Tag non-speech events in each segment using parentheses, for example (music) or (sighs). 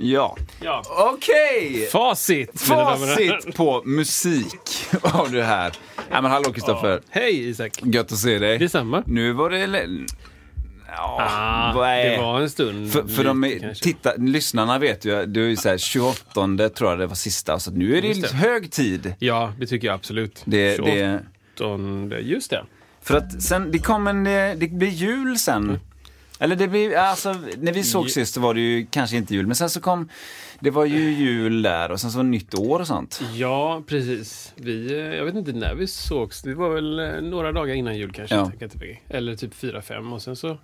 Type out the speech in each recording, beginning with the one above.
Ja. Ja. Okej! Facit, och herrar. Facit på musik av det här. Ja, men hallå Kristoffer. Hej Isak. Gött att se dig. Detsamma. Nu var det... Ja, Ah, vad är- det var en stund. För, för de, lite, är- kanske. titta, lyssnarna vet ju, du är så här 28 tror jag det var sista, så nu är det, det. hög tid. Ja, det tycker jag absolut. Det, 28, det, Just det. för att sen, det kommer en, det det blir jul sen. Mm. Eller det blir, alltså när vi såg sist så var det ju kanske inte jul, men sen så kom, det var ju jul där och sen så var det nytt år och sånt. Ja, precis. Vi, eh, jag vet inte när vi sågs. Det var väl eh, några dagar innan jul kanske. Ja. Eller typ fyra, fem. Och sen så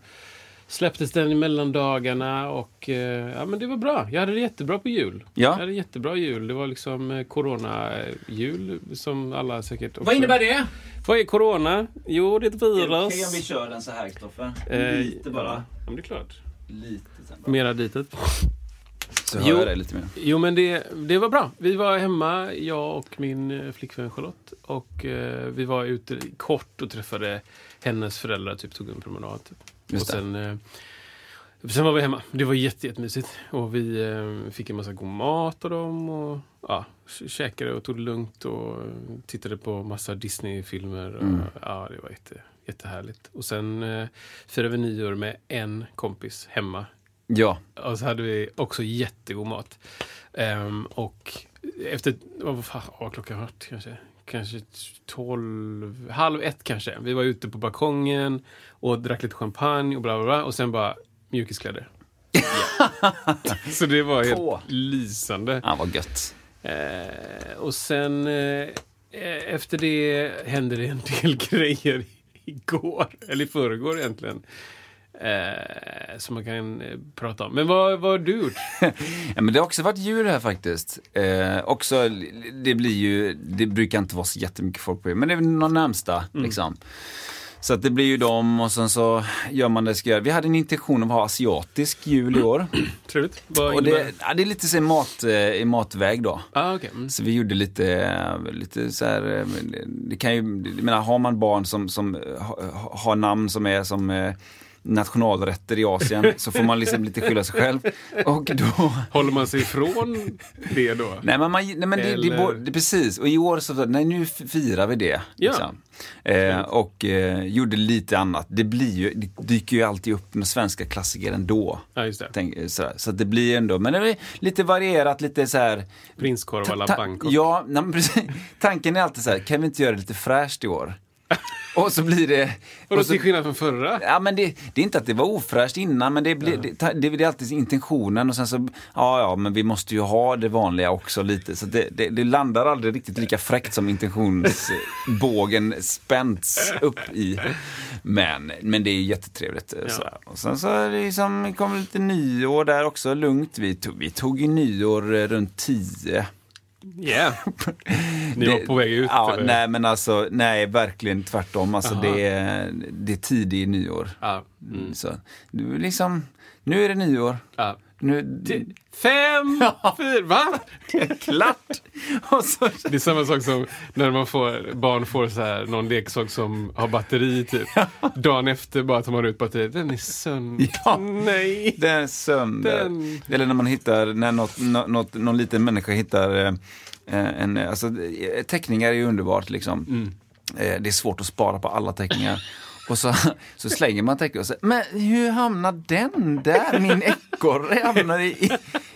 släpptes den i mellandagarna och eh, ja, men det var bra. Jag hade det jättebra på jul. Ja. Jag hade jättebra jul. Det var liksom eh, corona-jul som alla säkert också... Vad innebär det? Vad är corona? Jo, det är ett virus. kör den så här Kristoffer? Eh, Ja, men det är klart. Lite sen Mera ditåt. Så Jo. hör jag det lite mer. Jo, men det, det var bra. Vi var hemma, jag och min eh, flickvän Charlotte. Och eh, vi var ute kort och träffade hennes föräldrar, typ tog en promenad. Typ. Just och sen, eh, sen var vi hemma. Det var jätte, jättemysigt. Och vi eh, fick en massa god mat av dem. Och ja, käkade och tog det lugnt och eh, tittade på massa Disney-filmer. Mm. Ja, det var jätte, jättehärligt. Och sen eh, firade vi nyår med en kompis hemma Ja, och så hade vi också jättegod mat. Ehm, och efter, vad fan vad klockan varit kanske? Kanske tolv, halv ett kanske. Vi var ute på balkongen och drack lite champagne och bla bla bla. Och sen bara mjukiskläder. Ja. (laughs) så det var helt På. lysande. ah, vad gött. Eh, och sen eh, efter det hände det en del (laughs) grejer igår, eller i förrgår egentligen. Eh, som man kan eh, prata om. Men vad, vad har du gjort? (laughs) Ja, men det har också varit jul här faktiskt. Eh, också, det blir ju, det brukar inte vara så jättemycket folk på jul, men det är de närmsta liksom. Så att det blir ju dem och sen så gör man det jag ska göra. Vi hade en intention av att ha asiatisk jul i år. (clears throat) Trevligt. Vad Och det, ja, det är lite så i, mat, eh, i matväg då. Ah, okay. mm. Så vi gjorde lite, eh, lite så här, eh, det kan ju, jag menar har man barn som, som ha, har namn som är som nationalrätter i Asien så får man liksom lite skylla sig själv. Och då Håller man sig ifrån det då? Nej men, man, nej, men det, det, Eller- är både- det, precis, och i år så, nej nu firar vi det. Ja. Liksom. Eh, och eh, gjorde lite annat. Det blir ju, det dyker ju alltid upp med svenska klassiker ändå. Ja, just det. Tänk, eh, sådär. Så det blir ändå, men det är lite varierat, lite så här. Prinskorv à la ta- Bangkok. Ja, nej, precis. tanken är alltid så här, kan vi inte göra det lite fräscht i år? Och så blir det... Vadå till skillnad från förra? Ja, men det, det är inte att det var ofräscht innan, men det, blir, det, det, det är alltid intentionen och sen så, ja, ja, men vi måste ju ha det vanliga också lite. Så det, det, det landar aldrig riktigt lika fräckt som intentionsbågen spänts upp i. Men, men det är jättetrevligt. Så. Och sen så liksom, kom lite nyår där också, lugnt. Vi tog, vi tog nyår eh, runt tio. Yeah. (laughs) Ni var på väg ut? Ja, eller? nej, men alltså, nej, verkligen tvärtom. Alltså, Aha. det, är, det är tidig nyår. Ja. Mm. Så, du, liksom, nu är det nyår. Ja. Nu, Fem, fyra, va? klart! (laughs) Och så, Det är samma sak som när man får, barn får så här, någon leksak som har batteri typ. Dagen efter bara tar man ut batteriet. Den är sönder. Ja. Nej. det är sönder. Den- Eller när man hittar, när något, nå- något, någon liten människa hittar eh, en, alltså, eh, teckningar är ju underbart liksom. Mm. Eh, det är svårt att spara på alla teckningar. Och så, så slänger man teckningar och säger, men hur hamnar den där? Min ekorre hamnar i, i,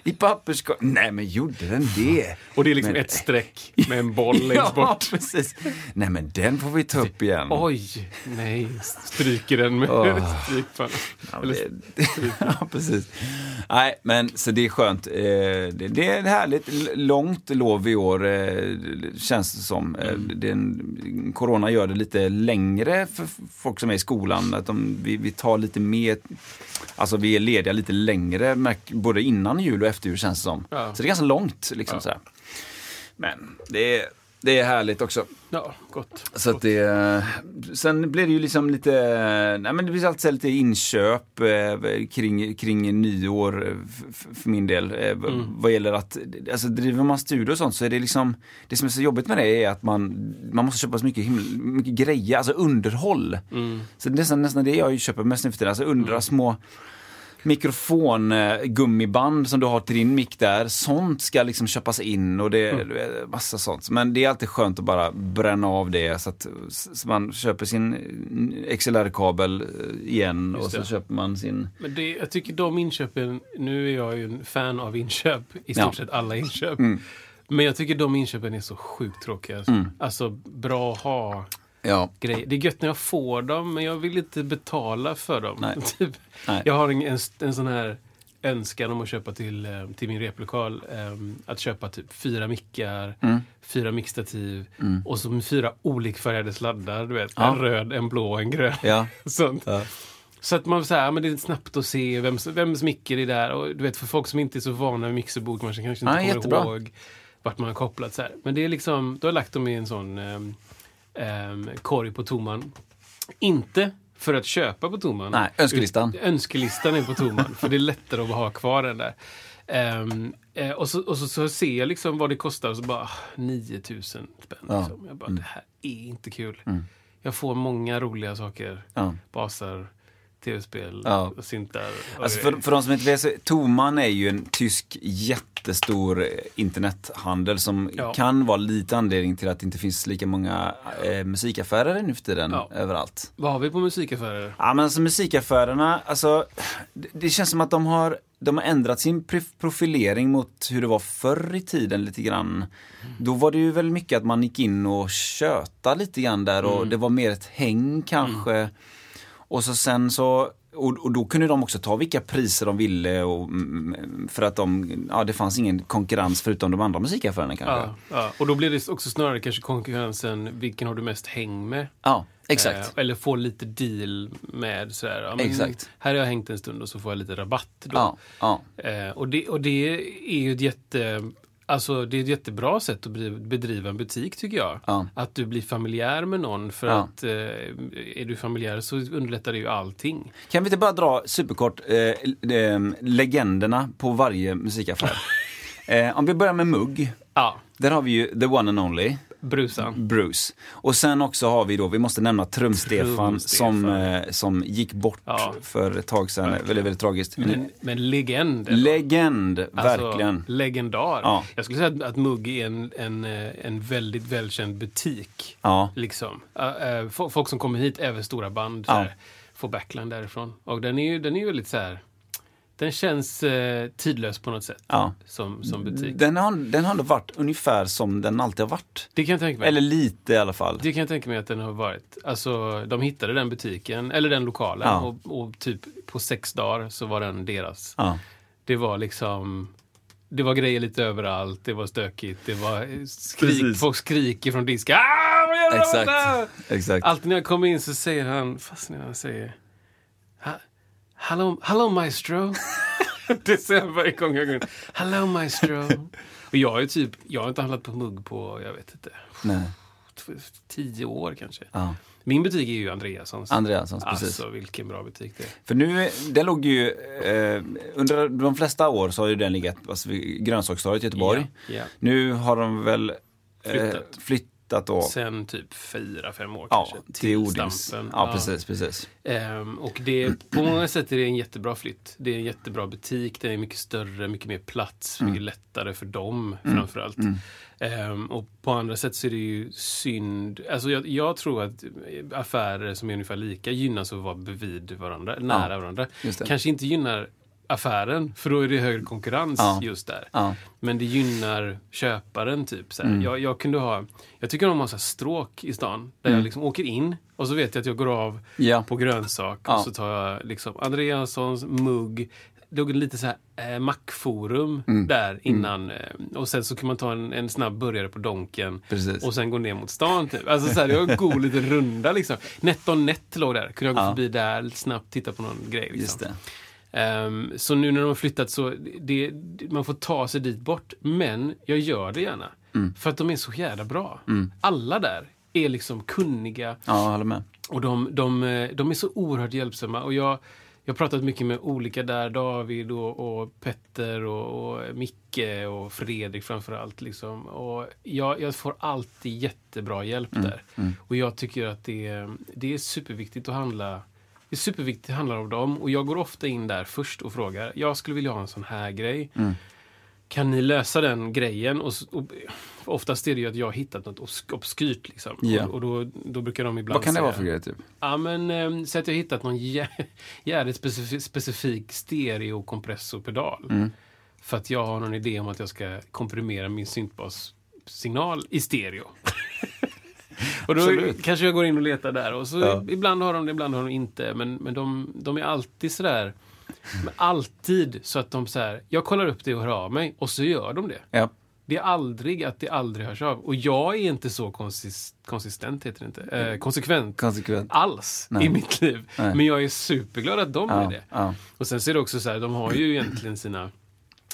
I papperskorgen. Nej men gjorde den det? Och det är liksom Men- ett streck med en boll (laughs) längst Ja, bort. precis. Nej men den får vi ta upp igen. Oj, nej. Stryker den med Åh. strykpanna. (laughs) Ja, precis. Nej, men så det är skönt. Eh, Det, är härligt. Långt lov i år, eh, känns det som. Eh, Det är en, corona gör det lite längre för f- folk som är i skolan. Att de, vi, vi tar lite mer, alltså vi är lediga lite längre, både innan jul och efter jul känns det som. Ja. Så det är ganska långt. Liksom, Ja. så här. Men det är, det är härligt också. Ja, gott. Så att det, sen blir det ju liksom lite, nej men det blir alltid lite inköp eh, kring, kring nyår eh, för min del. Eh, v- Vad gäller att, alltså driver man studio och sånt så är det liksom, det som är så jobbigt med det är att man, man måste köpa så mycket, himla, mycket grejer, alltså underhåll. Så det är nästan, nästan det jag köper mest nu för tiden, alltså undra små mikrofongummiband som du har till din mick där. Sånt ska liksom köpas in och det Mm. är massa sånt. Men det är alltid skönt att bara bränna av det så att så man köper sin XLR-kabel eh, igen och så köper man sin... Men det, jag tycker de inköpen, nu är jag ju en fan av inköp, i stort Ja. sett alla inköp. Mm. Men jag tycker de inköpen är så sjukt tråkiga. Alltså, alltså bra ha Ja, grejer. Det är gött när jag får dem, men jag vill inte betala för dem. Nej. (laughs) typ. Nej. Jag har en, en, en sån här önskan om att köpa till, eh, till min replokal. Eh, att köpa typ fyra mickar, Mm. fyra mixtativ och så fyra olikfärgade sladdar. Du vet, Ja. En röd, en blå och en grön. ja. (laughs) Sånt. Ja. Så att man säger, men det är snabbt att se vems, vems micker det är där. Och du vet, för folk som inte är så vana med mixerbord kanske, kanske inte Ja, kommer jättebra. ihåg vart man har kopplat. Så här. Men det är liksom, då har jag lagt dem i en sån um, korg på Toman. Inte för att köpa på Toman. Nej, önskelistan. Ut- Önskelistan är på Toman, för det är lättare att ha kvar den där. Ehm, eh, och så, och så, så ser jag liksom vad det kostar och så bara, ah, 9000 spänn. Ja. Liksom. Jag bara, det här är inte kul. Mm. Jag får många roliga saker. Ja. Basar, tv-spel Ja. och syntar. Och Alltså för, för de som inte vet, så Toman är ju en tysk jättestor eh, internethandel som Ja. kan vara lite anledning till att det inte finns lika många eh, musikaffärer nu för tiden Ja. överallt. Vad har vi på musikaffärer? Ja men alltså musikaffärerna, alltså det, det känns som att de har, de har ändrat sin profilering mot hur det var förr i tiden lite grann. Då var det ju väl mycket att man gick in och köta lite grann där och det var mer ett häng kanske. Och så sen så och, och då kunde de också ta vilka priser de ville och, mm, för att de, ja det fanns ingen konkurrens förutom de andra musikaffärerna kanske. Ja, ja. Och då blir det också snarare kanske konkurrensen, vilken har du mest häng med? Ja, exakt. Eh, eller får lite deal med sådär. Ja, Exakt. Här har jag hängt en stund och så får jag lite rabatt då. Ja, ja. Eh, och, det, och det är ju ett jätte... Alltså det är ett jättebra sätt att bedriva en butik tycker jag. Ja. Att du blir familjär med någon för Ja. att eh, är du familjär så underlättar det ju allting. Kan vi inte bara dra superkort eh, eh, legenderna på varje musikaffär? (laughs) eh, om vi börjar med mugg. Ja, Där har vi ju the one and only, brusan. Bruce. Och sen också har vi då, vi måste nämna Trum-Stefan som, eh, som gick bort Ja. för ett tag sedan. Verkligen. Väldigt, väldigt tragiskt. Men, men legend. Legend, Alltså, verkligen. Legendar. Ja. Jag skulle säga att, att Mugg är en, en, eh, en väldigt välkänd butik. Ja. Liksom. Fo- folk som kommer hit, även stora band, så här, får backline därifrån. Och den är ju, den är ju väldigt så här. Den känns eh, tidlös på något sätt. Ja. Som, som butik. Den har, den har ändå varit ungefär som den alltid har varit. Det kan jag tänka mig. Eller lite i alla fall. Det kan jag tänka mig att den har varit. Alltså, de hittade den butiken, eller den lokalen, Ja. och, och typ på sex dagar så var den deras. Ja. Det var liksom... Det var grejer lite överallt, det var stökigt, det var eh, skrik, Precis. folk skriker från disken. Ah, Exakt. där?" Exakt. Alltid när jag kommer in så säger han, fast när han säger "Ha- Hello, hello maestro. (laughs) det säger han varje gång jag går in. Hello maestro. (laughs) Och jag är typ, jag har inte handlat på mugg på, jag vet inte, Nej. tio år kanske. Ja. Min butik är ju Andreassons. Andreassons, precis. Alltså vilken bra butik det är. För nu, den låg ju, eh, under de flesta år så har ju den legat alltså, vid grönsakstorget i Göteborg. Ja, ja. Nu har de väl eh, Flyttat. flyttat då. Sen typ fyra, fem år Ja, kanske. till Odins. Stampen. Ja, precis, precis. Ehm, och det, på många sätt är det en jättebra flytt. Det är en jättebra butik, den är mycket större, mycket mer plats, Mm. mycket lättare för dem framförallt. Ehm, och på andra sätt så är det ju synd. Alltså jag, jag tror att affärer som är ungefär lika gynnas av att vara bredvid varandra, nära varandra. just det. Kanske inte gynnar affären, för då är det högre konkurrens Ja. just där. Ja. Men det gynnar köparen typ. Så här. Jag, jag kunde ha, jag tycker om att ha så stråk i stan, där jag liksom åker in och så vet jag att jag går av Ja. på grönsak och så tar jag liksom Andreassons mugg. Det låg lite så här eh, mackforum Mm. där innan. Eh, och sen så kan man ta en, en snabb burgare på Donken. Precis. Och sen gå ner mot stan typ. Alltså så här, det var en god (laughs) liten runda liksom. NetOn Net låg där. Kunde jag gå Ja. förbi där snabbt, titta på någon grej. Liksom. Ehm, så nu när de har flyttat så det, man får ta sig dit bort. Men jag gör det gärna. Mm. För att de är så jävla bra. Alla där är liksom kunniga. Ja, håller med. Och de, de, eh, de är så oerhört hjälpsamma. Och jag, jag har pratat mycket med olika där, David och, och Petter och, och Micke och Fredrik framförallt. Liksom. Och jag, jag får alltid jättebra hjälp där. Och jag tycker att det, är- det är superviktigt att handla är superviktigt att handla om dem och jag går ofta in där först och frågar. Jag skulle vilja ha en sån här grej. Kan ni lösa den grejen? Och, och, oftast är det ju att jag har hittat något obs- obskyrt. Liksom. Ja. Och, och då, då brukar de ibland Vad kan det säga, vara för grej typ? Ja, men eh, säg att jag har hittat någon jä- (laughs) jävligt specifik, specifik stereokompressorpedal. Mm. För att jag har någon idé om att jag ska komprimera min syntbassignal i stereo. Och då Absolut. kanske jag går in och letar där. Och så Ja. Ibland har de det, ibland har de inte. Men, men de, de är alltid sådär... Alltid så att de så här, jag kollar upp det och hör av mig och så gör de det. Ja. Det är aldrig att det aldrig hörs av. Och jag är inte så konsis konsistent, heter det inte. Eh, konsekvent Konsekvent. alls Nej. i mitt liv. Nej. Men jag är superglad att de är Ja, det. ja. Och sen så är det också så här, de har ju egentligen sina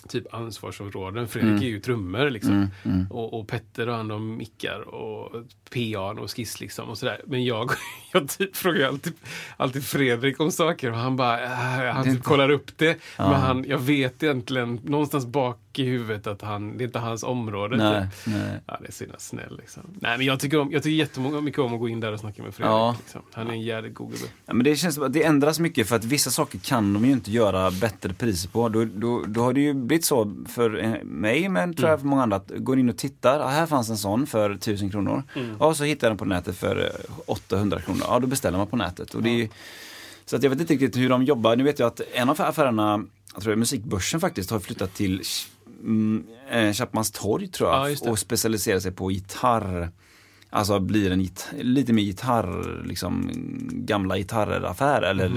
typ ansvarsområden. Fredrik Mm. är ju trummor liksom. Och, och Petter har hand om mickar och PA och skiss liksom och sådär. Men jag, (laughs) jag typ frågar alltid, alltid Fredrik om saker och han bara, äh, han typ kollar upp det. Men han, jag vet egentligen någonstans bak i huvudet att han, det är inte hans område. Nej, typ. nej. Ja, det är så snäll liksom. Nej, men jag tycker, om, jag tycker jättemånga mycket om att gå in där och snacka med Fredrik. Ja. Liksom. Han är en jävligt god gubbe. Ja, men det känns som att det ändras mycket för att vissa saker kan de ju inte göra bättre priser på. Då, då, då har det ju blivit så för eh, mig, men tror jag för många andra, att går in och tittar, ah, här fanns en sån för 1000 kronor. Och så hittar jag den på nätet för eh, 800 kronor. Ja, då beställer man på nätet. Och det är, så att jag vet inte riktigt hur de jobbar. Nu vet jag att en av affärerna, jag tror det är Musikbörsen faktiskt, har flyttat till mm, eh, Chapmans torg tror jag. Ja, och specialiserar sig på gitarr. Alltså blir en lite mer gitarr, liksom gamla gitarraffär eller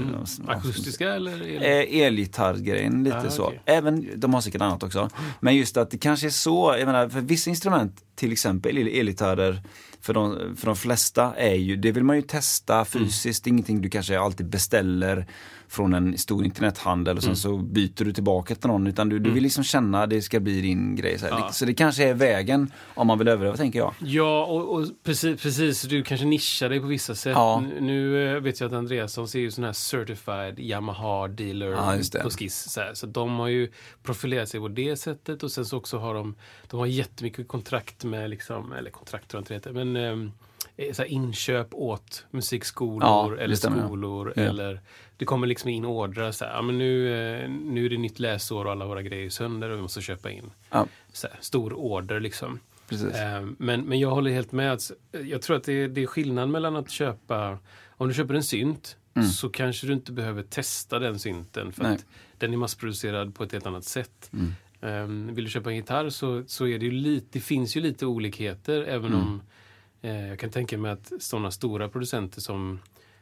ja, Akustiska eller? eller? Eh, elgitarrgrejen, lite Ah, så. okej. Även, de har säkert annat också. Men just att det kanske är så, jag menar, för vissa instrument, till exempel el- elgitarrer, för de, för de flesta är ju, det vill man ju testa fysiskt, det är ingenting du kanske alltid beställer från en stor internethandel och sen så byter du tillbaka till någon, utan du, du vill liksom känna det ska bli din grej. Så. Ja. så det kanske är vägen om man vill överleva, tänker jag. Ja, och, och precis, precis, du kanske nischar dig på vissa sätt. Ja. Nu, eh, vet jag att Andreasson ser ju sån här certified Yamaha dealer Ja, på Skiss. Så, här. så de har ju profilerat sig på det sättet och sen så också har de, de har jättemycket kontrakt med, liksom, eller kontrakt tror jag inte det heter, men ehm, eh, så inköp åt musikskolor Ja, eller stämmer, skolor Ja. eller det kommer liksom in ordrar så här, ja, men nu, eh, nu är det nytt läsår och alla våra grejer är sönder och vi måste köpa in. Ja, Så här, stor order liksom. precis. Eh, Men, men jag håller helt med. att- Jag tror att det är, det är skillnad mellan att köpa... Om du köper en synt så kanske du inte behöver testa den synten för Nej. att den är massproducerad på ett helt annat sätt. Mm. Eh, Vill du köpa en gitarr så, så är det ju lite, det finns ju lite olikheter även Mm. om eh, jag kan tänka mig att sådana stora producenter som,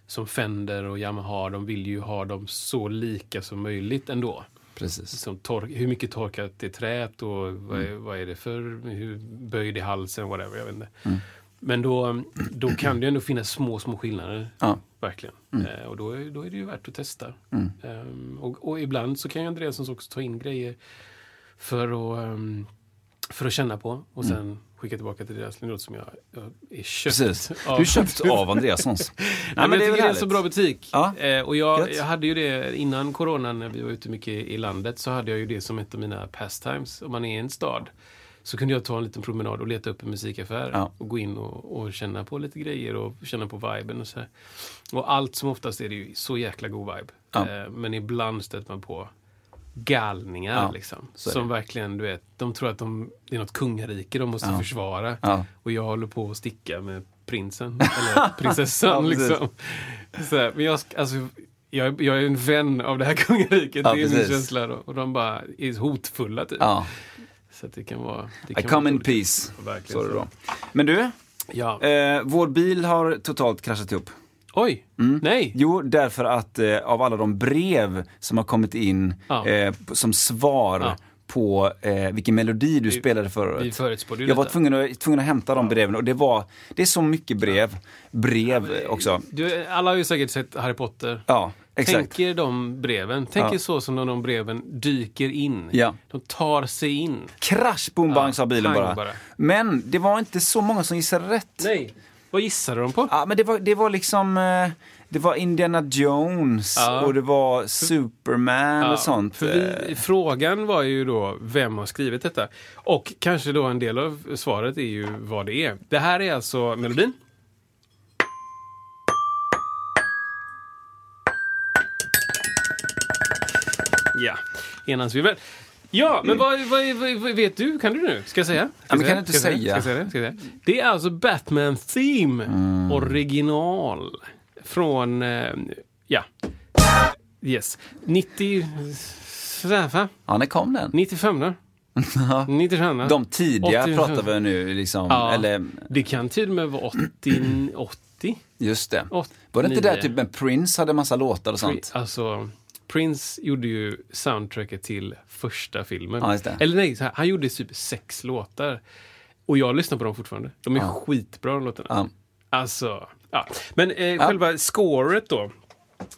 som Fender och Yamaha de vill ju ha dem så lika som möjligt ändå precis. som tork, hur mycket torkat är träet och vad Mm. är, vad är det för hur böjd i halsen, whatever, jag vet inte. Mm. Men då, då kan det ändå finnas små, små skillnader. Ja. Verkligen. Mm. Eh, och då är, då är det ju värt att testa. Mm. Ehm, och, och ibland så kan ju Andreasson också ta in grejer för att, ehm, för att känna på och Mm. sen skicka tillbaka till deras låt som jag, jag är köpt. Precis. av. (laughs) Du är köpt av Andreassons. (laughs) Nej, men jag väl tycker det är en så bra butik. Ja. Eh, och jag, jag hade ju det innan coronan när vi var ute mycket i landet så hade jag ju det som ett av mina pastimes. Om man är i en stad så kunde jag ta en liten promenad och leta upp en musikaffär Ja. och gå in och, och känna på lite grejer och känna på viben och så här. Och allt som oftast är det ju så jäkla god vibe. Ja. Eh, men ibland stöter man på galningar Ja, liksom. Som verkligen, du vet, de tror att de, det är något kungarike de måste Ja. försvara. Ja. Och jag håller på att sticka med prinsen, (laughs) eller prinsessan liksom. Så här, men jag, alltså, jag, jag är en vän av det här (laughs) kungariket. Det är min precis. känsla. Då. Och de bara är hotfulla typ. Så det kan vara... Det I kan come vara in peace. Det så. då. Men du, Ja. eh, vår bil har totalt kraschat ihop. Oj! Nej! Jo, därför att eh, av alla de brev som har kommit in Ja. eh, som svar Ja. på eh, vilken melodi du spelade Vi förutspådde ju Jag var tvungen att, tvungen att hämta de breven och det var, det är så mycket brev. Brev också. Du, alla har ju säkert sett Harry Potter. Ja, exakt. Tänk er de breven. Tänk Ja. så som när de breven dyker in. Ja. De tar sig in. Krasch, boom, bang Ja, sa bilen bara. bara. Men det var inte så många som gissade rätt. Nej. Vad gissade de på? Ja, men det var, det var liksom, eh, det var Indiana Jones Ja. och det var Superman Ja, och sånt. För vi, Eh, frågan var ju då, vem har skrivit detta? Och kanske då en del av svaret är ju vad det är. Det här är alltså melodin. Ja, enhandsvirvel. Ja, men vad, vad, vad, vad vet du? Kan du nu? Ska jag säga? Ska Ja, men kan du inte jag säga? Ska jag säga det? Ska jag säga det? Är alltså Batman Theme original. Från, eh, ja. Yes. 90... va? ja, när kom den? 95 då? 95 då? De tidiga 85. pratar vi nu liksom, Ja. eller Det kan till och med vara 80... 80? just det. Åt- Var det inte där typ med Prince hade massa låtar och sånt? Alltså, Prince gjorde ju soundtracket till första filmen. Ja. Eller nej, här, han gjorde typ sex låtar. Och jag lyssnar på dem fortfarande. De är skitbra de låtarna. Ja. Alltså, ja. Men eh, själva scoret då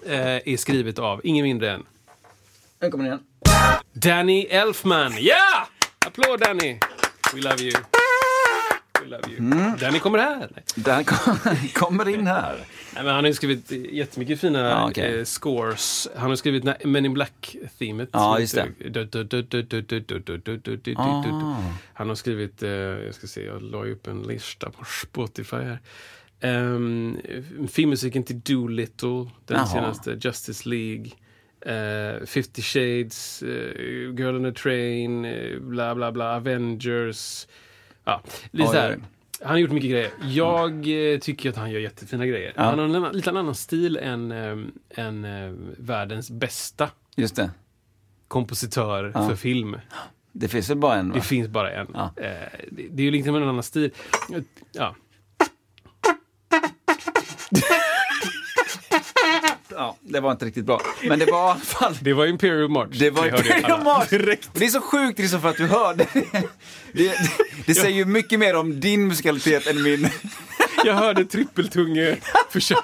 eh, är skrivet av ingen mindre än Nu kommer den igen. Danny Elfman. Ja! Applåd Danny! We love you. Love you. Mm. Danny kommer här. Kom, kommer in här. Nej, men han har ju skrivit eh, jättemycket fina Ja, eh, scores. Han har skrivit Men in Black-themet. Ja, just det. Han har skrivit, eh, jag ska se, jag la upp en lista på Spotify här. Um, filmmusiken till Doolittle, den Jaha. senaste, Justice League. Uh, 50 Shades, eh, Girl on a Train, eh, bla bla bla, Avengers. Ja, Oj, så här. Han har gjort mycket grejer. Jag eh, tycker att han gör jättefina grejer. Ja. Han har en annan- lite annan stil än, eh, än eh, världens bästa Just det. kompositör för film. Det finns väl bara en va? Det finns bara en. Ja. Eh, det, det är ju liksom en annan stil. Ja. Ja, det var inte riktigt bra. Men det var i alla fall... Det var Imperial March. Det var Imperial. March. Direkt. Och Det är så sjukt liksom för att du hörde. Det, det, det säger ju mycket mer om din musikalitet än min. Jag hörde trippeltunge. Försök-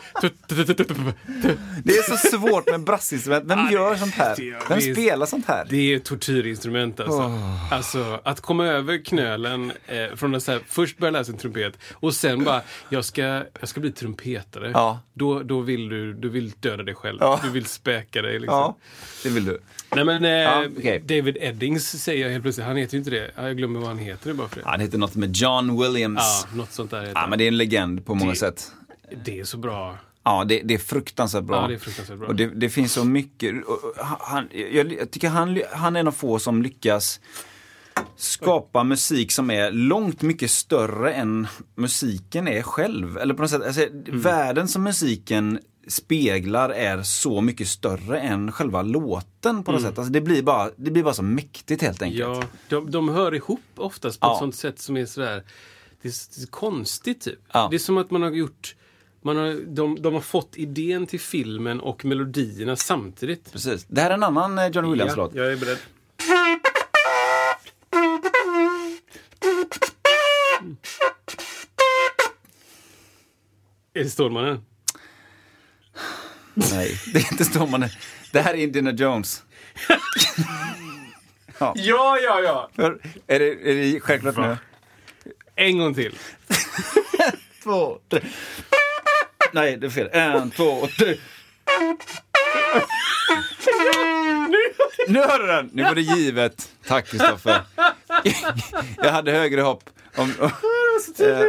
Det är så svårt med brassinstrument. Vem gör sånt här? Vem spelar sånt här? Det är tortyrinstrument alltså. Alltså att komma över knölen eh, från att så här, först börja läsa en trumpet och sen bara, jag ska, jag ska bli trumpetare. Ja. Då, då vill du, du vill döda dig själv. Ja. Du vill späka dig liksom. Ja, det vill du. Nej men eh, Ja, okej. David Eddings säger jag helt plötsligt, han heter ju inte det. Ja, Jag glömmer vad han heter nu bara för det. Han heter något med John Williams. Ja, något sånt där heter Ja, han. men det är en legend på många Det- sätt. Det är så bra. Ja, det, det är fruktansvärt bra. Ja, det är fruktansvärt bra. Och det, det finns så mycket. och- Han, jag, jag tycker han, han är en av få som lyckas skapa musik som är långt mycket större än musiken är själv. Eller på något sätt, alltså, Mm. världen som musiken speglar är så mycket större än själva låten på något sätt. Alltså, det, blir bara, det blir bara så mäktigt helt enkelt. Mm. Ja, de, de hör ihop oftast på Ja. ett sånt sätt som är sådär, det är, det är konstigt typ. Ja. Det är som att man har gjort, man har, de, de har fått idén till filmen och melodierna samtidigt. Precis. Det här är en annan eh, John Williams-låt. Ja, jag är beredd. Är det Stålmannen? (laughs) Nej, det är inte Stålmannen. Det här är Indiana Jones. (laughs) Ja, ja, ja! För, är, det, är det självklart nu? En gång till. (laughs) Två, tre. Nej, det är fel. En, två, tre. Nu hör du den! Nu var det givet. Tack Kristoffer. (laughs) Jag hade högre hopp. Om, eh,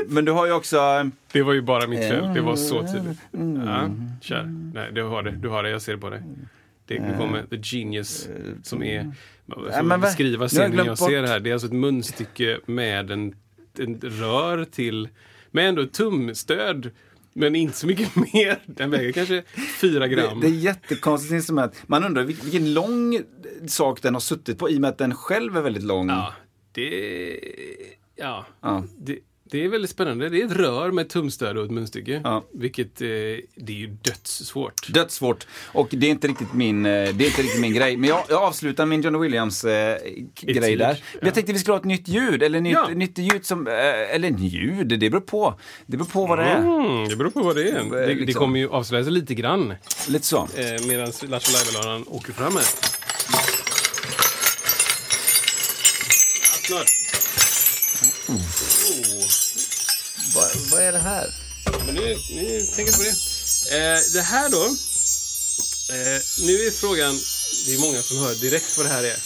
men du har ju också... eh, Det var ju bara mitt fel. Det var så tydligt. Ja, kör. Nej, du har det. Du har det. Jag ser det på dig. Det nu kommer the genius som är... För men beskriva jag scenen glömt jag ser här. Det är alltså ett munstycke med en, en rör till... Med ändå tumstöd Men inte så mycket (laughs) mer. Den väger kanske fyra Det, gram. det är jättekonstigt instrument. Man undrar vil- vilken lång sak den har suttit på i och med att den själv är väldigt lång. Ja, det... Ja. Ja. Det, det är väldigt spännande. Det är ett rör med tumstöd och ett munstycke. Ja. Vilket, eh, det är ju dödssvårt. Dödssvårt. Och det är inte riktigt min, eh, det är inte riktigt min grej. Men jag, jag avslutar min John Williams eh, där. ja. Men Jag tänkte vi skulle ha ett nytt ljud. Eller nytt, Ja. nytt ljud som, eh, eller ljud, det beror på. Det beror på vad det är. Mm, det beror på vad det är. Det, det liksom- kommer ju avslöja sig lite grann Lite så. eh, medan Lattjo Lajban-lådan åker fram här. Snart. Oh. Vad, vad är det här? Men nu, nu tänker jag på det. Eh, det här då. Eh, nu är frågan, det är många som hör direkt vad det här är.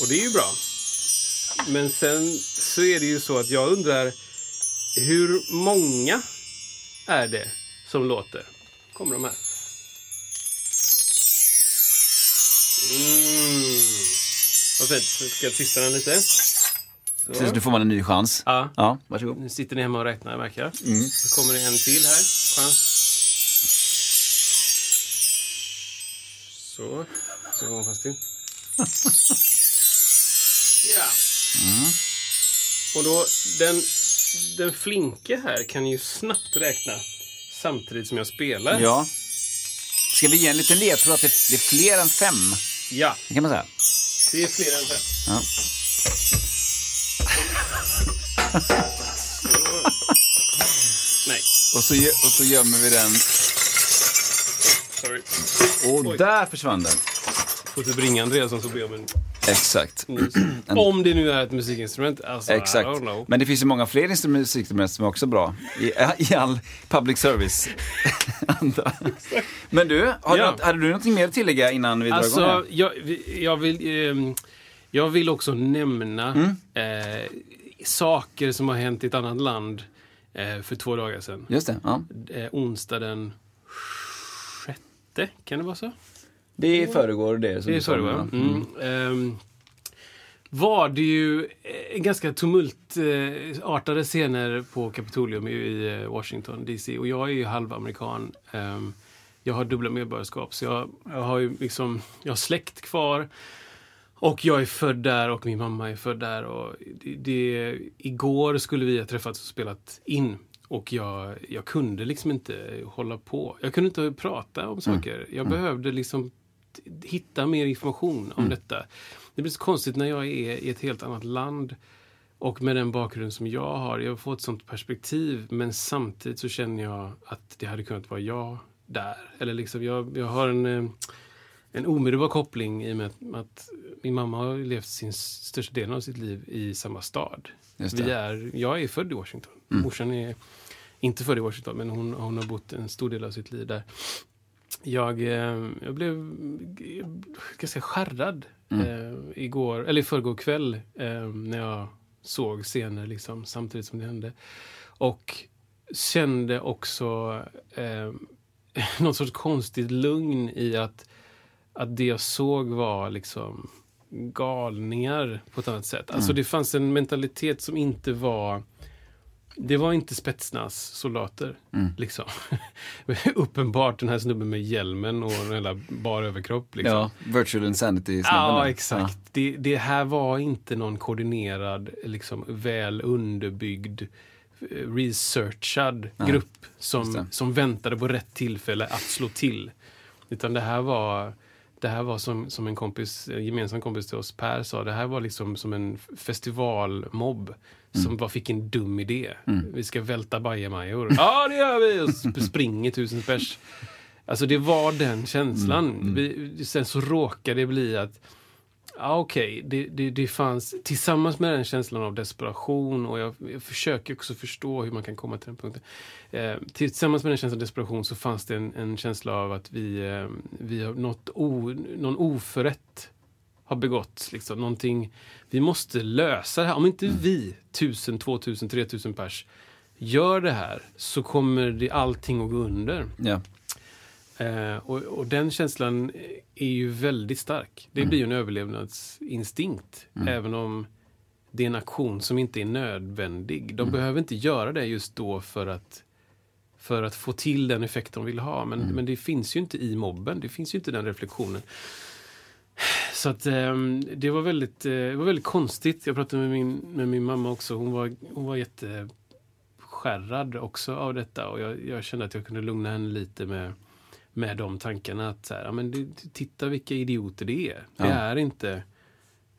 Och det är ju bra. Men sen så är det ju så att jag undrar hur många är det som låter? Kommer de här. Mm. Vad fint. Nu ska jag tysta den lite. Så. Precis, nu får man en ny chans. Ja. Ja, varsågod. Nu sitter ni hemma och räknar, märker jag. Mm. Så kommer det en till här. Chans. Så. Så går man fast till. (laughs) Ja. Och då, den, den flinke här kan ju snabbt räkna samtidigt som jag spelar. Ja. Ska vi ge en liten ledtråd att det, det är fler än fem? Ja, Det kan man säga. det är fler än fem. Ja. Nej, Och så, och så gömmer vi den. sorry. Och Oj. där försvann den. Får typ ringa Andreasson så ber om en Exakt. (clears throat) Om det nu är ett musikinstrument. Alltså, Exakt. Men det finns ju många fler instrument- musikinstrument som är också bra. I, (laughs) i all public service. anda. (laughs) Men du, har Ja. du, något- hade du någonting mer att tillägga innan vi drar igång? Alltså, här? jag, jag, vill, ehm, jag vill också nämna Mm. eh, saker som har hänt i ett annat land eh, för två dagar sedan. Just det, ja. Eh, onsdag den sjätte, kan det vara så? Det är föregår det. Som Det var. va? Mm. Ehm, var det ju eh, ganska tumultartade scener på Kapitolium i, i eh, Washington DC. Och jag är ju halvamerikan. Ehm, jag har dubbla medborgarskap, så jag, jag har ju liksom, jag har släkt kvar. Och jag är född där och min mamma är född där. Och det, det, igår skulle vi ha träffats och spelat in. Och jag, jag kunde liksom inte hålla på. Jag kunde inte prata om saker. Jag behövde liksom hitta mer information om detta. Det blir så konstigt när jag är i ett helt annat land och med den bakgrund som jag har. Jag får ett sånt perspektiv men samtidigt så känner jag att det hade kunnat vara jag där. Eller liksom jag, jag har en, eh, en omedelbar koppling i och med att, att min mamma har levt sin största delen av sitt liv i samma stad. Vi är, jag är född i Washington. Morsan är inte född i Washington men hon, hon har bott en stor del av sitt liv där. Jag, eh, jag blev ganska skärrad eh, igår, eller i förrgår kväll eh, när jag såg scener liksom, samtidigt som det hände. Och kände också eh, (laughs) något sorts konstigt lugn i att, att det jag såg var liksom galningar på ett annat sätt. Alltså det fanns en mentalitet som inte var det var inte spetsnas soldater. Liksom. (laughs) Uppenbart den här snubben med hjälmen och en jävla bar överkropp. Liksom. Ja, virtual insanity Ja, exakt. Det, det här var inte någon koordinerad, liksom, väl underbyggd, eh, researchad grupp Just som, som väntade på rätt tillfälle att slå till. Utan det här var, det här var som, som en kompis, en gemensam kompis till oss, Per, sa, det här var liksom som en festivalmobb som bara fick en dum idé. Vi ska välta bajamajor. ja, det gör vi! Och sp- springer tusen pers. Alltså det var den känslan. Vi, sen så råkade det bli att Ja, okej. Det, det, det fanns, tillsammans med den känslan av desperation och jag, jag försöker också förstå hur man kan komma till den punkten. Eh, tillsammans med den känslan av desperation så fanns det en, en känsla av att vi, eh, vi har något o, någon oförrätt har begåtts. Liksom. Någonting, vi måste lösa det här. Om inte vi, tusen, två tusen, tre tusen pers, gör det här så kommer det allting att gå under. Ja. Eh, och, och den känslan är ju väldigt stark. Det blir ju en överlevnadsinstinkt. Även om det är en aktion som inte är nödvändig. De behöver inte göra det just då för att, för att få till den effekt de vill ha. Men, men det finns ju inte i mobben, det finns ju inte den reflektionen. (sighs) Så att ehm, det var väldigt, eh, det var väldigt konstigt. Jag pratade med min, med min mamma också. Hon var, hon var jätteskärrad också av detta. Och jag, jag kände att jag kunde lugna henne lite med, med de tankarna. Att så här, ja, men det, titta vilka idioter det är. Det Ja. är inte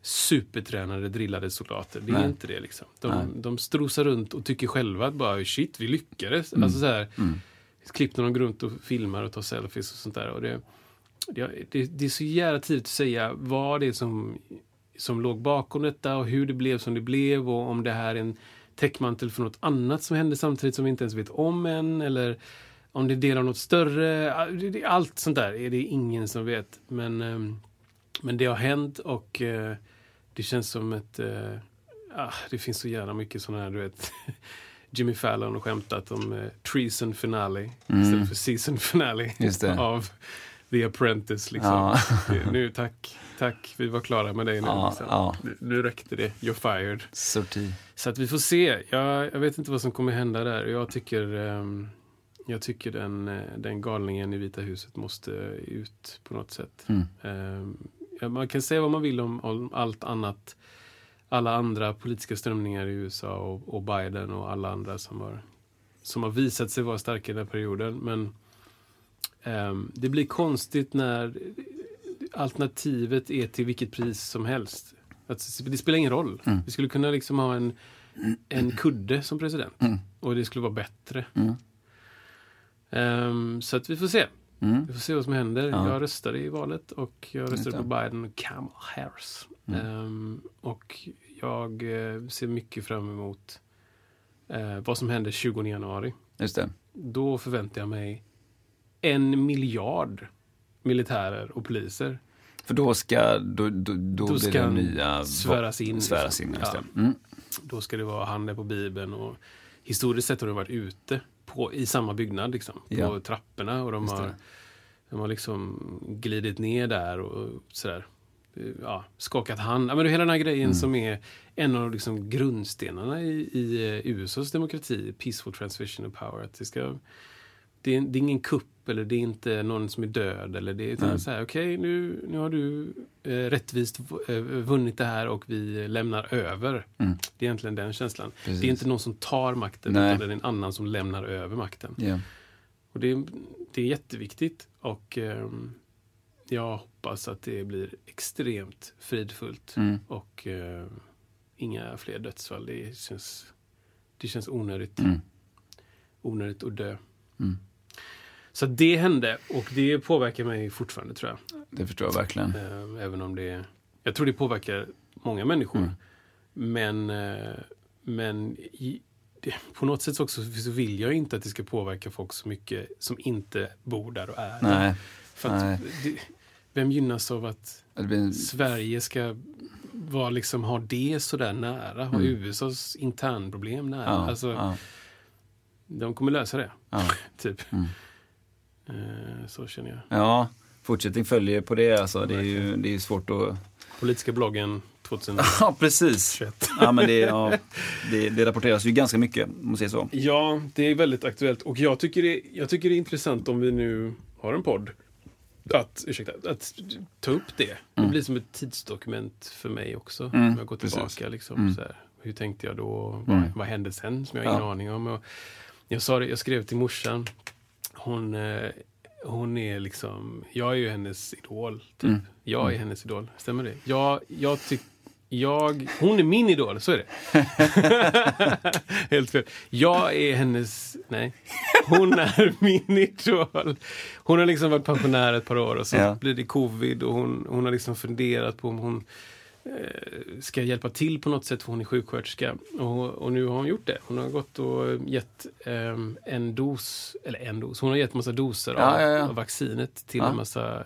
supertränade, drillade soldater. Det är Nej. inte det. Liksom. Nej. De, de strosar runt och tycker själva att bara shit, vi lyckades. Alltså så här, Mm. klipp när de går runt och filmar och tar selfies och sånt där. Och det, det, det, det är så jävla tidigt att säga vad det är som, som låg bakom detta och hur det blev som det blev och om det här är en täckmantel för något annat som hände samtidigt som vi inte ens vet om än eller om det är del av något större. Det- det- Allt sånt där är det ingen som vet. Men, ehm, men det har hänt och eh, det känns som ett... eh, Ah, det finns så jävla mycket sådana här, du vet. (laughs) Jimmy Fallon har skämtat om eh, treason finale istället för season finale (laughs) Mm. Av The Apprentice. Liksom. Ja. Nu, tack, tack, vi var klara med dig nu. Ja, liksom. ja. Nu, räckte det, you're fired. Sorti. Så att vi får se. Jag, jag vet inte vad som kommer hända där. Jag tycker, ehm, jag tycker den, eh, den galningen i Vita huset måste ut på något sätt. Mm. Ja, man kan säga vad man vill om, om allt annat. Alla andra politiska strömningar i USA och, och Biden och alla andra som har, som har visat sig vara starka i den här perioden. Men ehm, det blir konstigt när alternativet är till vilket pris som helst. Att det spelar ingen roll. Mm. Vi skulle kunna liksom ha en, en kudde som president. Mm. Och det skulle vara bättre. Mm. Ehm, så att vi får se. Mm. Vi får se vad som händer. Ja. Jag röstade i valet och jag röstade det. på Biden och Kamala Harris. Mm. Ehm, och jag eh, ser mycket fram emot eh, vad som händer 20 januari. Just det. Då förväntar jag mig en miljard militärer och poliser. För då ska, då, då, då, Då ska det nya... sväras in, Sväras liksom. in, just Ja. det. Mm. Då ska det vara handen på Bibeln. Och historiskt sett har de varit ute på, i samma byggnad, liksom, på Ja. trapporna. Och de har, de har liksom glidit ner där och sådär. Ja, skakat hand. Ja, men hela den här grejen Mm. som är en av liksom grundstenarna i, i eh, USAs demokrati, peaceful transition of power. Att det, ska, det, är, det är ingen kupp eller det är inte någon som är död. Eller det är utan Nej. så här, okej nu, nu har du eh, rättvist eh, vunnit det här och vi lämnar över. Mm. Det är egentligen den känslan. Precis. Det är inte någon som tar makten Nej. utan det är en annan som lämnar över makten. Ja. Och det, är- det är jätteviktigt och ehm, jag hoppas att det blir extremt fridfullt Mm. och eh, inga fler dödsfall. Det känns, det känns onödigt, Mm. onödigt att dö. Mm. Så det hände och det påverkar mig fortfarande tror jag. Det förstår jag verkligen. Eh, även om det... Jag tror det påverkar många människor. Mm. Men, eh, men i, på något sätt också så vill jag inte att det ska påverka folk så mycket som inte bor där och är. Nej. För nej. det, vem gynnas av att en, Sverige ska vara liksom, ha det sådär nära? Ha Mm. USAs internproblem nära? ja, alltså, ja, De kommer lösa det, ja. (laughs) typ. Mm. Eh, så känner jag. ja, fortsättning följer på det. Alltså, det är ju det är svårt att... Politiska bloggen (laughs) 2021. Ja, precis. Ja, men det, ja, det, det rapporteras ju ganska mycket, om man säger så. Ja, det är väldigt aktuellt. Och jag tycker det, jag tycker det är intressant om vi nu har en podd. Att, ursäkta, att ta upp det. Det Mm. blir som ett tidsdokument för mig också. Mm, om jag går precis. tillbaka. Liksom, Mm. så här, hur tänkte jag då? Mm. Vad, vad hände sen? Som jag har ingen Ja. aning om. Och jag, sa det, jag skrev till morsan. Hon, eh, hon är liksom... Jag är ju hennes idol. Typ. Mm. Jag är hennes idol. Stämmer det? Jag, jag tycker... Jag, hon är min idol, så är det. (laughs) Helt fel. Jag är hennes... Nej. Hon är (laughs) min idol. Hon har liksom varit pensionär ett par år och så Ja. blir det covid och hon, hon har liksom funderat på om hon ska hjälpa till på något sätt för hon är sjuksköterska. Och, och nu har hon gjort det. Hon har gått och gett eh, en dos, eller en dos, hon har gett massa doser Ja, av, ja, ja. av vaccinet till en massa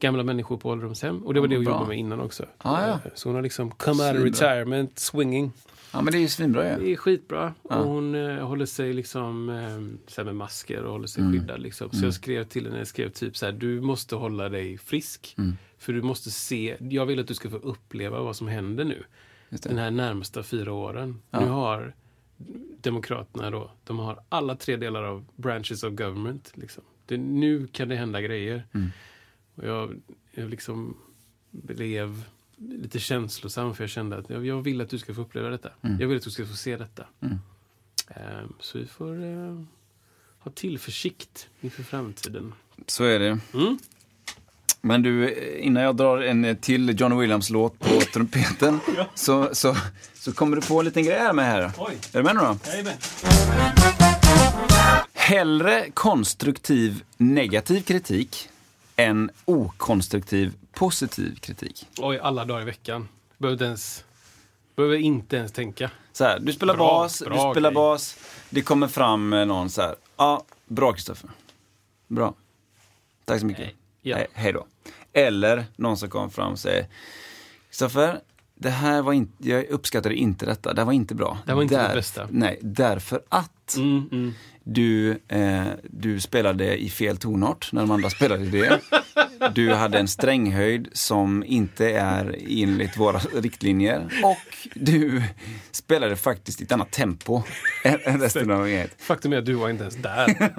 gamla människor på ålderdomshem. Och det var det hon bra. jobbade med innan också. Eh, Så hon har liksom come out of retirement, swinging. Ja, men det är ju svinbra ju. Det är skitbra. Och hon eh, håller sig liksom eh, här med masker och håller sig Mm. skyddad. Liksom. Så jag skrev till henne, jag skrev typ så här, du måste hålla dig frisk. Mm. För du måste se, jag vill att du ska få uppleva vad som händer nu. Den här närmsta fyra åren. Ja. Nu har Demokraterna då, de har alla tre delar av branches of government. Liksom. Det, nu kan det hända grejer. Mm. Och jag, jag liksom blev lite känslosam för jag kände att jag, jag vill att du ska få uppleva detta. Mm. Jag vill att du ska få se detta. Mm. Ehm, så vi får eh, ha tillförsikt inför framtiden. Så är det. Mm. Men du, innan jag drar en till John Williams-låt på trumpeten (laughs) så, så, så kommer du på en liten grej här med här. Oj. Är du med nu då? Hellre konstruktiv negativ kritik än okonstruktiv positiv kritik. Oj, alla dagar i veckan. Behöver inte ens, behöver inte ens tänka. Så här, du spelar Bra, bas, bra du spelar grej. bas. Det kommer fram någon så här. Ja, bra Kristoffer. Bra. Tack så mycket. Hej. Ja. Hej, hej då. Eller någon som kommer fram och säger Kristoffer, det här var inte, jag uppskattade inte detta. Det här var inte bra. Det var inte det bästa. Nej, därför att Mm, mm. du, eh, du spelade i fel tonart när de andra spelade det. (laughs) Du hade en stränghöjd som inte är enligt våra riktlinjer. Och du spelade faktiskt i ett annat tempo än resten av gänget. Faktum är att du var inte ens där.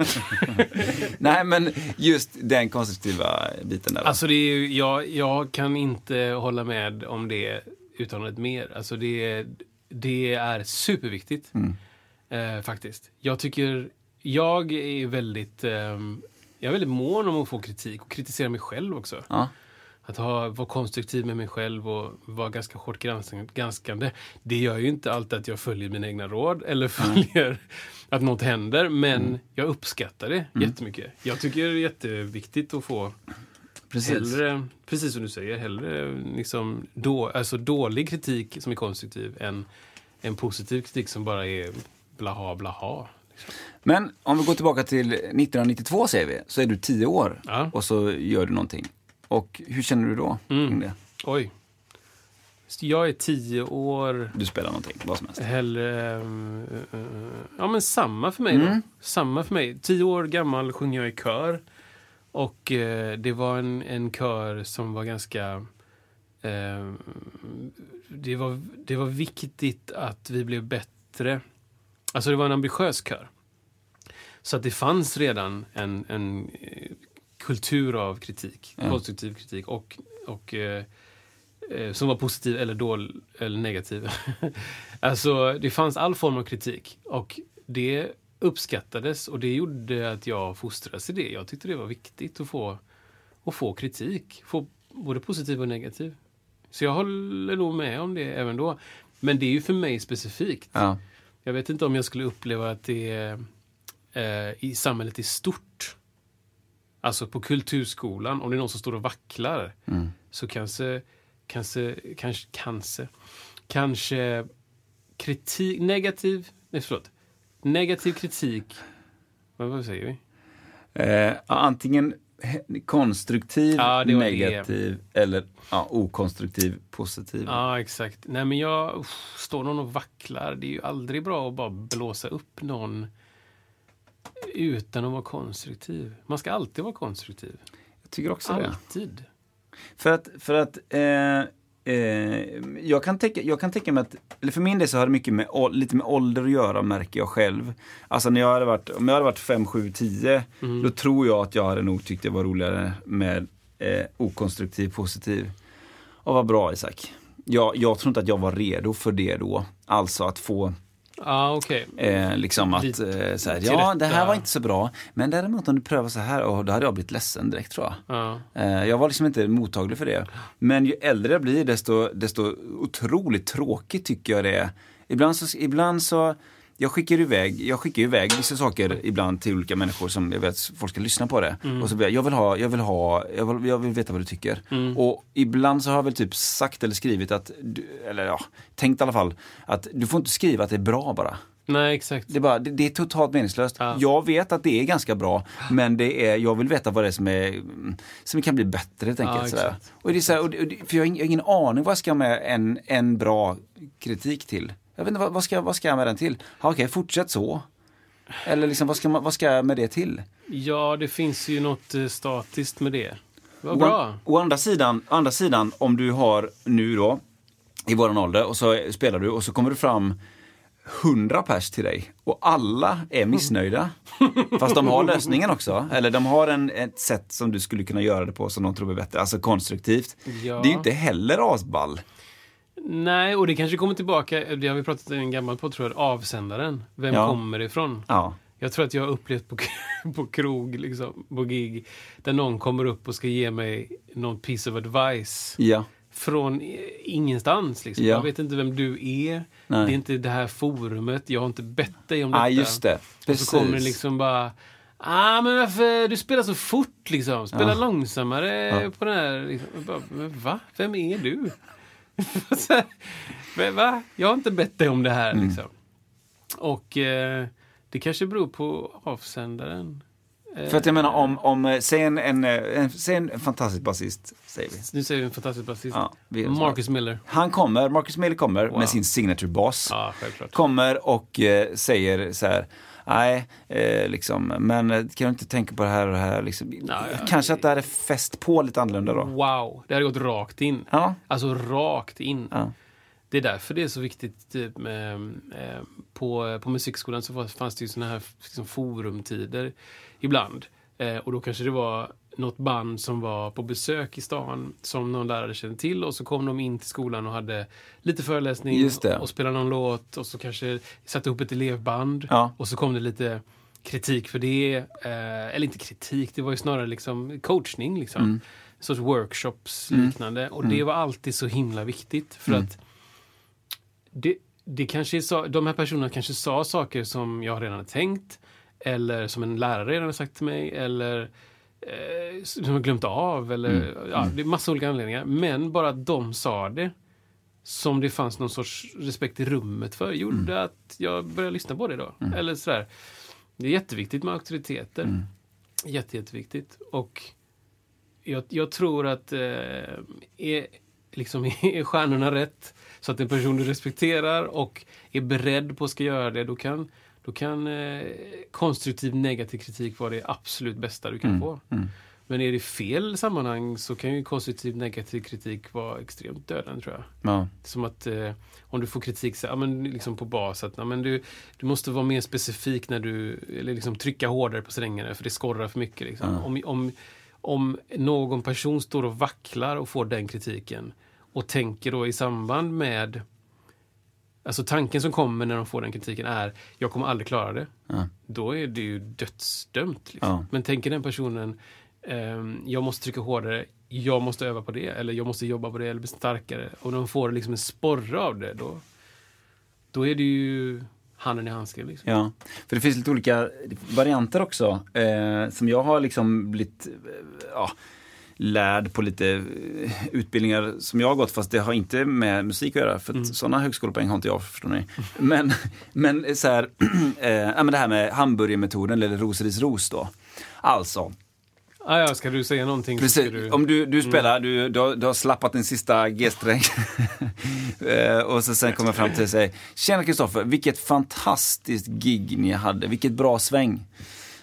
(laughs) Nej, men just den konstruktiva biten där. Alltså det är ju, jag, jag kan inte hålla med om det uttalandet mer. Alltså det, det är superviktigt. Eh, faktiskt. Jag tycker, jag är väldigt, ehm, jag är väldigt mån om att få kritik och kritisera mig själv också. ja. Att ha, vara konstruktiv med mig själv och vara ganska hårt granskande. Det gör ju inte alltid att jag följer mina egna råd eller följer (laughs) att något händer. Men jag uppskattar det jättemycket. Jag tycker det är jätteviktigt att få Precis. hellre, precis som du säger, hellre liksom då, alltså dålig kritik som är konstruktiv än en positiv kritik som bara är blaha blaha. Men om vi går tillbaka till 1992 säger vi, så är du tio år Ja. och så gör du någonting. Och hur känner du då Mm. det? Oj. Jag är tio år, Du spelar någonting, vad som helst. hellre... eh, ja, men samma för mig då. Mm. Samma för mig. Tio år gammal sjunger jag i kör. Och eh, det var en, en kör som var ganska... Eh, det, var, det var viktigt att vi blev bättre. Alltså det var en ambitiös kör. Så att det fanns redan en, en eh, kultur av kritik, Ja. konstruktiv kritik och, och eh, eh, som var positiv eller dålig eller negativ. (laughs) alltså det fanns all form av kritik och det uppskattades och det gjorde att jag fostrades i det. Jag tyckte det var viktigt att få, att få kritik, få både positiv och negativ. Så jag håller nog med om det även då. Men det är ju för mig specifikt. Ja. Jag vet inte om jag skulle uppleva att det eh, i samhället i stort. Alltså på kulturskolan, om det är någon som står och vacklar. Mm. Så kanske, kanske, kanske, kanske, kanske kritik, negativ, nej förlåt, negativ kritik, vad, vad säger vi? Eh, antingen konstruktiv, Ja, var det. negativ eller ja, okonstruktiv, positiv. Ja, exakt. Nej men jag, uff, står någon och vacklar, det är ju aldrig bra att bara blåsa upp någon utan att vara konstruktiv. Man ska alltid vara konstruktiv. Jag tycker också det. Alltid. För att, för att eh, eh, jag, kan tänka, jag kan tänka mig att, eller för min del så har det mycket med, lite med ålder att göra märker jag själv. Alltså när jag hade varit, om jag hade varit 5, 7, 10, Mm. då tror jag att jag hade nog tyckt det var roligare med eh, okonstruktiv, positiv. Och vad bra Isak. Jag, jag tror inte att jag var redo för det då. Alltså att få Ja, okej. Eh, liksom att, eh, så här, ja det här var inte så bra. Men däremot om du prövar så här, och då hade jag blivit ledsen direkt tror jag. Ja. Eh, jag var liksom inte mottaglig för det. Men ju äldre jag blir desto, desto otroligt tråkigt tycker jag det är. Ibland så, ibland så jag skickar iväg, jag skickar iväg vissa saker ibland till olika människor som jag vet folk ska lyssna på det. Och så blir jag, jag vill ha, jag vill ha, jag vill, jag vill veta vad du tycker. Och ibland så har jag väl typ sagt eller skrivit att, du, eller ja, tänkt i alla fall, att du får inte skriva att det är bra bara. Nej, exakt. Det är, bara, det, det är totalt meningslöst. Ja. Jag vet att det är ganska bra, men det är, jag vill veta vad det är som, är, som kan bli bättre helt enkelt. Ja, sådär. exakt. Och det är så här, och, det- och, det- för jag har ing- jag har ingen aning vad jag ska med en, en bra kritik till. Jag vet inte, vad, ska, vad ska jag med den till? Ja, Okej, fortsätt så. Eller liksom, vad ska, man, vad ska jag med det till? Ja, det finns ju något eh, statiskt med det. Vad Å, bra. å andra sidan, å andra sidan, om du har nu då, i våran ålder, och så spelar du och så kommer du fram hundra pers till dig och alla är missnöjda. (laughs) Fast de har lösningen också. Eller de har en, ett sätt som du skulle kunna göra det på som de tror är bättre. Alltså konstruktivt. Ja. Det är ju inte heller asball. Nej, och det kanske kommer tillbaka, det har vi pratat en gammal på tror jag, avsändaren. Vem Ja. kommer ifrån? Ja. Jag tror att jag har upplevt på, (laughs) på krog, liksom, på gig, där någon kommer upp och ska ge mig någon piece of advice. Ja. Från i- ingenstans. Liksom. Ja. Jag vet inte vem du är. Nej. Det är inte det här forumet. Jag har inte bett dig om detta. just det. Och Precis. så kommer det liksom bara... Ah, men varför? Du spelar så fort liksom. Spela Ja. långsammare Ja. på den här... Liksom. Bara, va? Vem är du? (laughs) Men va? Jag har inte bett dig om det här Mm. liksom. Och eh, det kanske beror på avsändaren. Eh, För att jag menar om, om eh, säg en, en, eh, en, säg en fantastisk basist, säger vi. Nu säger vi en fantastisk basist. Ja, Marcus Miller. Han kommer, Marcus Miller kommer Wow. med sin signature bass. Ja. Kommer och eh, säger så här, nej, eh, liksom, men eh, kan du inte tänka på det här och det här? Liksom. Ja. Kanske att det hade fäst på lite annorlunda då. Wow, det hade gått rakt in. Ja. Alltså rakt in. Ja. Det är därför det är så viktigt. Typ, med, eh, på, på musikskolan så fanns- fanns det ju såna här liksom, forumtider ibland. Eh, och då kanske det var något band som var på besök i stan som någon lärare kände till och så kom de in till skolan och hade lite föreläsning och spelade någon låt och så kanske satte ihop ett elevband Ja. och så kom det lite kritik för det. Eh, eller inte kritik, det var ju snarare liksom coachning. Liksom. Mm. Sorts workshops liknande. Och det var alltid så himla viktigt. För Mm. att det, det kanske sa, de här personerna kanske sa saker som jag redan hade tänkt. Eller som en lärare redan sagt till mig. Eller eh, som jag glömt av. Eller, Mm. ja, det är massa olika anledningar. Men bara att de sa det. Som det fanns någon sorts respekt i rummet för. Gjorde Mm. att jag började lyssna på det då. Eller sådär. Det är jätteviktigt med auktoriteter. Mm. Jätte, jätteviktigt. Och jag, jag tror att eh, är, liksom, (laughs) är stjärnorna rätt så att en person du respekterar och är beredd på att ska göra det, då kan, då kan eh, konstruktiv negativ kritik vara det absolut bästa du kan få. Men är det fel sammanhang så kan ju konstruktiv negativ kritik vara extremt dödande tror jag. Ja. Som att eh, om du får kritik så, ja, men, liksom på bas att ja, men du, du måste vara mer specifik när du, eller liksom trycka hårdare på strängarna för det skorrar för mycket. Liksom. Om, om, om någon person står och vacklar och får den kritiken och tänker då i samband med Alltså tanken som kommer när de får den kritiken är jag kommer aldrig klara det. Ja. Då är det ju dödsdömt. Liksom. Ja. Men tänker den personen ehm, jag måste trycka hårdare, jag måste öva på det eller jag måste jobba på det eller bli starkare. Och de får liksom en sporre av det då, då är det ju handen i handsken. Liksom. Ja, för det finns lite olika varianter också. Eh, som jag har liksom blivit eh, ja, lärd på lite eh, utbildningar som jag har gått, fast det har inte med musik att göra. För att sådana högskolepoäng har inte jag, förstår ni. Men, men så här, (clears throat) ja, men det här med hamburgermetoden, eller ros, ris, ros då. Alltså, Ah, ja, ska du säga någonting Precis. du... Om du, du spelar, du, du, har, du har slappat den sista G-sträng. (laughs) Eh, och så sen kommer jag fram till säger, Tjena Kristoffer, vilket fantastiskt gig ni hade, vilket bra sväng.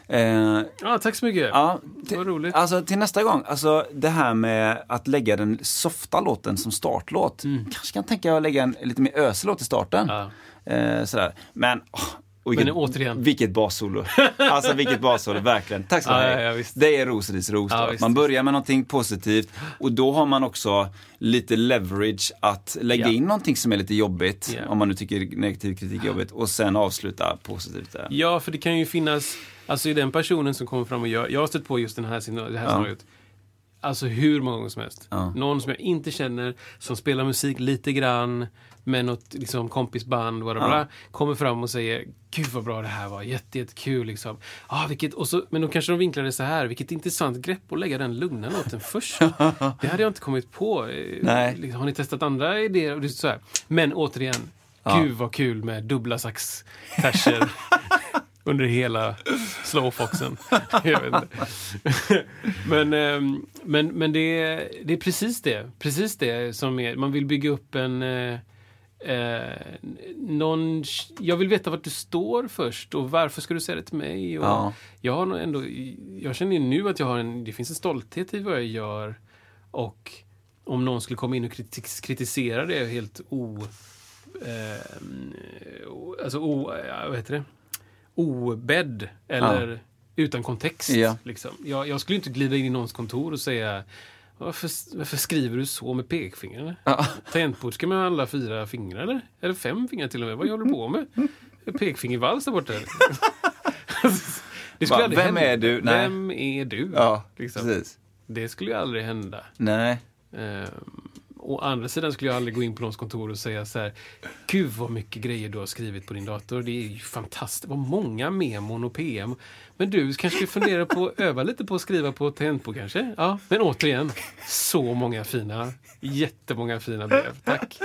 Eh, Ja, tack så mycket. ja, Vad roligt. Alltså till nästa gång, alltså det här med att lägga den softa låten som startlåt. Kanske kan tänka att lägga en lite mer ösig låt i starten. Ja. Eh, sådär. Men, och vilket, Men återigen. vilket bassolo. (laughs) alltså vilket bassolo, verkligen. Tack så mycket. ja, ja. Det är ros, ris, ros. Ja, man börjar med någonting positivt och då har man också lite leverage att lägga in någonting som är lite jobbigt. Om man nu tycker negativ kritik är jobbigt. Och sen avsluta positivt. Där. Ja, för det kan ju finnas, alltså i den personen som kommer fram och gör, jag har stött på just den här, det här Ja. scenariot. Alltså hur många gånger som helst. Ja. Någon som jag inte känner, som spelar musik lite grann, med något liksom, kompisband, vad det Ja. kommer fram och säger Gud vad bra det här var, jätte, jättekul liksom. Ah, vilket, och så, men då kanske de vinklar det så här, vilket intressant grepp att lägga den lugna låten först. (laughs) det hade jag inte kommit på. Eh, Nej. Liksom, har ni testat andra idéer? Så här. Men återigen, Ja. gud vad kul med dubbla sax-terser (laughs) under hela slowfoxen. (laughs) Men ehm, men, men det, är, det är precis det. Precis det som är, man vill bygga upp en eh, eh, någon, jag vill veta vart du står först och varför ska du säga det till mig? Och Ja. Jag har ändå, jag känner ju nu att jag har en, det finns en stolthet i vad jag gör och om någon skulle komma in och kritis- kritisera det helt o, eh, o- alltså, o, vad heter det? Obädd eller utan kontext. Ja. Liksom. Jag, jag skulle inte glida in i någons kontor och säga varför, varför skriver du så med pekfingret? Ja. Tangentbord ska man ha alla fyra fingrar eller? Eller fem fingrar till och med. Vad håller du på med? Pekfingervals där borta. (laughs) Det skulle Va, vem hända. är du? Nej. Vem är du? Ja, Liksom. precis. Det skulle ju aldrig hända. Nej. Eh, å andra sidan skulle jag aldrig gå in på någons kontor och säga så här Gud vad mycket grejer du har skrivit på din dator. Det är ju fantastiskt. Vad många memon och PM. Men du kanske skulle fundera på att öva lite på att skriva på tangentbord kanske? Ja, men återigen. Så många fina, jättemånga fina brev. Tack.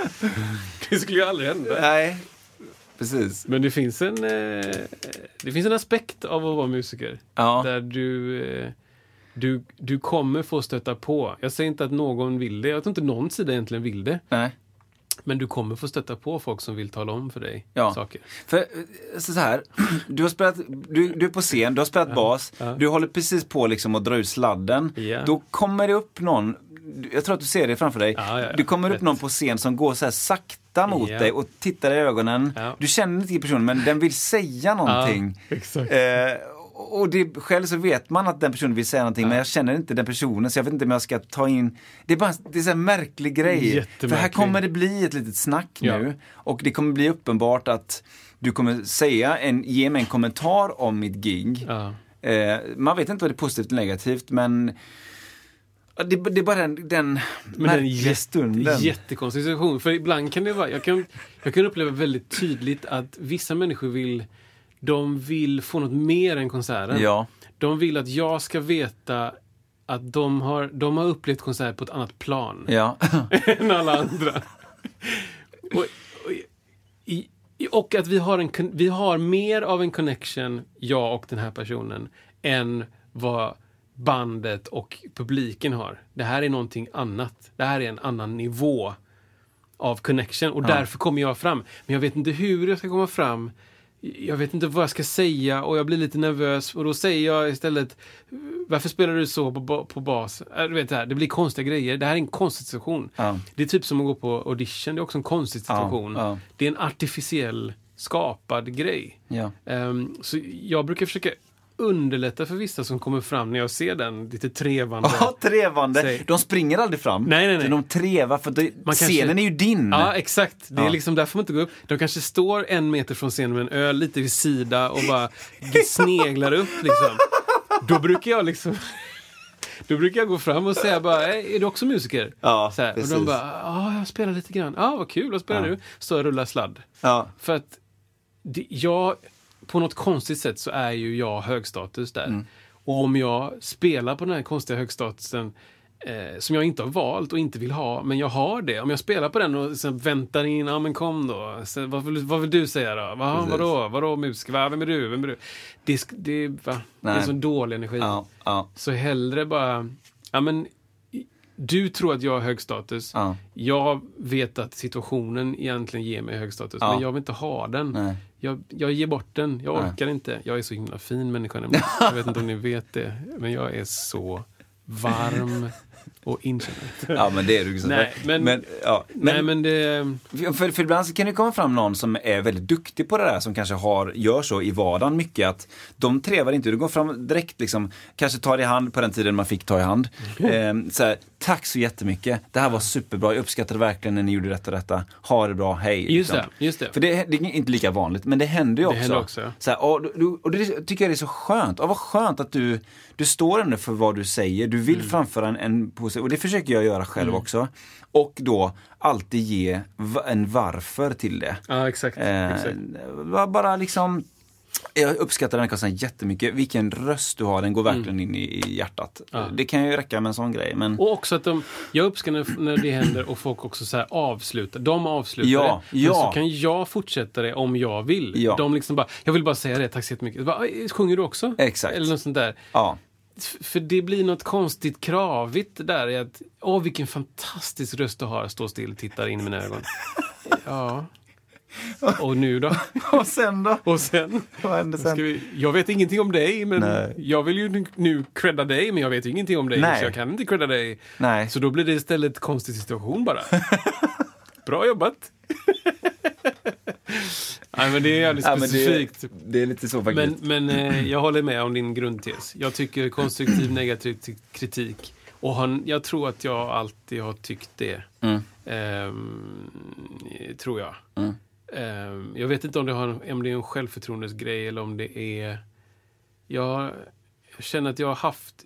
Det skulle ju aldrig hända. Nej. Precis. Men det finns en, eh, det finns en aspekt av att vara musiker. Ja. Där du, eh, du, du kommer få stöta på. Jag säger inte att någon vill det. Jag tror inte någon sida egentligen vill det. Nej. Men du kommer få stöta på folk som vill tala om för dig Ja. saker. För eh, så här, (clears throat) du har spelat, du, du är på scen, du har spelat bas, ja. du håller precis på liksom att dra ut sladden. Ja. Då kommer det upp någon, jag tror att du ser det framför dig, Ja, ja, ja. det kommer upp Rätt. någon på scen som går så här sakta mot Ja. dig och tittar i ögonen. Du känner inte personen men den vill säga någonting. (laughs) exakt. Eh, och det, själv så vet man att den personen vill säga någonting men jag känner inte den personen så jag vet inte om jag ska ta in Det är bara det är så här märklig grej. För här kommer det bli ett litet snack Ja. nu och det kommer bli uppenbart att du kommer säga en, ge mig en kommentar om mitt gig. Ja. Eh, man vet inte vad det är positivt eller negativt men ja, det, det är bara den, den Men en märkliga jätte, stunden. jättekonstig situation. För ibland kan det vara, jag kan, jag kan uppleva väldigt tydligt att vissa människor vill, de vill få något mer än konserten. Ja, De vill att jag ska veta att de har, de har upplevt konsert på ett annat plan ja. (laughs) än alla andra. (laughs) och, och, i, i- och att vi har, en, vi har mer av en connection, jag och den här personen, än vad bandet och publiken har. Det här är någonting annat. Det här är en annan nivå av connection och därför kommer jag fram. Men jag vet inte hur jag ska komma fram. Jag vet inte vad jag ska säga och jag blir lite nervös och då säger jag istället Varför spelar du så på, på bas? Äh, Du vet det här, det blir konstiga grejer. Det här är en konstig situation. Ja. Det är typ som att gå på audition, det är också en konstig situation. ja. Det är en artificiell skapad grej. ja. Ehm, så jag brukar försöka underlätta för vissa som kommer fram när jag ser den lite trevande. Ja, trevande. Säg. De springer aldrig fram. Nej, nej, nej. De trevar för det, Man kanske- scenen är ju din. Ja, exakt. Det är Ja. liksom därför man inte går upp. De kanske står en meter från scenen med en öl lite vid sida och bara sneglar upp liksom. Då brukar jag liksom (laughs) Då brukar jag gå fram och säga bara, "Är du också musiker? Ja, så här. Och precis. de bara, ja, jag spelar lite grann. Ja, vad kul, vad spelar Ja. du? Så jag rullar sladd. Ja. För att det, jag, på något konstigt sätt så är ju jag högstatus där. Mm. Och om jag spelar på den här konstiga högstatusen eh, som jag inte har valt och inte vill ha, men jag har det. Om jag spelar på den och sen väntar in, ja men kom då. Så, vad, vill, vad vill du säga då? Va, Precis. vadå? Vadå musiker? Va, vem är du? Vem är du? Det, det, va? det är Nej. så dålig energi. Ja, ja, Så hellre bara, ja men du tror att jag har hög status. ja. Jag vet att situationen egentligen ger mig hög status, Ja. men jag vill inte ha den. Nej. Jag, jag ger bort den. Jag Nej. orkar inte. Jag är så himla fin människa nämligen. Jag vet inte om ni vet det, men jag är så varm och inkännande. (laughs) ja, men det är du. Nej, men- men, ja, men, Nej, men det... För, för ibland så kan det komma fram någon som är väldigt duktig på det där, som kanske har, gör så i vardagen mycket att de trevar inte, du går fram direkt liksom, kanske tar i hand på den tiden man fick ta i hand. (laughs) Eh, så här, Tack så jättemycket, det här var superbra, jag uppskattade verkligen när ni gjorde detta och detta. Ha det bra, hej. Just liksom. det, just det. För det, det är inte lika vanligt, men det händer ju Det också. händer också. Så här, och, du- och det tycker jag är så skönt. Och vad skönt att du, du står ändå för vad du säger. Du Mm. vill framföra en, en positiv, och det försöker jag göra själv också. Och då alltid ge en varför till det. Ja, exakt. Eh, exakt. bara liksom jag uppskattar den här konserten jättemycket. Vilken röst du har, den går verkligen in i, hjärtat. Mm. Ja. Det kan ju räcka med en sån grej. Men Och också att de, jag uppskattar när- det händer och folk också så här avslutar. De avslutar Ja, det. ja. Men så kan jag fortsätta det om jag vill. Ja. De liksom bara, jag vill bara säga det, tack så jättemycket. Bara, "Oj, Sjunger du också? Exakt. Eller något sånt där. ja, För det blir något konstigt kravigt där i att, åh vilken fantastisk röst du har, stå still, tittar in i mina ögon. Ja. (laughs) Och nu då? och sen då? Och sen? Vad händer sen? vi, jag vet ingenting om dig, men Nej. jag vill ju nu- credda dig, men jag vet ingenting om dig, Nej. så jag kan inte credda dig. Nej. Så då blir det istället konstig situation bara. (laughs) Bra jobbat! (laughs) Nej, men det är jävligt Ja, specifikt. det, det är lite så faktiskt. Men, men eh, jag håller med om din grundtes. Jag tycker konstruktiv (clears throat) negativ kritik. Och han, jag tror att jag alltid har tyckt det. Mm. Ehm, tror jag. Mm. Ehm, jag vet inte om det, har, om det är en självförtroendesgrej eller om det är... Jag, jag känner att jag har haft...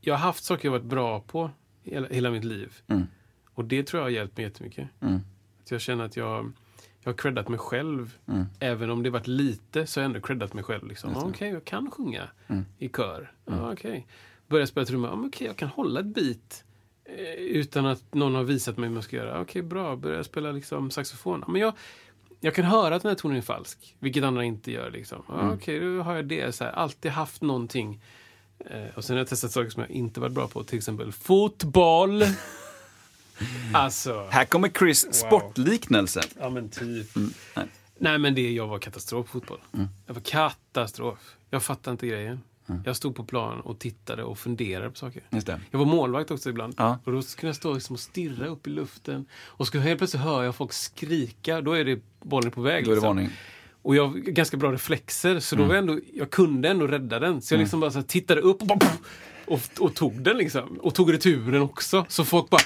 Jag har haft saker jag varit bra på hela, hela mitt liv. Mm. Och det tror jag har hjälpt mig jättemycket. Mm. Att jag känner att jag, jag har creddat mig själv. Mm. Även om det varit lite så har jag ändå creddat mig själv. Liksom. Okej, jag kan sjunga Mm. i kör. Ja, okej. Börja spela trummor. Ja, men okej, jag kan hålla ett beat. eh, Utan att någon har visat mig hur man ska göra. Okej, bra. Börja spela liksom saxofon. Men jag, jag kan höra att den här tonen är falsk. Vilket andra inte gör. Liksom. Ja, Mm. Okej, då har jag det. Så här, alltid haft någonting. Eh, och sen har jag testat saker som jag inte varit bra på. Till exempel fotboll. (laughs) alltså. Här kommer Chris sportliknelse. Ja men typ. Mm, nej. Nej men det, jag var katastrof fotboll. Mm. Jag var katastrof. Jag fattade inte grejen. Jag stod på plan och tittade och funderade på saker. Just det. Jag var målvakt också ibland. Ja. Och då kunde jag stå liksom och stirra upp i luften. Och så helt plötsligt hör jag folk skrika. Då är det bollen på väg. Då är det liksom. Och jag har ganska bra reflexer. Så Mm. då var jag, ändå, jag kunde ändå rädda den. Så jag liksom bara så tittade upp och, bara, och, och tog den liksom. Och tog returen också. Så folk bara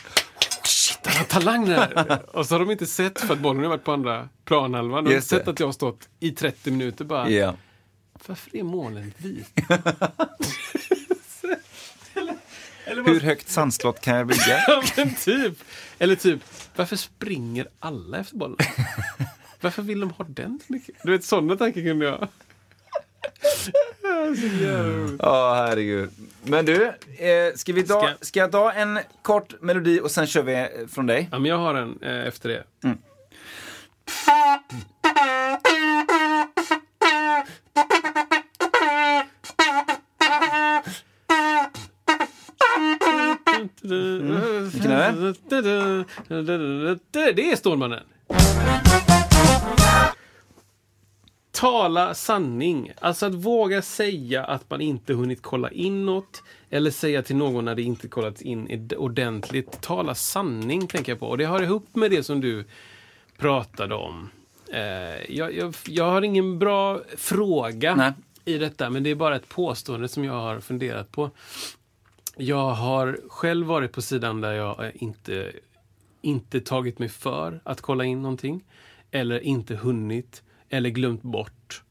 "Oh, Shit, han har talang den här. och så har de inte sett, för att bollen har varit på andra planhalvan. De har sett att jag har stått i 30 minuter bara. Ja. Varför är målen vit? Eller bara, Hur högt sandslott kan jag bygga? Ja, men typ. Eller typ, varför springer alla efter bollen? (laughs) Varför vill de ha den? Du vet, sådana tankar kunde jag. Ja, så jävla roligt. Ja, herregud. Men du, eh, ska, vi ta, Ska- ska jag ta en kort melodi och sen kör vi eh, från dig? Ja, men jag har en eh, efter det. Vilken är det? Det är Stålmannen. Tala sanning. Alltså att våga säga att man inte hunnit kolla in något. Eller säga till någon när det inte kollats in ordentligt. Tala sanning tänker jag på. Och det har ihop med det som du pratade om. Eh, jag, jag, jag har ingen bra fråga Nej. i detta. Men det är bara ett påstående som jag har funderat på. Jag har själv varit på sidan där jag eh, inte, inte tagit mig för att kolla in någonting. Eller inte hunnit. Eller glömt bort.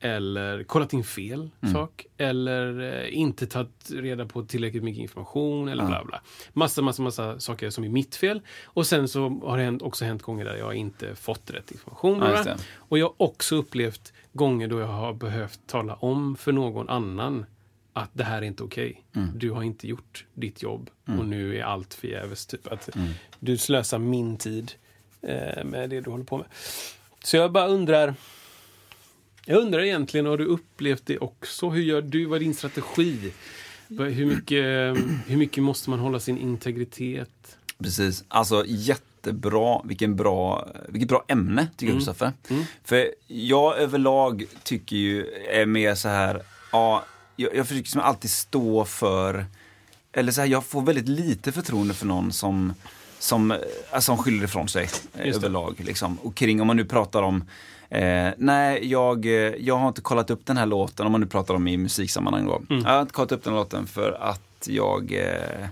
Eller kollat in fel sak. Eller eh, inte tagit reda på tillräckligt mycket information. Eller bla bla. Massa, massa, massa saker som är mitt fel. Och sen så har det hänt, också hänt gånger där jag inte fått rätt information. Ja. Och jag har också upplevt gånger då jag har behövt tala om för någon annan att det här är inte okej. Mm. Du har inte gjort ditt jobb och nu är allt förgäves. Typ. Att Mm. Du slösar min tid eh, med det du håller på med. Så jag bara undrar. Jag undrar egentligen, har du upplevt det också? Hur gör du? Vad är din strategi? Hur mycket, hur mycket måste man hålla sin integritet? Precis. Alltså jättebra, vilken bra, vilket bra ämne tycker jag Kristoffer. För jag överlag tycker ju, är mer så här, ja, jag, jag försöker som alltid stå för, eller så här, jag får väldigt lite förtroende för någon som som, eh, som skyller ifrån sig överlag. Liksom. Och kring, om man nu pratar om Eh, nej, jag, eh, jag har inte kollat upp den här låten, om man nu pratar om i musiksammanhang då. Jag har inte kollat upp den här låten för att jag eh,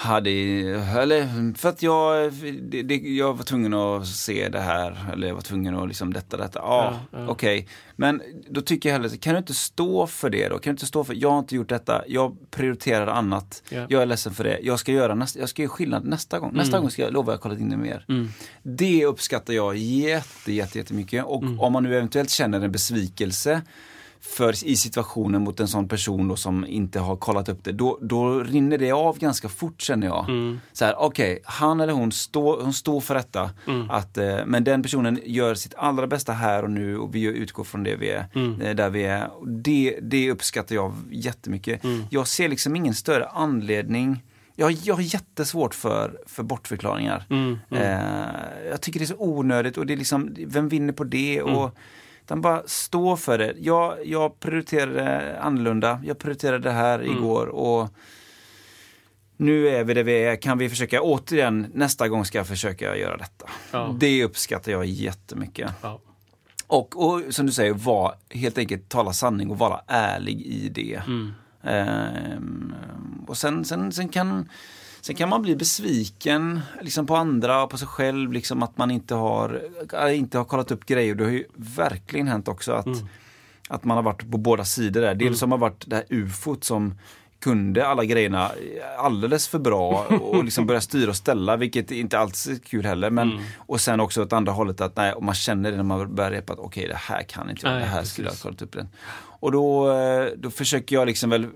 hade, eller för att jag, det, det, jag var tvungen att se det här, eller jag var tvungen att liksom detta, detta. Ja, Ja, ja. okej. Men då tycker jag hellre, kan du inte stå för det då? Kan du inte stå för, jag har inte gjort detta, jag prioriterar annat. Ja. Jag är ledsen för det. Jag ska göra nästa, jag ska göra skillnad nästa gång. Nästa Mm. gång ska jag lova jag kollat in det mer. Det uppskattar jag jätte, jätte, jättemycket. Och Mm. om man nu eventuellt känner en besvikelse för, i situationen mot en sån person då som inte har kollat upp det, då, då rinner det av ganska fort känner jag. Mm. Så här, okej, han eller hon, står hon står för detta. Mm. Att, eh, men den personen gör sitt allra bästa här och nu och vi utgår från det vi är, Mm. eh, där vi är. Det, det uppskattar jag jättemycket. Mm. Jag ser liksom ingen större anledning jag, jag har jättesvårt för, för bortförklaringar. Mm, Eh, jag tycker det är så onödigt och det är liksom, vem vinner på det? Mm. Och, utan bara stå för det. Jag, jag prioriterade annorlunda. Jag prioriterade det här Mm. igår och nu är vi där vi är, kan vi försöka återigen, nästa gång ska jag försöka göra detta. Ja. Det uppskattar jag jättemycket. Ja. Och, och som du säger, var, helt enkelt tala sanning och vara ärlig i det. Mm. Ehm, och sen, sen, sen, kan, sen kan man bli besviken liksom på andra och på sig själv, liksom att man inte har, äh, inte har kollat upp grejer. Det har ju verkligen hänt också att, att man har varit på båda sidor där. Dels har man varit det här ufot som kunde alla grejerna alldeles för bra (laughs) och liksom börja styra och ställa, vilket inte alls är kul heller. Men, Och sen också åt andra hållet att nej, och man känner det när man börjar repa att okej, det här kan inte jag, det här skulle jag ha kollat upp den. Och då, eh, då försöker jag liksom väl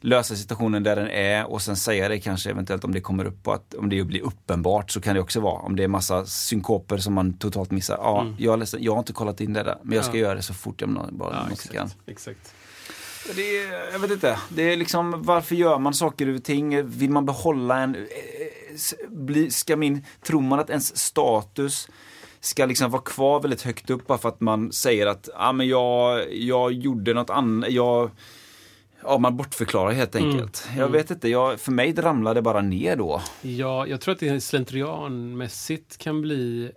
lösa situationen där den är och sen säga det kanske eventuellt om det kommer upp på att om det blir uppenbart så kan det också vara. Om det är massa synkoper som man totalt missar. Ja, jag, är ledsen, jag har inte kollat in det där men jag ska Mm. Ja. göra det så fort jag bara Ja, någonsin kan. exakt. exakt. Det är, jag vet inte. Det är liksom, varför gör man saker och ting? Vill man behålla en... eh, Bli, ska min, tror man att ens status ska liksom vara kvar väldigt högt upp bara för att man säger att ah, men jag, jag gjorde något annat. Jag, ja, man bortförklarar helt enkelt. Jag vet inte, jag, för mig ramlade det bara ner då. Ja, jag tror att det slentrianmässigt kan bli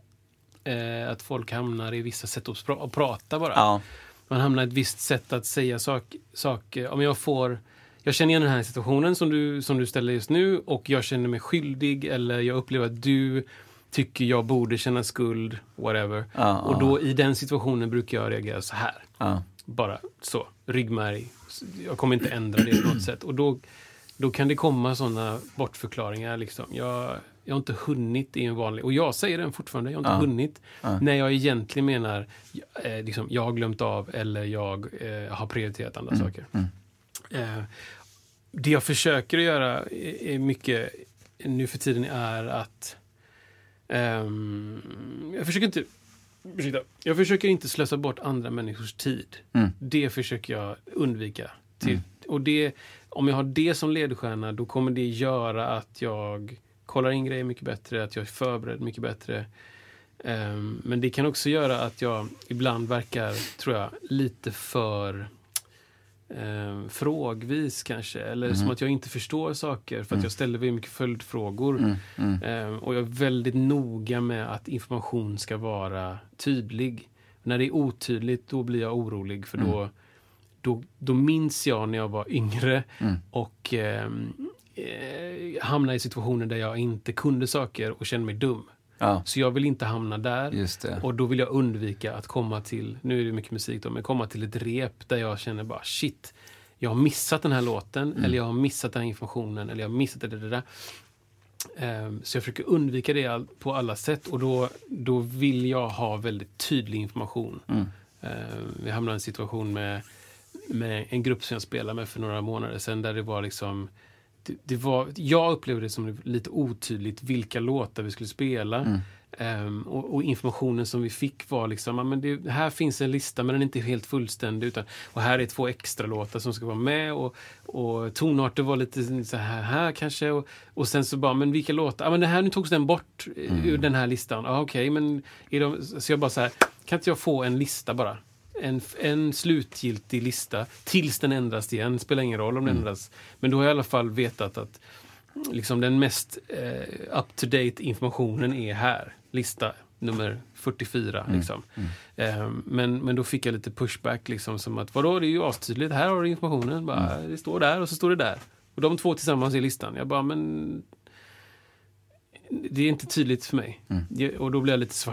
eh, att folk hamnar i vissa sätt att, att prata bara. Ja. Man hamnar i ett visst sätt att säga sak- saker. Om jag får... Jag känner igen den här situationen som du, som du ställer just nu och jag känner mig skyldig eller jag upplever att du tycker jag borde känna skuld, whatever. Ja, och då i den situationen brukar jag reagera så här. Ja. Bara så, ryggmärg. Jag kommer inte ändra det på något sätt. Och då, då kan det komma sådana bortförklaringar. Liksom. Jag, jag har inte hunnit i en vanlig... Och jag säger den fortfarande, jag har inte Ja. hunnit. När jag egentligen menar, eh, liksom, jag har glömt av eller jag eh, har prioriterat andra saker. Eh, det jag försöker att göra är, är mycket nu för tiden är att ehm, jag försöker inte ursäkta, jag försöker inte slösa bort andra människors tid. Mm. Det försöker jag undvika. Till, Och det, om jag har det som ledstjärna då kommer det göra att jag kollar in grejer mycket bättre, att jag är förberedd mycket bättre. Ehm, men det kan också göra att jag ibland verkar, tror jag, lite för eh, frågvis kanske. Eller som att jag inte förstår saker för att jag ställer väldigt mycket följdfrågor. Eh, och jag är väldigt noga med att information ska vara tydlig. När det är otydligt, då blir jag orolig för då, då, då minns jag när jag var yngre och ehm, eh, hamnade i situationer där jag inte kunde saker och kände mig dum. Ja, Så jag vill inte hamna där. Och då vill jag undvika att komma till, nu är det mycket musik då, men komma till ett rep där jag känner bara shit, jag har missat den här låten, Mm. eller jag har missat den här informationen, eller jag har missat det, det, det där. Ehm, så jag försöker undvika det all, på alla sätt och då, då vill jag ha väldigt tydlig information. Mm. Ehm, vi hamnade i en situation med, med en grupp som jag spelade med för några månader sedan där det var liksom det, det var, jag upplevde det som lite otydligt vilka låtar vi skulle spela. Ehm, och, och informationen som vi fick var liksom, men det, här finns en lista men den är inte helt fullständig. Utan, och här är två extra låtar som ska vara med. Och, och tonarter var lite så här, här kanske. Och, och sen så bara, men vilka låtar? Ja, men det här, nu togs den bort eh, ur den här listan. Okej, men är de, så jag bara så här, kan inte jag få en lista bara? En, en slutgiltig lista tills den ändras igen. Spelar ingen roll om den ändras. Men då har jag i alla fall vetat att liksom den mest eh, up-to-date informationen är här. Lista nummer 44. Liksom. Eh, men, men då fick jag lite pushback. Liksom, som att vadå, det är ju astydligt. Här har du informationen. Bara, Det står där och så står det där. Och de två tillsammans är listan. Jag bara, men... Det är inte tydligt för mig. Jag- Och då blir jag lite.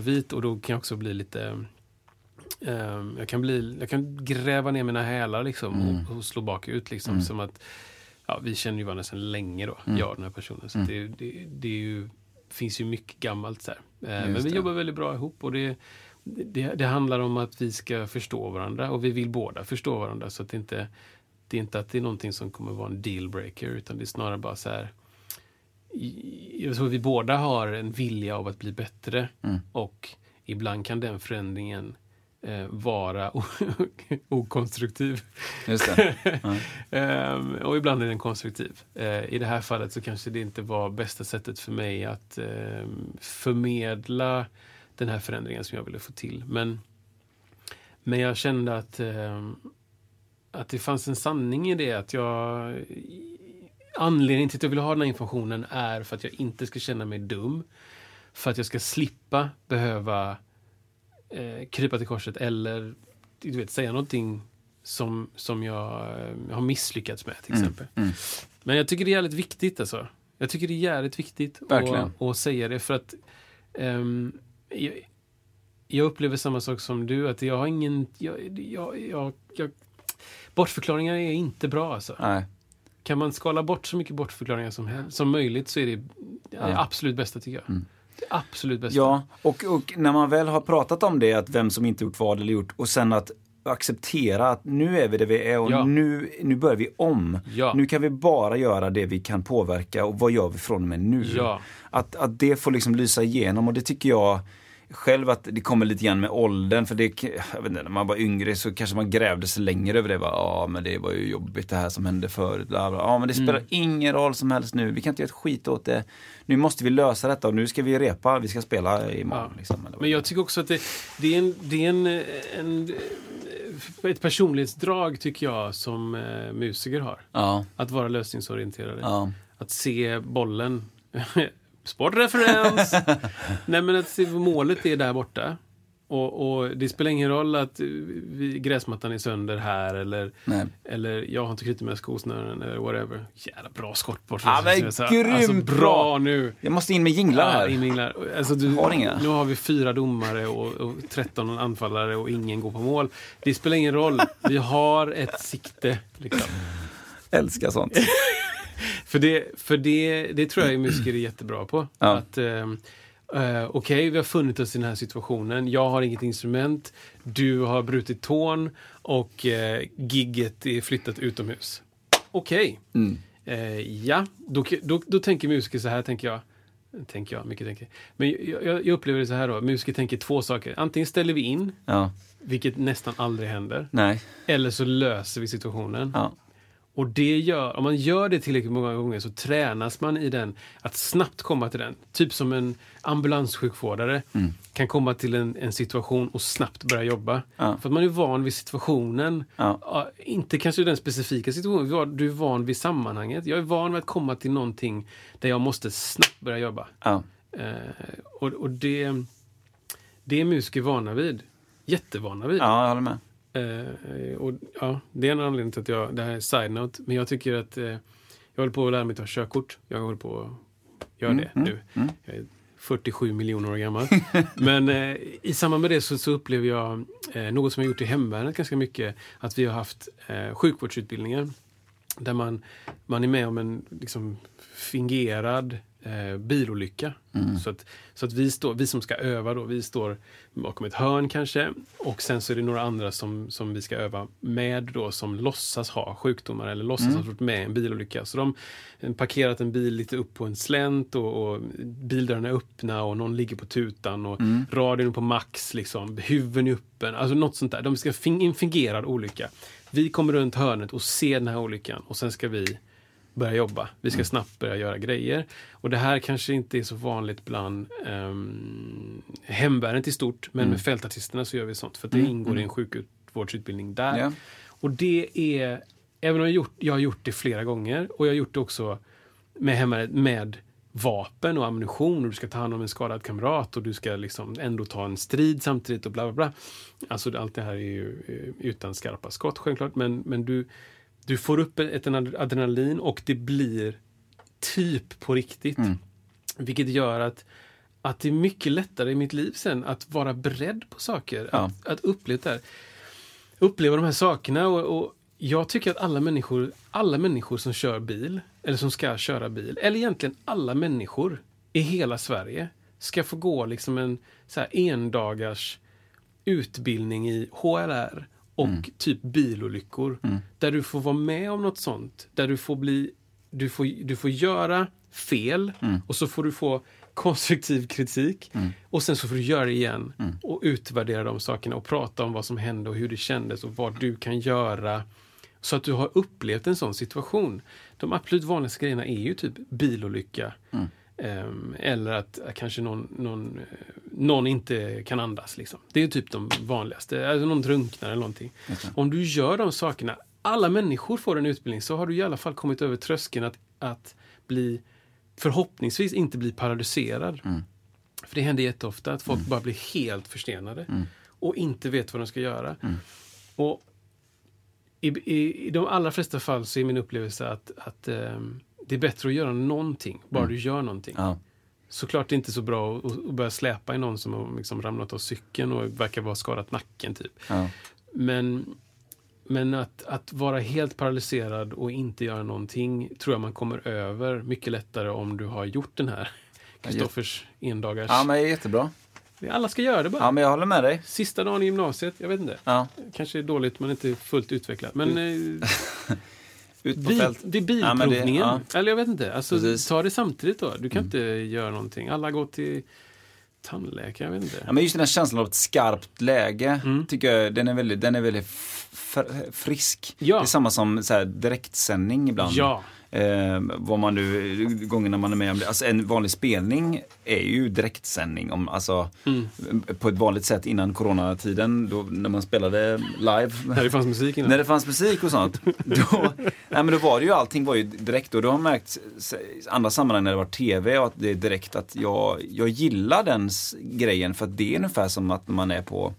Vit och då kan jag också bli lite... ehm, jag, kan bli, jag kan gräva ner mina hälar liksom och, och slå bakut. Liksom, Som att, ja, vi känner ju varandra sedan länge då, jag och den här personen. Så det, det, det är ju, finns ju mycket gammalt så här. Eh, men vi det. jobbar väldigt bra ihop och det, det, det handlar om att vi ska förstå varandra och vi vill båda förstå varandra. Så att det inte det är inte att det är någonting som kommer vara en dealbreaker utan det är snarare bara så här jag tror vi båda har en vilja av att bli bättre och ibland kan den förändringen eh, vara (laughs) okonstruktiv. Det. (laughs) Ehm, och ibland är den konstruktiv. Eh, I det här fallet så kanske det inte var bästa sättet för mig att ehm, förmedla den här förändringen som jag ville få till. Men, men jag kände att, ehm, att det fanns en sanning i det. Att jag, anledningen till att jag vill ha den här informationen är för att jag inte ska känna mig dum. För att jag ska slippa behöva eh, krypa till korset eller du vet, säga någonting som, som jag eh, har misslyckats med till exempel. Men jag tycker det är jävligt viktigt alltså. Jag tycker det är jävligt viktigt att, att säga det för att ehm, jag, jag upplever samma sak som du, att jag har ingen... Jag, jag, jag, bortförklaringar är inte bra alltså. Nej. Kan man skala bort så mycket bortförklaringar som, som möjligt så är det det absolut bästa tycker jag. Det absolut bästa. Ja, och, och när man väl har pratat om det, att vem som inte gjort vad eller gjort, och sen att acceptera att nu är vi där vi är och Ja. nu, nu börjar vi om. Ja. Nu kan vi bara göra det vi kan påverka och vad gör vi från och med nu? Ja. Att, att det får liksom lysa igenom och det tycker jag själv att det kommer lite grann med åldern. För det, jag vet inte, när man var yngre så kanske man grävde sig längre över det. Bara, Ja, men det var ju jobbigt det här som hände förut. Bla, bla. Ja, men det spelar Mm. ingen roll som helst nu. Vi kan inte göra ett skit åt det. Nu måste vi lösa detta och nu ska vi repa. Vi ska spela imorgon. Ja. Liksom, Men jag tycker också att det, det är, en, det är en, en, ett personlighetsdrag tycker jag som eh, musiker har. Ja, Att vara lösningsorienterade. ja. Att se bollen. (laughs) Sportreferens! (laughs) Nej men att målet är där borta. Och, och det spelar ingen roll att vi, gräsmattan är sönder här eller, Nej. eller jag har inte knutit med skosnören eller whatever. Jävla bra skott bort. Ja, men alltså, grymt alltså, bra bra. nu. Jag måste in med jinglar Ja, här. inminglar. Alltså, du, Har inga? Nu har vi fyra domare och, och 13 anfallare och ingen går på mål. Det spelar ingen roll. Vi har ett sikte. Liksom. Älskar sånt. (laughs) För, det, för det, det tror jag musiker är jättebra på. Ja. Att ehm, eh, Okej, vi har funnit oss i den här situationen. Jag har inget instrument. Du har brutit tån och eh, gigget är flyttat utomhus. Okej. Mm. Eh, ja, då, då, då tänker musiker så här, tänker jag. Tänker jag, mycket tänker. Men jag, jag jag upplever det så här då. Musiker tänker två saker. Antingen ställer vi in, Ja, vilket nästan aldrig händer. nej. Eller så löser vi situationen. Ja. Och det gör, om man gör det tillräckligt många gånger så tränas man i den, att snabbt komma till den. Typ som en ambulanssjukvårdare Mm. kan komma till en, en situation och snabbt börja jobba. Ja. För att man är van vid situationen. Ja. Inte kanske den specifika situationen, du är- du är van vid sammanhanget. Jag är van vid att komma till någonting där jag måste snabbt börja jobba. Ja. Eh, och och det, det är musiker vana vid. Jättevana vid. ja, jag håller med. Eh, och, ja, det är en anledning till att jag, det här är side-note, men jag tycker att eh, jag håller på att lära mig ta körkort. Jag håller på att göra det nu. Jag är 47 miljoner år gammal. (laughs) men eh, i samband med det så, så upplever jag eh, något som jag gjort i hemvärnet ganska mycket, att vi har haft eh, sjukvårdsutbildningar där man, man är med om en liksom, fingerad eh, bilolycka. Så, att, så att vi, står, vi som ska öva då, vi står bakom ett hörn kanske och sen så är det några andra som, som vi ska öva med då som låtsas ha sjukdomar eller låtsas ha varit med i en bilolycka. Så de har parkerat en bil lite upp på en slänt och, och bildörrarna är öppna och någon ligger på tutan och radion är på max, liksom, huven är öppen, alltså något sånt där. De ska fin- en fingerad olycka. Vi kommer runt hörnet och ser den här olyckan och sen ska vi börja jobba. Vi ska Mm. snabbt börja göra grejer. Och det här kanske inte är så vanligt bland um, hemvärnet i stort, men Mm. med fältartisterna så gör vi sånt. För det ingår i en sjukvårdsutbildning där. Ja. Och det är, även om jag, gjort, jag har gjort det flera gånger och jag har gjort det också med hemvärnet med vapen och ammunition och du ska ta hand om en skadad kamrat och du ska liksom ändå ta en strid samtidigt och bla bla bla. Alltså allt det här är ju eh, utan skarpa skott självklart men, men du, du får upp ett adrenalin och det blir typ på riktigt. Vilket gör att, att det är mycket lättare i mitt liv sen att vara beredd på saker. Ja. Att, att uppleva uppleva de här sakerna. Och, och jag tycker att alla människor, alla människor som kör bil, eller som ska köra bil, eller egentligen alla människor i hela Sverige, ska få gå liksom en så här endagars utbildning i HLR och typ bilolyckor. Där du får vara med om något sånt. Där du får bli, du får, du får göra fel och så får du få konstruktiv kritik. Och sen så får du göra det igen och utvärdera de sakerna och prata om vad som hände och hur det kändes och vad du kan göra. Så att du har upplevt en sån situation. De absolut vanligaste grejerna är ju typ bilolycka. Ehm, eller att kanske någon, någon, eh, någon inte kan andas. Liksom. Det är typ de vanligaste. Alltså någon drunknar eller någonting. Om du gör de sakerna, alla människor får en utbildning, så har du i alla fall kommit över tröskeln att, att bli förhoppningsvis inte bli paralyserad. För det händer jätteofta att folk bara blir helt förstenade och inte vet vad de ska göra. Och i, i, I de allra flesta fall så är min upplevelse att, att ehm, det är bättre att göra någonting, bara du gör någonting. Ja. Såklart det är inte så bra att, att börja släpa i någon som har liksom ramlat av cykeln och verkar vara skadat nacken. typ. Ja. Men, men att, att vara helt paralyserad och inte göra någonting tror jag man kommer över mycket lättare om du har gjort den här Kristoffers endagars... ja, men jättebra. Alla ska göra det bara. Ja, men jag håller med dig. Sista dagen i gymnasiet, jag vet inte. Ja. Kanske är dåligt, man är inte fullt utvecklad. Men eh, (laughs) Ut på fält. vid Ja, men det- bilprovningen, ja. eller jag vet inte. Alltså, Precis. ta det samtidigt då. Du kan inte göra någonting. Alla går till tandläkare, jag vet inte. Ja, men just den här känslan av ett skarpt läge, Mm. tycker jag, den är väldigt, den är väldigt frisk. Ja. Det är samma som så här, direktsändning ibland. Ja. Eh, vad man nu, gångerna man är med om det. Alltså en vanlig spelning är ju direktsändning. Om, alltså, Mm. På ett vanligt sätt innan coronatiden, då, när man spelade live. När det fanns musik innan. När det fanns musik och sånt, då, nej men då var det ju allting var ju direkt och då har märkt i andra sammanhang när det var TV och att det är direkt att jag, jag gillar den grejen för att det är ungefär som att man är på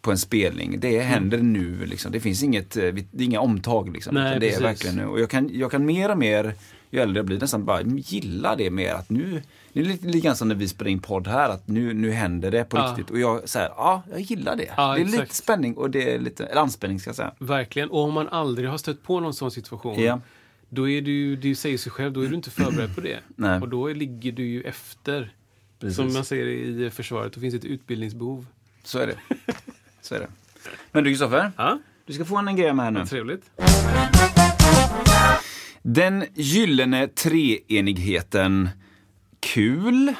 på en spelning. Det händer nu liksom. Det finns inget, eh, det inga omtag liksom. Nej, det är verkligen nu. Och jag kan, jag kan mer och mer, ju äldre jag blir, nästan bara gilla det mer att nu, det är lite, lite grann som när vi spelar in podd här, att nu, nu händer det på Ja. riktigt. Och jag säger, ja, jag gillar det. Ja, det är lite exakt. spänning och det är lite, eller anspänning ska jag säga. Verkligen. Och om man aldrig har stött på någon sån situation, Ja. då är du, det säger sig själv, då är du inte förberedd på det. (clears throat) Nej. Och då ligger du ju efter. Precis. Som man säger i försvaret, då finns ett utbildningsbehov. Så är det. (laughs) Så är det. Men du Kristoffer, Ja, du ska få en grej med här nu. trevligt. Den gyllene treenigheten kul,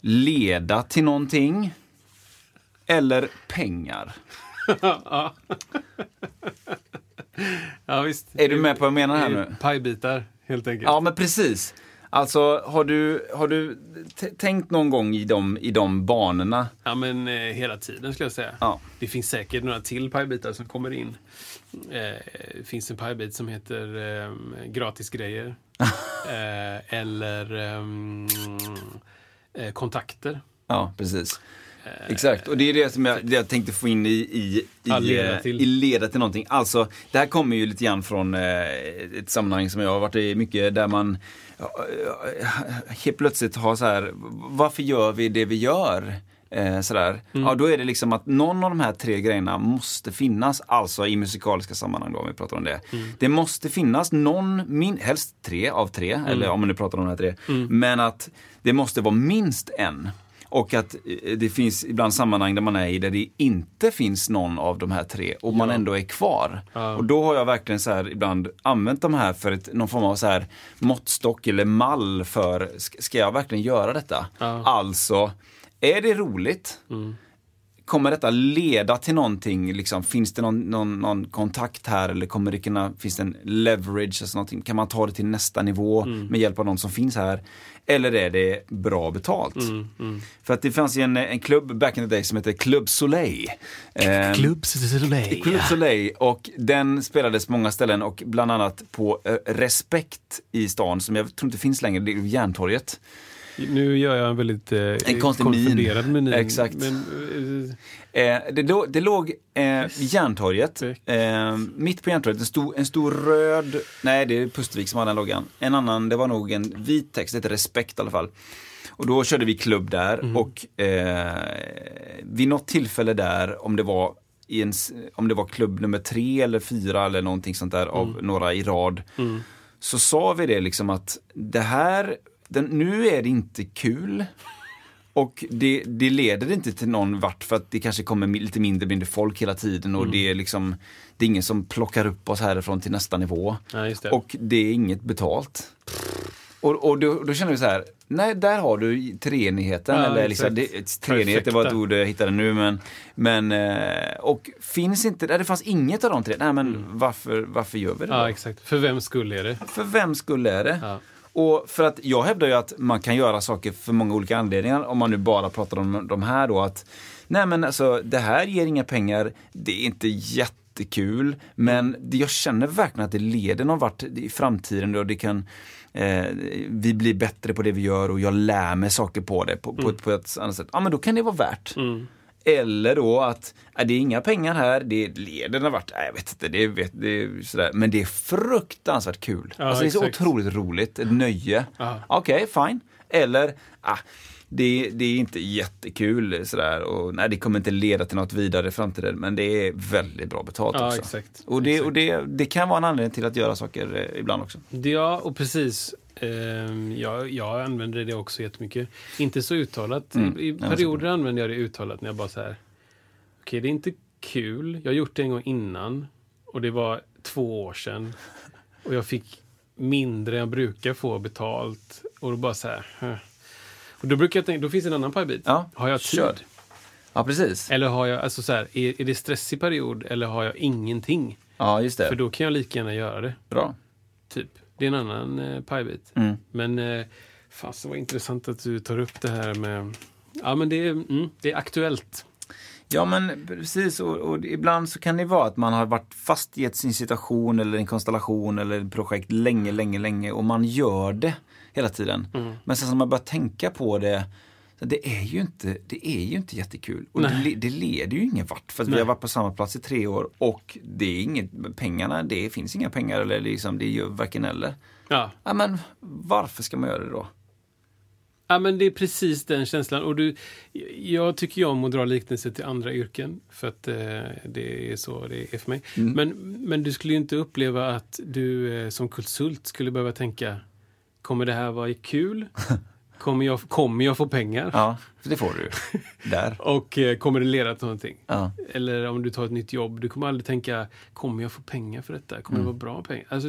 leda till någonting eller pengar. (laughs) Ja, visst. Är du med på vad jag menar här nu? Pajbitar, helt enkelt. Ja, men precis. Alltså, har du, har du tänkt någon gång i de, i de banorna? Ja, men eh, hela tiden skulle jag säga. Ja. Det finns säkert några till pajbitar som kommer in. Eh, det finns en pajbit som heter eh, gratisgrejer. (laughs) eh, eller ehm, eh, kontakter. Ja, precis. Exakt, och det är det som jag, det jag tänkte få in i, i, i, leda eh, till. i leda till någonting. Alltså, det här kommer ju lite grann från eh, ett sammanhang som jag har varit i mycket där man eh, helt plötsligt har så här, varför gör vi det vi gör? Eh, sådär. Mm. Ja, då är det liksom att någon av de här tre grejerna måste finnas, alltså i musikaliska sammanhang då, om vi pratar om det. Mm. Det måste finnas någon, min, helst tre av tre, Mm. eller om man nu pratar om de här tre. Men att det måste vara minst en. Och att eh, det finns ibland sammanhang där man är i där det inte finns någon av de här tre och man ändå är kvar. Ja. Och då har jag verkligen så här ibland använt de här för ett, någon form av så här måttstock eller mall för, sk- ska jag verkligen göra detta? Ja. Alltså, är det roligt? kommer detta leda till någonting? Liksom, finns det någon, någon, någon kontakt här eller kommer det kunna, finns det en leverage? Alltså någonting? Kan man ta det till nästa nivå Mm. med hjälp av någon som finns här? Eller är det bra betalt? Mm, För att det fanns ju en, en klubb back in the day som heter Club Soleil. Eh, Club Soleil. Club Soleil och den spelades på många ställen och bland annat på eh, Respekt i stan som jag tror inte finns längre, det är Järntorget. Nu gör jag en väldigt eh, En konstig konfunderad min. Exakt. Men, eh, Eh, det, det låg eh, Järntorget, eh, mitt på Järntorget, en stor, en stor röd, nej det är Pustervik som har den loggan. En annan, det var nog en vit text, det heter Respekt i alla fall. Och då körde vi klubb där och eh, vid något tillfälle där, om det var en, om det var klubb nummer tre eller fyra eller någonting sånt där av några i rad. Så sa vi det liksom att det här, den, nu är det inte kul. Och det, det leder inte till någon vart för att det kanske kommer lite mindre mindre folk hela tiden och det är liksom Det är ingen som plockar upp oss härifrån till nästa nivå. Ja, det. Och det är inget betalt. Och, och då, då känner vi så här, nej där har du treenigheten. Ja, eller liksom, det, treenighet, det var ett ord jag hittade nu men, men eh, och finns inte, nej, det fanns inget av de tre, nej men varför, varför gör vi det då? Mm. Ja, exakt. För vem skulle är det? För vem skulle är det? Ja. Och för att jag hävdar ju att man kan göra saker för många olika anledningar. Om man nu bara pratar om de här då. att Nej men alltså det här ger inga pengar, det är inte jättekul. Men jag känner verkligen att det leder någon vart i framtiden och det kan eh, vi blir bättre på det vi gör och jag lär mig saker på det på, på, ett, på ett annat sätt. Ja men då kan det vara värt. Mm. Eller då att äh, det är inga pengar här, det leder någon vart, äh, jag vet inte, det, vet, det är sådär. Men det är fruktansvärt kul. Ja, alltså det är så exakt. otroligt roligt, ett nöje. Okej, fine. Eller, ah, det, det är inte jättekul sådär och nej, det kommer inte leda till något vidare i framtiden men det är väldigt bra betalt Ja, också. exakt. Och, det, Exakt. och det, det kan vara en anledning till att göra saker eh, ibland också. Ja, och precis. Ehm, jag, jag använder det också jättemycket. Inte så uttalat. Mm. I, i Ja, perioder använder jag det uttalat när jag bara så här. Okej, det är inte kul. Jag har gjort det en gång innan. Och det var två år sedan. (laughs) Och jag fick mindre än jag brukar få betalt. Och då bara så här. Och då brukar jag tänka, då finns en annan pajbit. Ja, har jag tid? kör. Ja, precis. Eller har jag, alltså så här, är, är det stressig period eller har jag ingenting? Ja, just det. För då kan jag lika gärna göra det. Bra. Typ. Det är en annan eh, pajbit. Mm. Men eh, fasen vad intressant att du tar upp det här med... Ja men det är, mm, det är aktuellt. Ja men precis och, och ibland så kan det vara att man har varit fast i ett, sin situation eller en konstellation eller ett projekt länge, länge, länge och man gör det hela tiden. Mm. Men sen när man börjar tänka på det så det är ju inte, det är ju inte jättekul. Och det, det leder ju ingen vart. För att vi har varit på samma plats i tre år och det är inget, pengarna, det finns inga pengar eller liksom, det gör varken eller. Ja. Ja men varför ska man göra det då? ja, men det är precis den känslan. Och du, jag tycker jag om att dra liknelser till andra yrken. För att eh, det är så det är för mig. Mm. Men, men du skulle ju inte uppleva att du eh, som konsult skulle behöva tänka Kommer det här vara kul? (laughs) Kommer jag, kommer jag få pengar? Ja, för det får du. Där. (laughs) Och eh, kommer det leda till någonting? Ja. Eller om du tar ett nytt jobb, du kommer aldrig tänka, kommer jag få pengar för detta? Kommer Mm. det vara bra pengar? Alltså,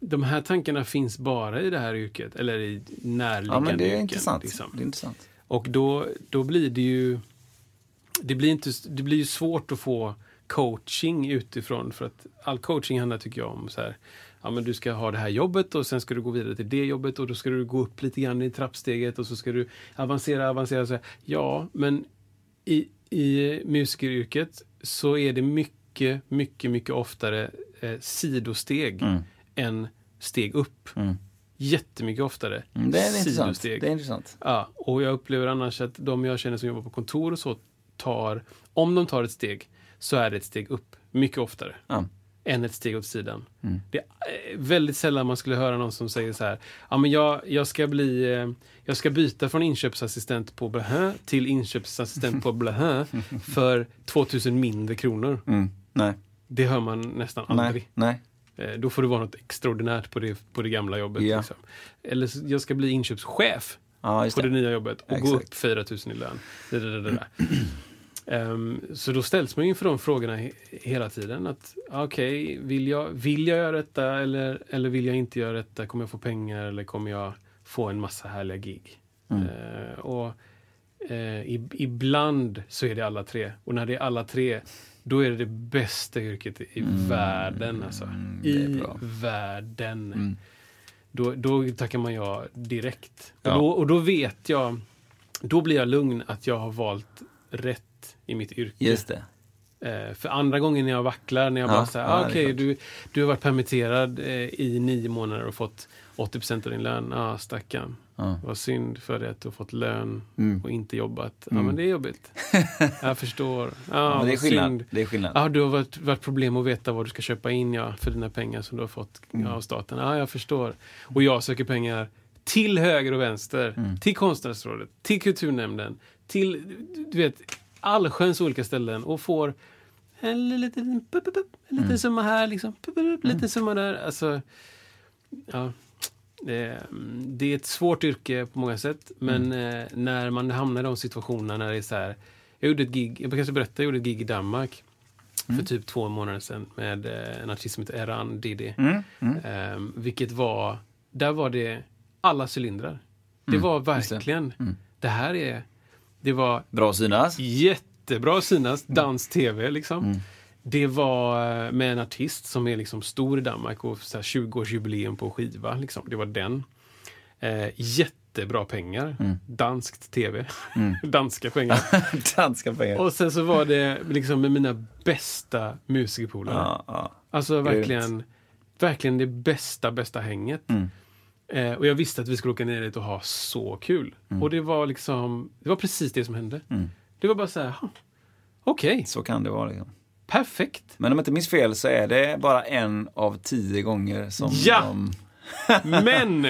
de här tankarna finns bara i det här yrket, eller i närliggande ja men det är yrken. intressant. liksom. Det är intressant. Och då, då blir det ju det blir, inte, det blir ju svårt att få coaching utifrån för att all coaching handlar tycker jag om så här Ja men du ska ha det här jobbet och sen ska du gå vidare till det jobbet och då ska du gå upp lite grann i trappsteget och så ska du avancera, avancera. Så här. Ja, men i, i musikeryrket så är det mycket, mycket, mycket oftare eh, sidosteg Mm. än steg upp. Mm. Jättemycket oftare. Mm, Det är intressant. sidosteg. Det är intressant. Ja, och jag upplever annars att de jag känner som jobbar på kontor och så tar, om de tar ett steg, så är det ett steg upp. Mycket oftare. Ja. Än ett steg åt sidan. Mm. Det är eh, väldigt sällan man skulle höra någon som säger så här, ja men jag, jag ska bli, eh, jag ska byta från inköpsassistent på Blahö till inköpsassistent på Blahö (laughs) för 2000 mindre kronor. Mm. Nej. Det hör man nästan aldrig. Nej. Nej. Eh, Då får det vara något extraordinärt på det, på det gamla jobbet. Ja. Liksom. Eller jag ska bli inköpschef Ja, på det det. nya jobbet och gå Exakt. upp 4 000 i lön. Det, det, det, det, (clears throat) Ehm, så då ställs man inför de frågorna he hela tiden. att Okej, vill, jag, vill jag göra detta eller, eller vill jag inte göra detta? Kommer jag få pengar eller kommer jag få en massa härliga gig? Mm. Eh, och Eh, i, ibland så är det alla tre. Och när det är alla tre, då är det det bästa yrket i världen. Alltså. Mm, I världen. Mm. Då, då tackar man ja direkt. Ja. Och, då, och då vet jag, då blir jag lugn att jag har valt rätt i mitt yrke. Just det. Eh, för andra gången när jag vacklar, när jag Ja, bara säger, ja, ah, okej, klart. du, du har varit permitterad eh, i nio månader och fått 80% av din lön. Ja, ah, stackarn. Ja. Vad synd för dig att du har fått lön Mm. och inte jobbat. Ja, Mm. men det är jobbigt. (laughs) jag förstår. Ja, Ja, det är skillnad. synd. Det är skillnad. Ja, du har varit, varit problem att veta vad du ska köpa in ja, för dina pengar som du har fått Mm. ja, av staten. Ja, jag förstår. Och jag söker pengar till höger och vänster. Mm. Till Konstnärsrådet, till Kulturnämnden, till du vet, allsköns olika ställen och får en liten, pup, pup, en liten Mm. summa här, liksom, pup, pup, liten summa där. Alltså, ja, det, är- det ett svårt yrke på många sätt, men Mm. eh, när man hamnar i de situationerna när det är så här. Jag gjorde ett gig, jag kanske berätta, jag gjorde ett gig i Danmark Mm. för typ två månader sedan med eh, en artist som heter Eran Didi. Mm. Mm. Ehm, vilket var, där var det alla cylindrar. Det Mm, var det. verkligen, Mm. det här är, det var Bra synas. jättebra synas, dans-tv liksom. Mm. Det var eh, med en artist som är liksom stor i Danmark och så här 20-årsjubileum på skiva. Liksom. Det var den. Eh, jättebra pengar. Mm. Danskt tv. Mm. (laughs) Danska pengar. (laughs) Danska pengar. och sen så var det liksom med mina bästa musikerpolare. Ja, ja. Alltså Grymt. verkligen, verkligen det bästa, bästa hänget. Mm. Eh, och jag visste att vi skulle åka ner dit och ha så kul. Och det var liksom, det var precis det som hände. Mm. Det var bara så här, "Ha, okej, Så kan det vara. Liksom. perfekt. Men om jag inte minns fel så är det bara en av tio gånger som Ja! de... (laughs) Men!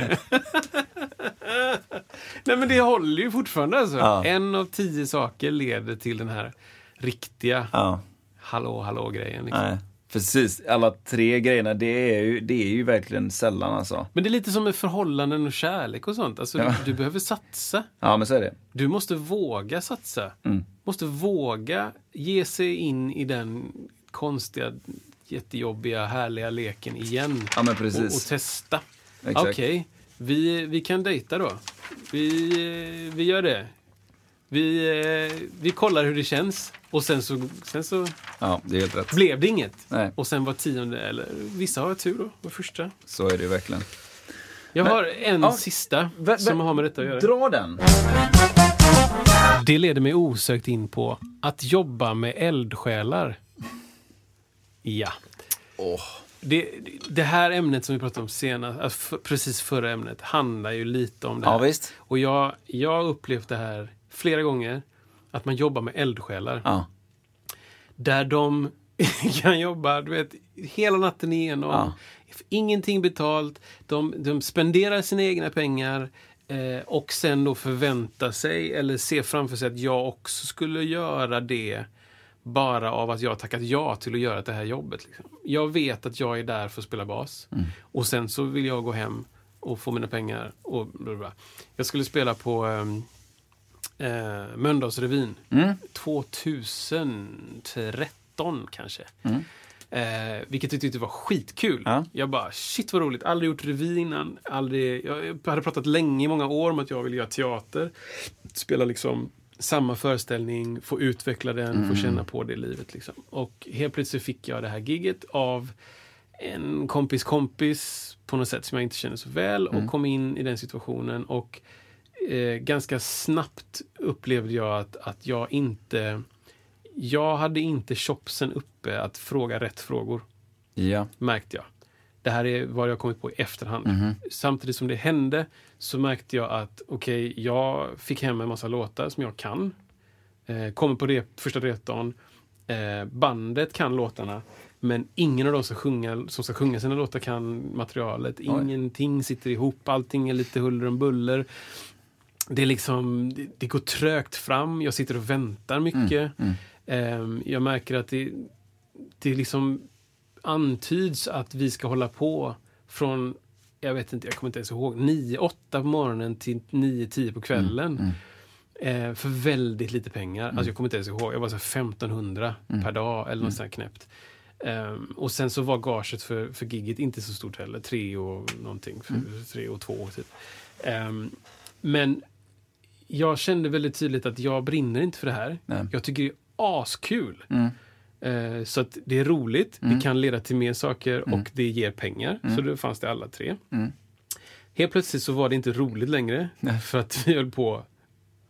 Nej men det håller ju fortfarande alltså. Ja. En av tio saker leder till den här riktiga Ja, hallå hallå grejen. Liksom. Precis, alla tre grejerna, det är ju, det är ju verkligen sällan alltså. Men det är lite som med förhållanden och kärlek och sånt. Alltså, Ja. du, du behöver satsa. Ja, men så är det. Du måste våga satsa. Mm. Måste våga ge sig in i den konstiga, jättejobbiga, härliga leken igen. Ja, men Och, och precis. testa. Okej, vi, vi kan dejta då. Vi, vi gör det. Vi, eh, vi kollar hur det känns. Och sen så, sen så Ja, det är helt rätt. blev det inget. Nej, Och sen var tionde, eller vissa har tur då, var första. så är det ju verkligen. Jag Men- har en ja, sista vä- som vä- har med detta att göra. Dra den! Det leder mig osökt in på att jobba med eldsjälar. Ja. Åh. Det, det här ämnet som vi pratade om senast, f- precis förra ämnet, handlar ju lite om det här. Ja. Och jag, jag har upplevt det här flera gånger, att man jobbar med eldsjälar. Ja. Där de (laughs) kan jobba du vet, hela natten igenom. Ja. Ingenting betalt. De, de spenderar sina egna pengar. Eh, och sen då förvänta sig eller se framför sig att jag också skulle göra det bara av att jag tackat ja till att göra det här jobbet. Liksom. Jag vet att jag är där för att spela bas. Och sen så vill jag gå hem och få mina pengar. Och bla. Jag skulle spela på ehm, eh, Mölndalsrevyn Mm. 2013 kanske. Mm. Eh, vilket jag tyckte var skitkul. Ja. Jag bara, shit vad roligt. Aldrig gjort revy innan. Aldrig, jag hade pratat länge, i många år om att jag ville göra teater. Spela liksom samma föreställning, få utveckla den, Mm. få känna på det livet. Liksom. Och helt plötsligt fick jag det här gigget av en kompis kompis på något sätt som jag inte känner så väl och Mm. kom in i den situationen. Och eh, ganska snabbt upplevde jag att, att jag inte... Jag hade inte chopsen uppe att fråga rätt frågor, Ja. märkte jag. Det här är vad jag kommit på i efterhand. Mhm. Samtidigt som det hände så märkte jag att okej, jag fick hem en massa låtar som jag kan. Eh, kommer på rep, första repdagen. Eh, bandet kan låtarna. Men ingen av dem som, sjunga, som ska sjunga sina låtar kan materialet. Ingenting sitter ihop. Allting är lite huller om buller. Det, är liksom, det, det går trögt fram. Jag sitter och väntar mycket. Mm. Ehm, jag märker att det, det liksom antyds att vi ska hålla på från, jag vet inte, jag kommer inte ens ihåg, 9-8 på morgonen till 9-10 på kvällen. Mm. Eh, för väldigt lite pengar. Alltså jag kommer inte ens ihåg, jag var så här 1500 Mm. per dag eller något sånt knäppt. Ehm, och sen så var gaget för, för gigget inte så stort heller, tre och någonting, för, Mm. tre och två typ. Ehm, men jag kände väldigt tydligt att jag brinner inte för det här. Nej. Jag tycker det är askul. Mm. Eh, så att det är roligt, det kan leda till mer saker och det ger pengar. Så då fanns det alla tre. Mm. Helt plötsligt så var det inte roligt längre. (laughs) För att vi höll på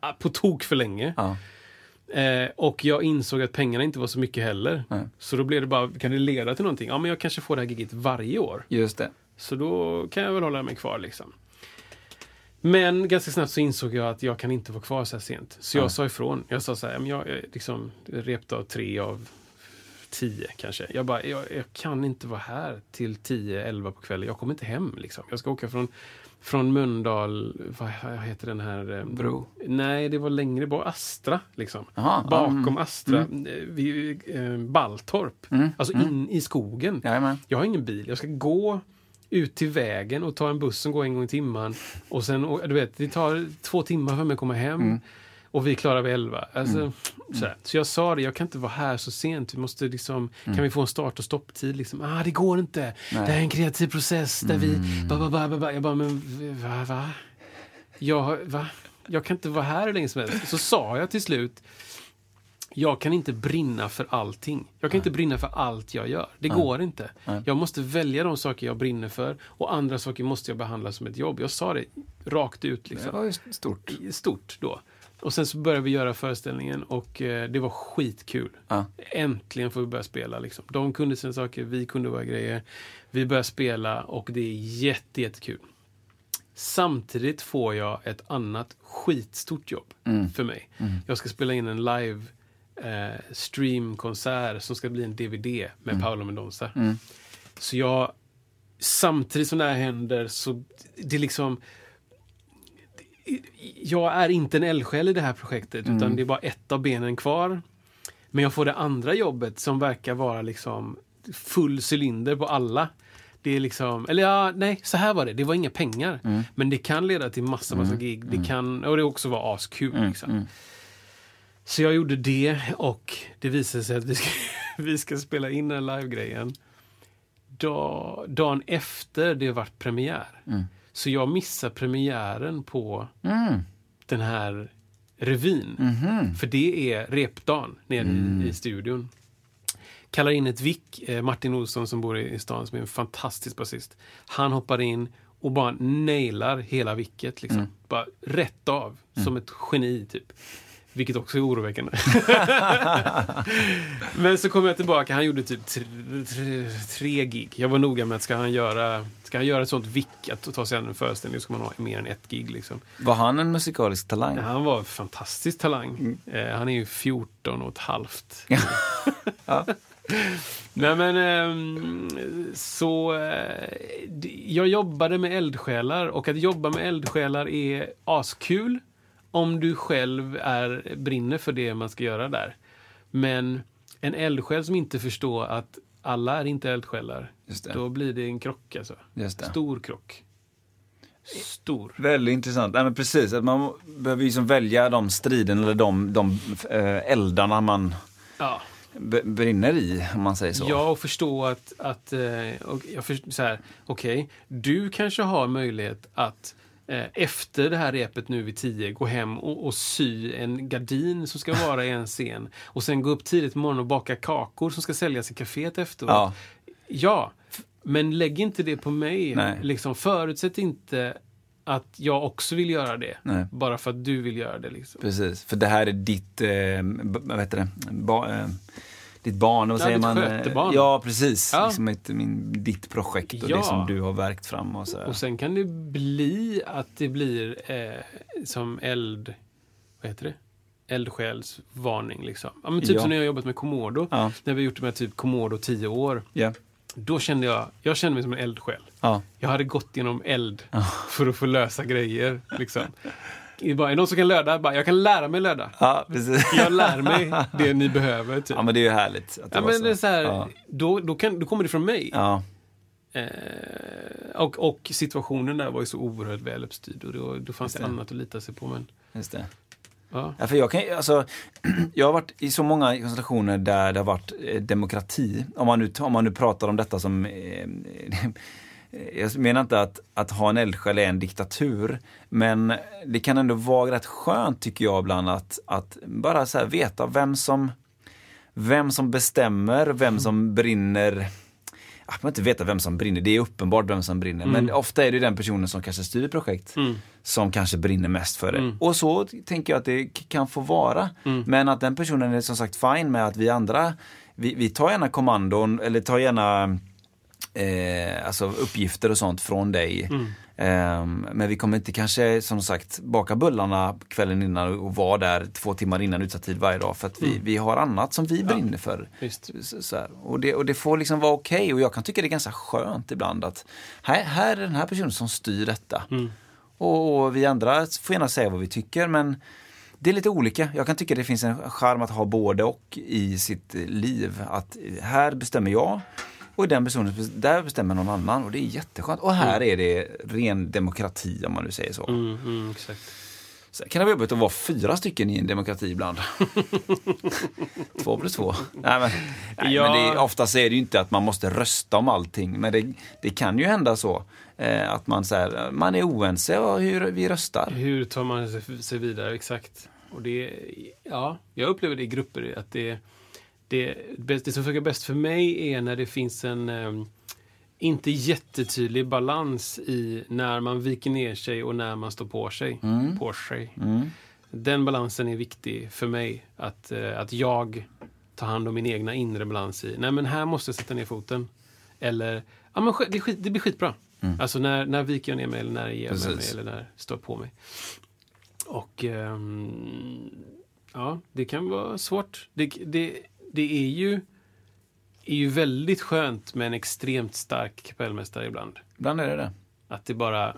ah, på tok för länge. Ja. Eh, och jag insåg att pengarna inte var så mycket heller. Nej. Så då blev det bara, kan det leda till någonting? Ja, men jag kanske får det här giget varje år. Just det. Så då kan jag väl hålla mig kvar liksom. Men ganska snabbt så insåg jag att jag kan inte vara kvar så här sent. Så jag Ja. sa ifrån. Jag sa så här, jag liksom repdag tre av tio kanske. Jag bara, jag, jag kan inte vara här till 10-11 på kvällen. Jag kommer inte hem liksom. Jag ska åka från, från Mölndal, vad heter den här? eh, Bro. Nej, det var längre bort. Astra liksom. Aha, Bakom mm. Astra, eh, vid eh, Balltorp. Mm, Alltså in i skogen. Jajamän. Jag har ingen bil. Jag ska gå ut till vägen och ta en buss som går en gång i timmen. Och sen, och, du vet, det tar två timmar för mig att komma hem. Mm. Och vi klarar vid elva. Alltså, så, här. så jag sa det, jag kan inte vara här så sent. Vi måste liksom, Kan vi få en start och stopptid? Liksom? Ah, det går inte. Mm. Nej. Mm. Det här är en kreativ process där vi... Ba, ba, ba, ba, ba. Jag bara, men va? va? Jag, va? jag kan inte vara här hur länge som helst. Så sa jag till slut, jag kan inte brinna för allting. Jag kan inte brinna för allt jag gör. Det går inte. Jag måste välja de saker jag brinner för och andra saker måste jag behandla som ett jobb. Jag sa det rakt ut. Det Liksom. var ju stort. Stort då. Och sen så började vi göra föreställningen och eh, det var skitkul. Ja. Äntligen får vi börja spela. Liksom. De kunde sina saker, vi kunde våra grejer. Vi började spela och det är jätte, jättekul. Samtidigt får jag ett annat skitstort jobb för mig. Jag ska spela in en live eh, streamkonsert som ska bli en DVD med Paolo Mendonça. Så jag, samtidigt som det här händer så det är liksom jag är inte en eldsjäl i det här projektet utan det är bara ett av benen kvar. Men jag får det andra jobbet som verkar vara liksom full cylinder på alla. Det är liksom, eller ja, nej, så här var det. Det var inga pengar. Men det kan leda till massa, massa gig. Det kan, och det också var askul. Liksom. Så jag gjorde det och det visade sig att vi ska, (laughs) vi ska spela in den livegrejen dag, dagen efter det varit premiär. Så jag missar premiären på Mm. den här revyn. Mhm. För det är repdagen nere Mm. i, i studion. Kallar in ett vick, eh, Martin Olsson som bor i, i stan, som är en fantastisk basist. Han hoppar in och bara nailar hela vicket. Liksom. Mm. Bara rätt av, som ett geni typ. Vilket också är oroväckande. (laughs) Men så kom jag tillbaka, han gjorde typ tre, tre, tre gig. Jag var noga med att ska han göra, ska han göra ett sånt vick, att ta sig an en föreställning, ska man ha mer än ett gig. Liksom. Var han en musikalisk talang? Ja, Han var en fantastisk talang. Eh, han är ju 14 och ett halvt. (laughs) Nej men, ehm, så eh, jag jobbade med eldsjälar och att jobba med eldsjälar är askul om du själv är, brinner för det man ska göra där. Men en eldsjäl som inte förstår att alla är inte eldsjälar, då blir det en krock alltså. Stor krock. Stor. Väldigt intressant. Nej, men precis, att man behöver liksom välja de striden eller de, de eh, eldarna man Ja. brinner i, om man säger så. Ja, och förstå att, att eh, och jag först, så här, okej, du kanske har möjlighet att efter det här repet nu vid tio gå hem och, och sy en gardin som ska vara i en scen och sen gå upp tidigt på morgonen och baka kakor som ska säljas i kaféet efteråt. Ja. Ja, men lägg inte det på mig. Nej. Liksom, förutsätt inte att jag också vill göra det. Nej. Bara för att du vill göra det. Liksom. Precis, för det här är ditt, eh, vad heter det, ba, eh, ditt barn, vad Ja, säger man? skötebarn. Ja, precis. Ja. Liksom ett, min, ditt projekt och Ja. det som du har verkt fram. Och så. Och sen kan det bli att det blir eh, som eld... Vad heter det? Eldsjälsvarning liksom. Ja, men typ Ja. som när jag har jobbat med Komodo. Ja. När vi gjort det med typ Komodo 10 år. Ja. Då kände jag, jag kände mig som en eldsjäl. Ja. Jag hade gått genom eld för att få lösa grejer. Liksom. Är bara, är det någon som kan löda? Bara, jag kan lära mig löda. ja, precis. Jag lär mig det ni behöver. Typ. Ja, men det är ju härligt. Att det Ja, var men det är så här, Ja. då, då, kan, då kommer det från mig. Ja. Eh, och, och situationen där var ju så oerhört väl uppstyrd och då, då fanns det, det. annat att lita sig på. Men, Just det. ja. Ja, för jag, kan, alltså, (clears throat) jag har varit i så många konstellationer där det har varit eh, demokrati. Om man nu, om man nu pratar om detta som eh, (laughs) jag menar inte att, att ha en eldsjäl är en diktatur, men det kan ändå vara rätt skönt tycker jag ibland att, att bara så veta vem som, vem som bestämmer, vem som brinner jag behöver inte veta vem som brinner, det är uppenbart vem som brinner. Mm. Men ofta är det den personen som kanske styr projekt mm. som kanske brinner mest för det. Mm. Och så tänker jag att det kan få vara. Mm. Men att den personen är som sagt fine med att vi andra, vi, vi tar gärna kommandon eller tar gärna eh, alltså uppgifter och sånt från dig. Mm. Um, men vi kommer inte kanske som sagt baka bullarna kvällen innan och vara där två timmar innan utsatt tid varje dag för att vi, mm. vi har annat som vi brinner ja, för. Så, så och, det, och det får liksom vara okej okay. och jag kan tycka det är ganska skönt ibland att här, här är den här personen som styr detta. Mm. Och, och, vi andra får gärna säga vad vi tycker men det är lite olika. Jag kan tycka det finns en charm att ha både och i sitt liv. Att här bestämmer jag och den personen, där bestämmer någon annan och det är jätteskönt. Och här mm. är det ren demokrati om man nu säger så. Mm, mm, exakt. Sen kan det vara jobbigt att vara fyra stycken i en demokrati ibland. (laughs) två plus två. Nej, men, nej, ja. men det, oftast är det ju inte att man måste rösta om allting. Men det, det kan ju hända så. Eh, att man, så här, man är oense om hur vi röstar. Hur tar man sig vidare, exakt. Och det, ja, jag upplever det i grupper att det det, det som funkar bäst för mig är när det finns en eh, inte jättetydlig balans i när man viker ner sig och när man står på sig. Mm. På sig. Mm. Den balansen är viktig för mig. Att, eh, att jag tar hand om min egna inre balans i, nej men här måste jag sätta ner foten. Eller, ja men det, skit, det blir skitbra. Mm. Alltså när, när viker jag ner mig eller när ger jag mig eller när jag står på mig. Och um, ja, det kan vara svårt. Det, det, det är ju, är ju väldigt skönt med en extremt stark kapellmästare ibland. Ibland är det det. Att det bara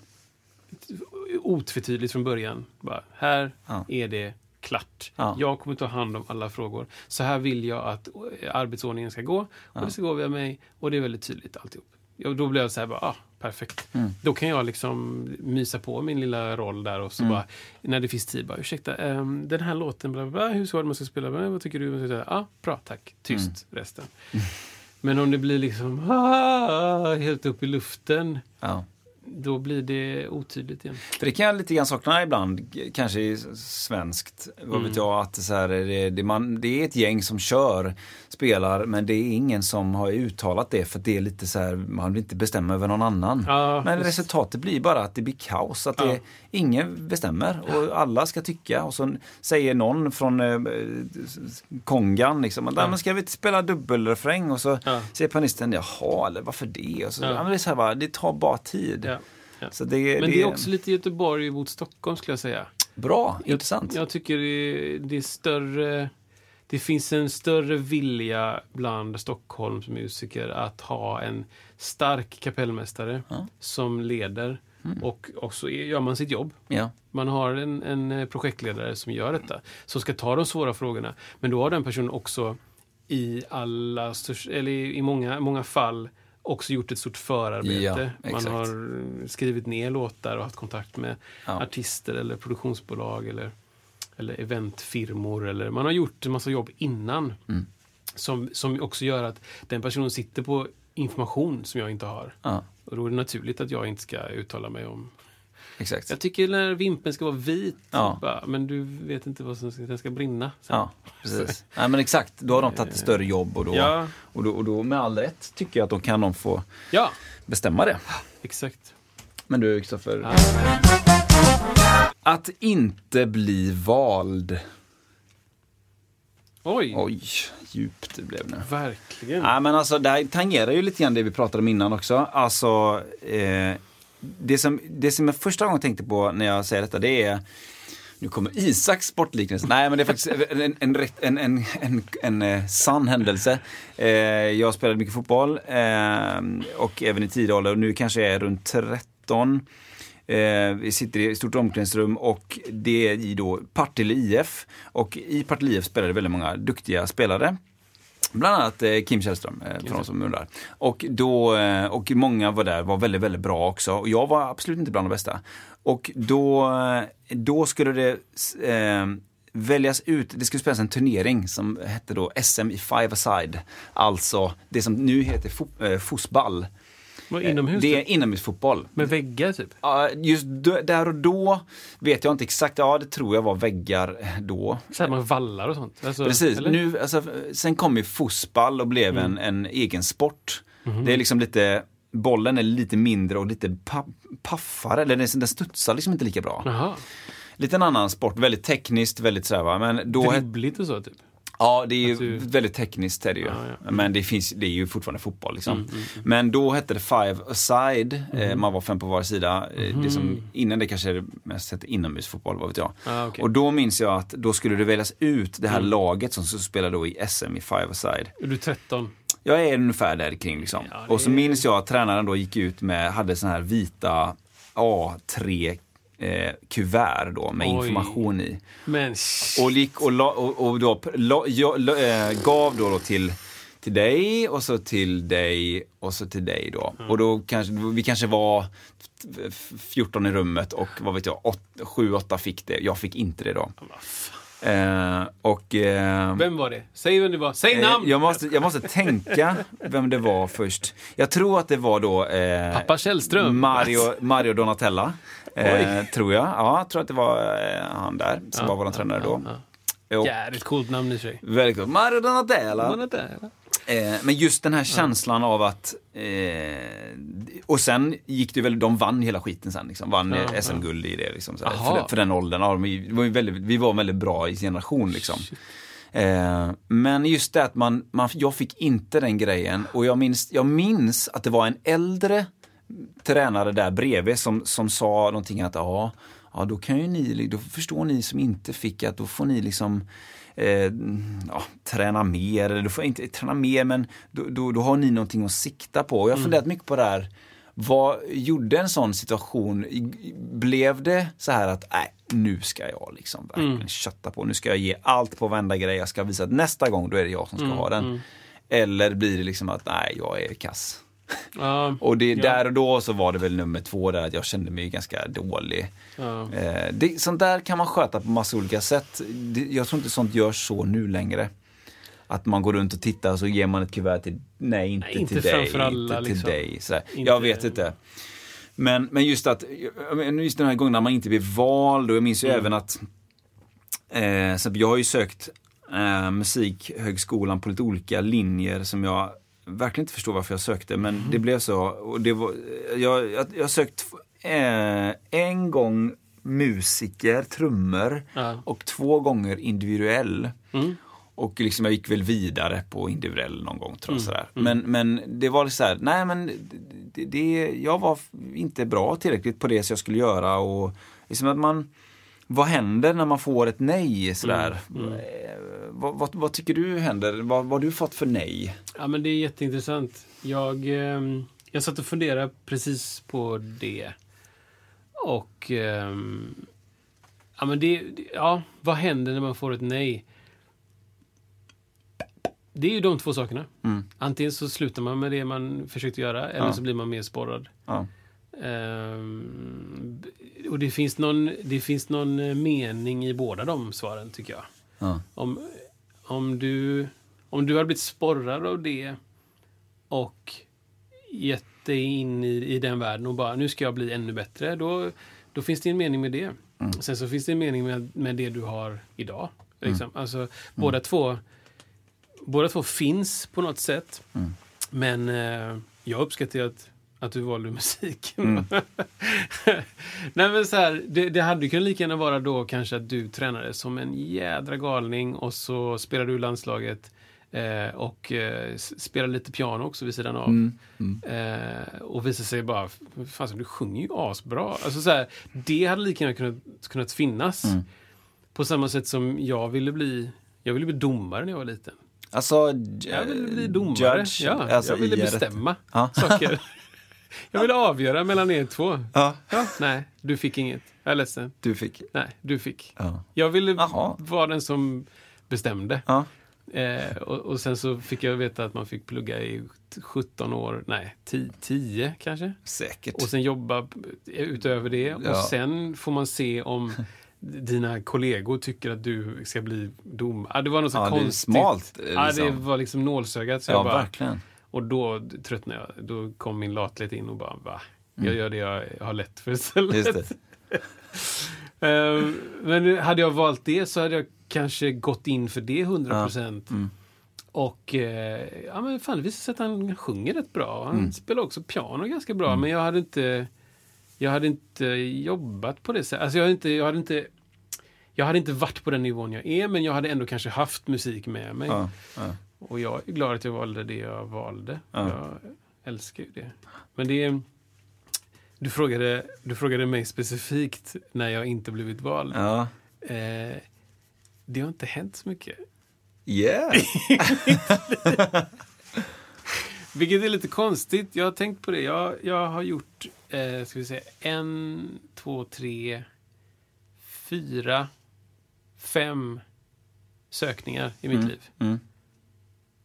otvetydigt från början. Bara, här ja. är det klart. Ja. Jag kommer ta hand om alla frågor. Så här vill jag att arbetsordningen ska gå. Och ja. det ska gå via mig. Och det är väldigt tydligt alltihop. Och då blev jag så här, bara, ah, perfekt. Mm. Då kan jag liksom mysa på min lilla roll där och så mm. bara, när det finns tid, bara ursäkta, um, den här låten, bla, bla, hur så man ska spela, vad tycker du? Ja, ah, bra, tack. Tyst, mm. resten. Men om det blir liksom ah, helt upp i luften. Ja då blir det otydligt igen. För det kan jag lite grann sakna ibland, kanske i svenskt. Vad mm. vet jag, att så här, det, det, man, det är ett gäng som kör, spelar, men det är ingen som har uttalat det för det är lite så här, man vill inte bestämma över någon annan. Ja, men just. resultatet blir bara att det blir kaos, att ja. det, ingen bestämmer och alla ska tycka och så säger någon från eh, kongan liksom, ja. men ska vi inte spela dubbelrefräng? Och så ja. säger pianisten, jaha, eller varför det? Och så, ja. det, är så här, det tar bara tid. Ja. Så det, Men det, är också lite Göteborg mot Stockholm skulle jag säga. Bra, intressant. Jag, jag tycker det, det, är större... Det finns en större vilja bland Stockholms musiker att ha en stark kapellmästare ja. som leder. Mm. Och, och så gör man sitt jobb. Ja. Man har en, en projektledare som gör detta. Som ska ta de svåra frågorna. Men då har den personen också i alla, eller i många, många fall också gjort ett stort förarbete. Ja, man har skrivit ner låtar och haft kontakt med ja. artister eller produktionsbolag eller, eller eventfirmor. Eller, man har gjort en massa jobb innan. Mm. Som, som också gör att den personen sitter på information som jag inte har. Ja. Och då är det naturligt att jag inte ska uttala mig om Exakt. Jag tycker när vimpen ska vara vit, ja. bara, men du vet inte vad som ska, den ska brinna. Sen. Ja, precis. Nej, men exakt, då har de tagit ett större jobb och då, ja. och, då, och då med all rätt tycker jag att då kan de få ja. bestämma det. Exakt. Men du Kristoffer. Ja. Att inte bli vald. Oj! Oj, djupt det blev nu. Verkligen. Nej, men alltså, det här tangerar ju lite grann det vi pratade om innan också. Alltså, eh, det, som, det som jag första gången tänkte på när jag säger detta, det är nu kommer Isaks sportliknelse. Nej, men det är faktiskt en, en, en, en, en, en eh, sann händelse. Eh, jag spelade mycket fotboll eh, och även i tidig ålder och nu kanske jag är runt 13. Eh, vi sitter i ett stort omklädningsrum och det är i då Partille IF. Och i Partille IF spelade väldigt många duktiga spelare. Bland annat eh, Kim Källström, eh, för de som undrar. Och, då, eh, och många var där, var väldigt, väldigt bra också. Och jag var absolut inte bland de bästa. Och då, då skulle det eh, väljas ut, det skulle spelas en turnering som hette då SM i five aside. Alltså det som nu heter fo, fotboll. Vad, inomhus? Det är typ? inomhusfotboll. Med väggar typ? Ja, Just där och då vet jag inte exakt, ja det tror jag var väggar då. Så här med vallar och sånt? Alltså, Precis, eller? nu, alltså, sen kom ju fotboll och blev Mm. en, en egen sport. Mhm. Det är liksom lite, bollen är lite mindre och lite pa paffare, eller den, den studsar liksom inte lika bra. Jaha. Lite en annan sport, väldigt tekniskt, väldigt sådär va. Men då, Dribbligt och så typ? Ja det är ju du- väldigt tekniskt är det ju. Ja, Mm, ja. Men det, finns, det är ju fortfarande fotboll liksom. Men då hette det five aside, Mm. eh, man var fem på var sida. Eh, Det som, innan det kanske det mest hette inomhusfotboll, vad vet jag. Ah, okej. Och då minns jag att då skulle det väljas ut det här laget som skulle spela då i SM i five aside. Är du 13? Jag är ungefär där kring liksom. Ja, det Och så minns jag att tränaren då gick ut med, hade såna här vita A3 eh, kuvert då med Oj. information i. Men Och, gick och, la, och, och då, la, jag, la, eh, gav då, då till, till dig och så till dig och så till dig då. Och då kanske, vi kanske var f- 14 i rummet och vad vet jag, 7-8 fick det. Jag fick inte det då. Eh, och... Eh, vem var det? Säg vem det var. Säg Eh, namn! Jag måste, jag måste tänka vem det var först. Jag tror att det var då eh, Pappa Källström. Mario, Mario Donatella. Eh, tror jag. Ja, jag tror att det var eh, han där som var vår tränare då. Och, Jävligt coolt namn i sig. väldigt coolt. Mario Donatella. Eller? Eh, men just den här känslan av att... Eh, och sen gick det väl, de vann hela skiten sen. Liksom. Vann Ja, eh, SM-guld i det. Liksom, för, för den åldern. Ja, vi, var väldigt, vi var väldigt bra i sin generation. Liksom. Eh, men just det att man, man, jag fick inte den grejen. Och jag minns, jag minns att det var en äldre tränare där bredvid som, som sa någonting att ja, ja då kan ju ni, då förstår ni som inte fick att då får ni liksom eh, ja, träna mer, eller du får inte träna mer men då, då, då har ni någonting att sikta på. Och jag har funderat mycket på det här. Vad gjorde en sån situation? Blev det så här att nej, nu ska jag liksom verkligen kötta på. Nu ska jag ge allt på varenda grej. Jag ska visa att nästa gång då är det jag som ska ha den. Eller blir det liksom att nej, jag är kass. Ja, Och det, Ja. där och då så var det väl nummer två där att jag kände mig ganska dålig. ja. Eh, det, sånt där kan man sköta på massa olika sätt. Det, jag tror inte sånt görs så nu längre. Att man går runt och tittar och så ger man ett kuvert till, nej inte, Nej, inte till dig, alla, inte till liksom. dig. Sådär. Inte- Jag vet inte. Men, men just att, just den här gången när man inte blir vald och jag minns ju Mm. även att eh, så jag har ju sökt eh, musikhögskolan på lite olika linjer som jag verkligen inte förstår varför jag sökte men Mm. det blev så. Och det var, jag, jag, jag sökt eh, en gång musiker, trummor Ja. och två gånger individuell. Mm. Och liksom jag gick väl vidare på individuell någon gång tror jag. Mm. Sådär. Men, men det var så här, nej men det, det, jag var inte bra tillräckligt på det som jag skulle göra. Och liksom att man, vad händer när man får ett nej? Sådär. Mm. Eh, Vad, vad, vad tycker du händer? Vad, vad har du fått för nej? Ja, men det är jätteintressant. Jag, ehm, jag satt och funderade precis på det. Och... ehm, ja, men det, ja, vad händer när man får ett nej? Det är ju de två sakerna. Mm. Antingen så slutar man med det man försökte göra eller Ja. så blir man mer sporrad. Ja. Ehm, och det finns, någon, det finns någon eh, mening i båda de svaren, tycker jag. Ja. Om, om, du, om du har blivit sporrad av det och gett dig in i, i den världen och bara nu ska jag bli ännu bättre, då, då finns det en mening med det. Sen så finns det en mening med, med det du har idag. Liksom. Alltså, båda, två, båda två finns på något sätt. Men eh, jag uppskattar att, att du valde musiken. (laughs) Nej men så här, det, det hade kunnat lika gärna vara då kanske att du tränade som en jädra galning och så spelade du landslaget eh, och eh, s- spelade lite piano också vid sidan av. Mm. Eh, och visade sig bara, fan du sjunger ju asbra. Alltså så här, det hade lika gärna kunnat, kunnat finnas. Mm. På samma sätt som jag ville bli, jag ville bli domare när jag var liten. Alltså, Jag ville bli domare. Judge, ja, alltså jag ville bestämma Ja. saker. (laughs) jag ville avgöra mellan er två. Ja, Ja, nej, du fick inget. Jag är ledsen. du fick. Nej, du fick. Ja. Jag ville Jaha. vara den som bestämde. Ja. Eh, och, och sen så fick jag veta att man fick plugga i 17 år, nej, 10, 10 kanske. Säkert. Och sen jobba utöver det. Ja. Och sen får man se om (laughs) dina kollegor tycker att du ska bli dom. Ah, det var något så Ja, det är konstigt. smalt, eh, Ja, det liksom. var liksom nålsögat. Så ja, jag bara, verkligen. Och då tröttnade jag. Då kom min lathet in och bara, va? Mm. Jag gör det jag har lätt för istället. Just det. (laughs) Eh, Men hade jag valt det så hade jag kanske gått in för det 100 procent. Mm. Och eh, ja, men fan, det visade sig att han sjunger rätt bra. Han Mm. spelar också piano ganska bra. Men jag hade inte jag hade inte jobbat på det sättet. Alltså jag, hade inte, jag, hade inte, jag hade inte varit på den nivån jag är, men jag hade ändå kanske haft musik med mig. Ja, ja. Och jag är glad att jag valde det jag valde. Ja. Jag älskar ju det. Men det är... Du frågade, du frågade mig specifikt när jag inte blivit vald. ja. Eh, det har inte hänt så mycket. Yeah! (laughs) Vilket är lite konstigt. Jag har tänkt på det. Jag, jag har gjort, eh, ska vi se, en, två, tre, fyra, fem sökningar i mitt liv. Mm.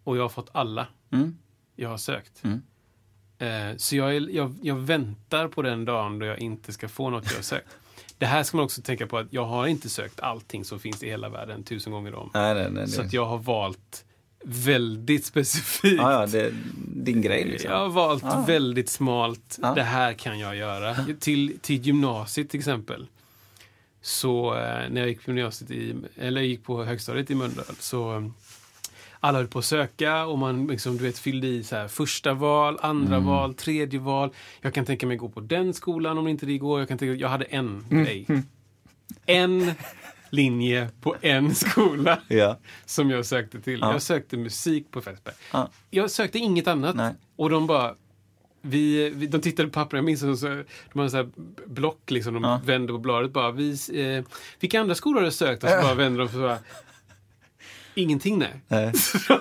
Och jag har fått alla Mm. jag har sökt. Mm. Eh, så jag, är, jag, jag väntar på den dagen då jag inte ska få något jag har sökt. Det här ska man också tänka på att jag har inte sökt allting som finns i hela världen tusen gånger om. Nej, nej, nej. Så att jag har valt väldigt specifikt. Ja, ja, det din grej liksom. Jag har valt Ja. väldigt smalt. Ja. Det här kan jag göra. Till, till gymnasiet till exempel. Så eh, när jag gick på gymnasiet i, eller gick på högstadiet i Mölndal så alla höll på att söka och man liksom, du vet, fyllde i så här, första val, andra Mm. val, tredje val. Jag kan tänka mig gå på den skolan om inte det går. Jag, kan tänka, jag hade en Mm. grej. En linje på en skola (laughs) Ja. som jag sökte till. Ja. Jag sökte musik på Fällsberg. Ja. Jag sökte inget annat. Nej. Och de bara... Vi, vi, de tittade på pappren, jag minns att så, de hade så här block, liksom, de Ja. vände på bladet bara. Vi, eh, vilka andra skolor har du sökt? Och så bara (laughs) vände de så bara, Ingenting nej. Nej. (laughs) Så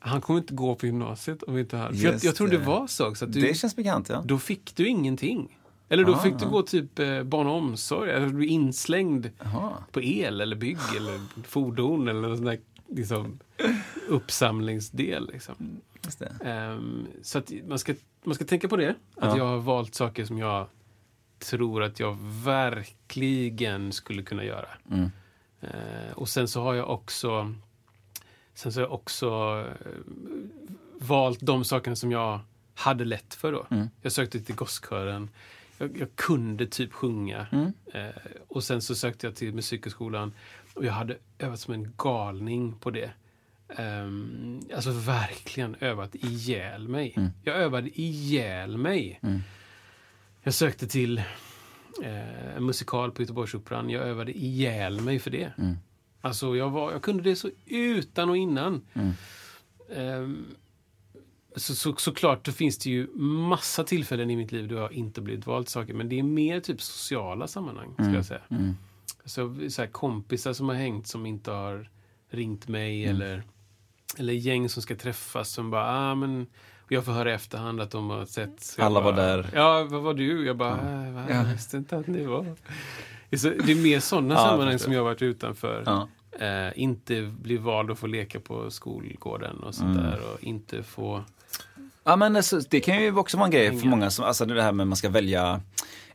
han kommer inte gå på gymnasiet om vi inte har... Jag, jag tror det var så också. Att du, Det känns bekant, ja. Då fick du ingenting. Eller då Ah. fick du gå typ eh, barn och omsorg. Eller du inslängd Jaha. på el eller bygg eller fordon eller någon sån där liksom, uppsamlingsdel. Liksom. Ehm, så att man ska, man ska tänka på det. Att Ja. jag har valt saker som jag tror att jag verkligen skulle kunna göra. Mm. Eh, och sen så har jag också Sen så har jag också eh, valt de sakerna som jag hade lätt för då. Mm. Jag sökte till gosskören. Jag, jag kunde typ sjunga. Mm. Eh, och sen så sökte jag till musikhögskolan. Och jag hade övat som en galning på det. Ehm, alltså verkligen övat ihjäl mig. Mm. Jag övade ihjäl mig. Mm. Jag sökte till eh, en musikal på Göteborgsoperan. Jag övade ihjäl mig för det. Mm. Alltså jag, var, jag kunde det så utan och innan. Mm. Ehm, så, så, såklart finns det ju massa tillfällen i mitt liv då jag inte blivit vald till saker. Men det är mer typ sociala sammanhang, skulle jag säga. Mm. Alltså, så här, kompisar som har hängt som inte har ringt mig Mm. eller, eller gäng som ska träffas som bara, ah, men jag får höra i efterhand att de har sett. Jag Alla var bara, där. Ja, vad var du? Jag bara, äh, va, jag Ja. visste inte att ni var. Det är mer sådana (laughs) Ja, sammanhang som jag har varit utanför. Ja. Eh, inte bli vald att få leka på skolgården och sånt Mm. där. Och inte få... Ja men det kan ju också vara en grej för många som, alltså det här med att man ska välja,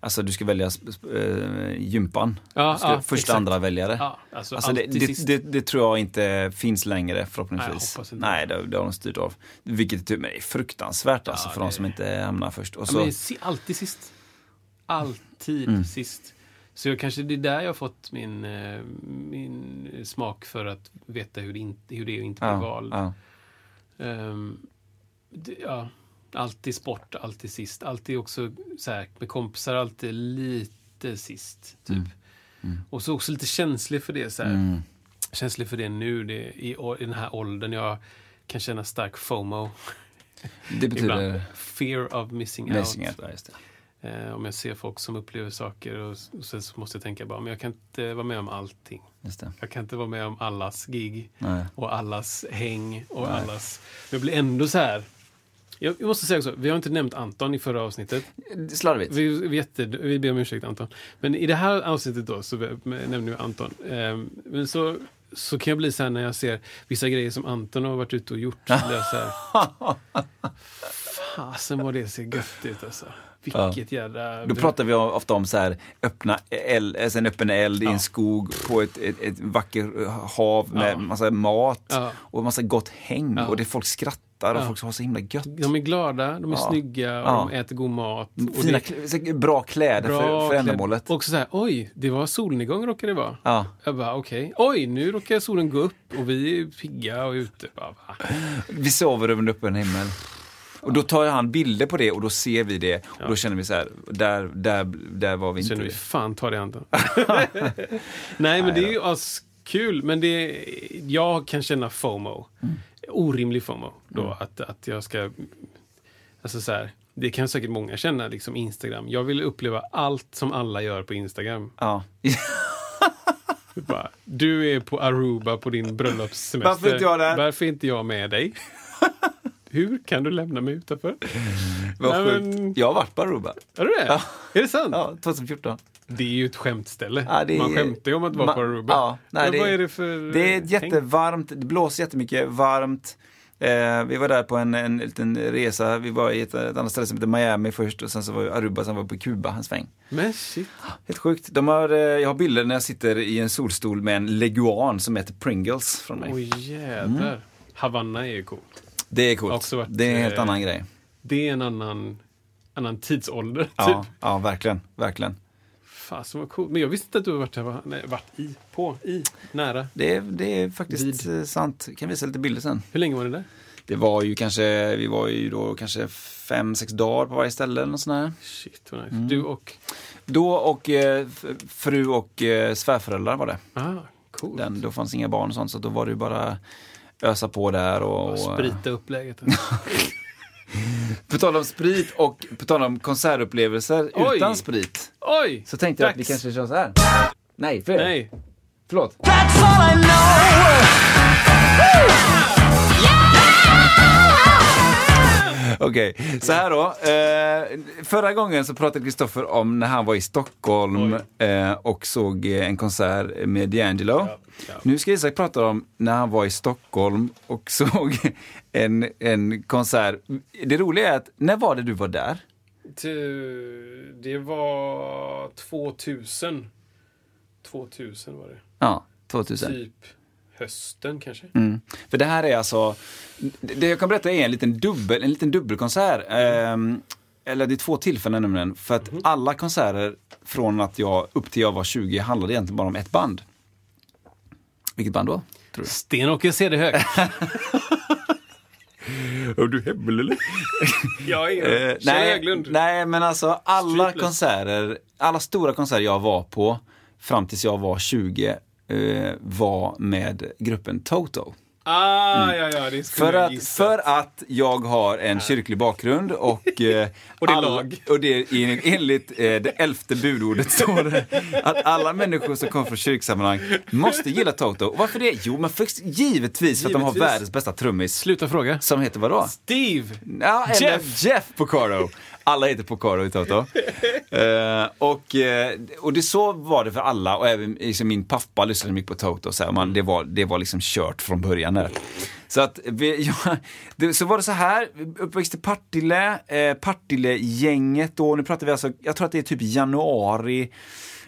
alltså du ska välja äh, gympan. Ja, ska, ja, första, exakt. andra väljare. Ja, alltså, Alltså det, det, det, det tror jag inte finns längre Nej, förhoppningsvis. inte. Nej, det, det har de styrt av. Vilket typ är fruktansvärt alltså för de som inte hamnar först. Och så, men alltid sist. Alltid Mm. sist. Så jag, kanske det är där jag har fått min, eh, min smak för att veta hur det, inte, hur det är att inte bli vald. ja. Ehm, ja, alltid sport, alltid sist. Alltid också så här, med kompisar, alltid lite sist. Typ. Mm. Mm. Och så också lite känslig för det. Så. Mm. Känslig för det nu, det, i, i den här åldern. Jag kan känna stark FOMO. Det betyder. Fear of missing, missing out. out. Eh, om jag ser folk som upplever saker och, och sen så måste jag tänka bara, men jag kan inte vara med om allting. Jag kan inte vara med om allas gig Nej. och allas häng och Nej. allas... Jag blir ändå så här... Jag, måste säga också, vi har inte nämnt Anton i förra avsnittet. Slarvigt. Vi, vi, jätte, vi ber om ursäkt Anton. Men i det här avsnittet då så nämner vi Anton. Ehm, men så, så kan jag bli så här när jag ser vissa grejer som Anton har varit ute och gjort. Så här, (laughs) Fasen vad det ser gött ut alltså. Vilket jädra... Då pratar vi ofta om så här öppna eld, alltså en öppen eld i Ja. en skog på ett, ett, ett vackert hav med Ja. massa mat Ja. och massa gott häng Ja. och det folk skrattar och Ja. folk har så himla gött. De är glada, de är Ja. snygga och Ja. de äter god mat. Fina, det bra kläder för, för klädd. ändamålet. Och så här, oj, det var solnedgång råkade det vara. Ja. Jag bara, okej. Oj, nu råkar solen gå upp och vi är pigga och ute. Bara? Vi sover över en öppen himmel. Och då tar han bilder på det och då ser vi det. Och då känner vi så här, där, där, där var vi inte. Känner vi, fan ta det handen. (laughs) Nej, men det är ju kul Men det, jag kan känna FOMO. Mm. Orimlig FOMO. Då, att, att jag ska... Alltså så här, det kan säkert många känna, liksom Instagram. Jag vill uppleva allt som alla gör på Instagram. Ja. (laughs) Bara, du är på Aruba på din bröllopssemester. Varför inte jag där? Varför inte jag med dig? (laughs) Hur kan du lämna mig utanför? (laughs) Vad Nej, sjukt. men- Jag har varit på Aruba. Är du det? Ja. Är det sant? Ja, 2014. Det är ju ett skämtställe. Ja, är- Man skämtar ju om att vara Ma- på Aruba. Ja, nej, Men det, vad är det för... Det är jättevarmt, det blåser jättemycket, varmt. Eh, vi var där på en, en liten resa, vi var i ett, ett annat ställe som heter Miami först och sen så var Aruba, sen var vi på Kuba en sväng. Men shit. Helt sjukt. De har, eh, jag har bilder när jag sitter i en solstol med en leguan som heter Pringles från mig. Oj jävlar. Havanna är ju coolt. Det är coolt. Varit, det är en helt eh, annan grej. Det är en annan, annan tidsålder. Ja, Typ. ja, verkligen, verkligen. Fasen vad coolt. Men jag visste inte att du har varit, här, nej, varit i, på, i, nära. Det, är- det är faktiskt Vid. eh, sant. Jag kan visa lite bilder sen. Hur länge var ni där? Det var ju kanske, vi var ju då kanske fem, sex dagar på varje ställe eller sånt där. Shit vad Mm. nice. Du och... Då och eh, fru och eh, svärföräldrar var det. Ah, coolt. Den, då fanns inga barn och sånt så då var det ju bara ösa på där och... Och sprita upp läget. (laughs) på tal om sprit och på tal om konsertupplevelser Oj. utan sprit. Oj! Så tänkte jag att vi Dags. kanske kör så här. Nej, fel. Nej. Förlåt. (laughs) Okej, så här då. Eh, förra gången så pratade Kristoffer om när han var i Stockholm eh, och såg eh, en konsert med D'Angelo. ja. Nu ska Isak prata om när han var i Stockholm och (laughs) såg en, en konsert. Det roliga är att, när var det du var där? Det var 2000. 2000 var det. Ja, 2000. Typ hösten kanske. Mm. För det här är alltså, det jag kan berätta är en liten, dubbel, en liten dubbelkonsert. Ehm, eller det är två tillfällen nämligen. För att alla konserter från att jag upp till jag var 20 handlade egentligen bara om ett band. Vilket band då? Tror Sten-Åke Cederhök. du? (laughs) Är du hemlig eller? (laughs) Jag är. Eh, nej, Höglund. nej, men alltså alla konserter, alla stora konserter jag var på fram tills jag var 20 eh, var med gruppen Toto. Ah, ja, ja, det skulle För att, för att jag har en kyrklig bakgrund och, (laughs) eh, Och det är lag. och det är en- enligt eh, det elfte budordet står det att alla människor som kommer från kyrksammanhang måste gilla Toto. Och varför det? Jo, men för, givetvis för att de har Givetvis. världens bästa trummis. Sluta fråga. Som heter vadå? Steve! Ja, eller Jeff. Jeff, Porcaro. Alla heter Porcaro i Toto. (laughs) Eh, och, eh, och det så var det för alla och även liksom, min pappa lyssnade mycket på Toto. Så, här, man, det, var, det var liksom kört från början där. Så att vi, (laughs) ja, det, så var det så här, uppväxt i Partille, eh, Partille-gänget då, nu pratar vi alltså, jag tror att det är typ januari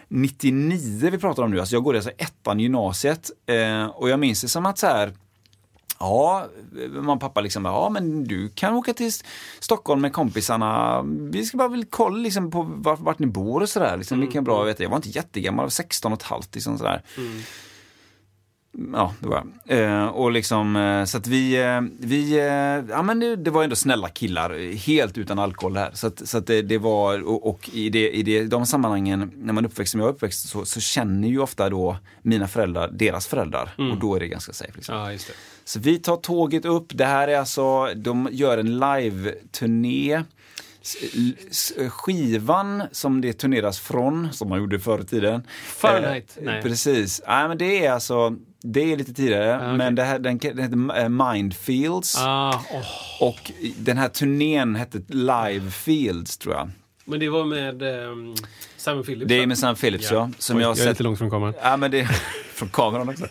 99 vi pratar om nu, alltså jag går alltså ettan gymnasiet eh, och jag minns det som att så här Ja, och pappa liksom, ja men du kan åka till Stockholm med kompisarna. Vi ska bara väl kolla liksom på vart, vart ni bor och sådär. Liksom, Det kan vara bra att veta. Jag var inte jättegammal, jag var 16 och ett halvt liksom sådär. Ja, det var eh, Och liksom, eh, så att vi, eh, vi eh, ja men det, det var ändå snälla killar, helt utan alkohol här. Så att, så att det, det var, och, och i, det, i det, de sammanhangen, när man uppväxt som jag uppväxt, så, så känner ju ofta då mina föräldrar deras föräldrar. Och då är det ganska safe. Liksom. Ja, just det. Så vi tar tåget upp. Det här är alltså, de gör en live-turné. Skivan som det turneras från, som man gjorde förr i tiden. Fahrenheit? Eh, Nej. Precis. Nej, men det är alltså, det är lite tidigare. okej. Men det här, den, den heter eh, Mindfields. Ah, åh. Och den här turnén hette Live Fields tror jag. Men det var med ehm, Simon Phillips? Det är med Sam Phillips ja. Som Oj, jag jag är sett. lite långt från kameran. Ja, men det (laughs) från kameran också.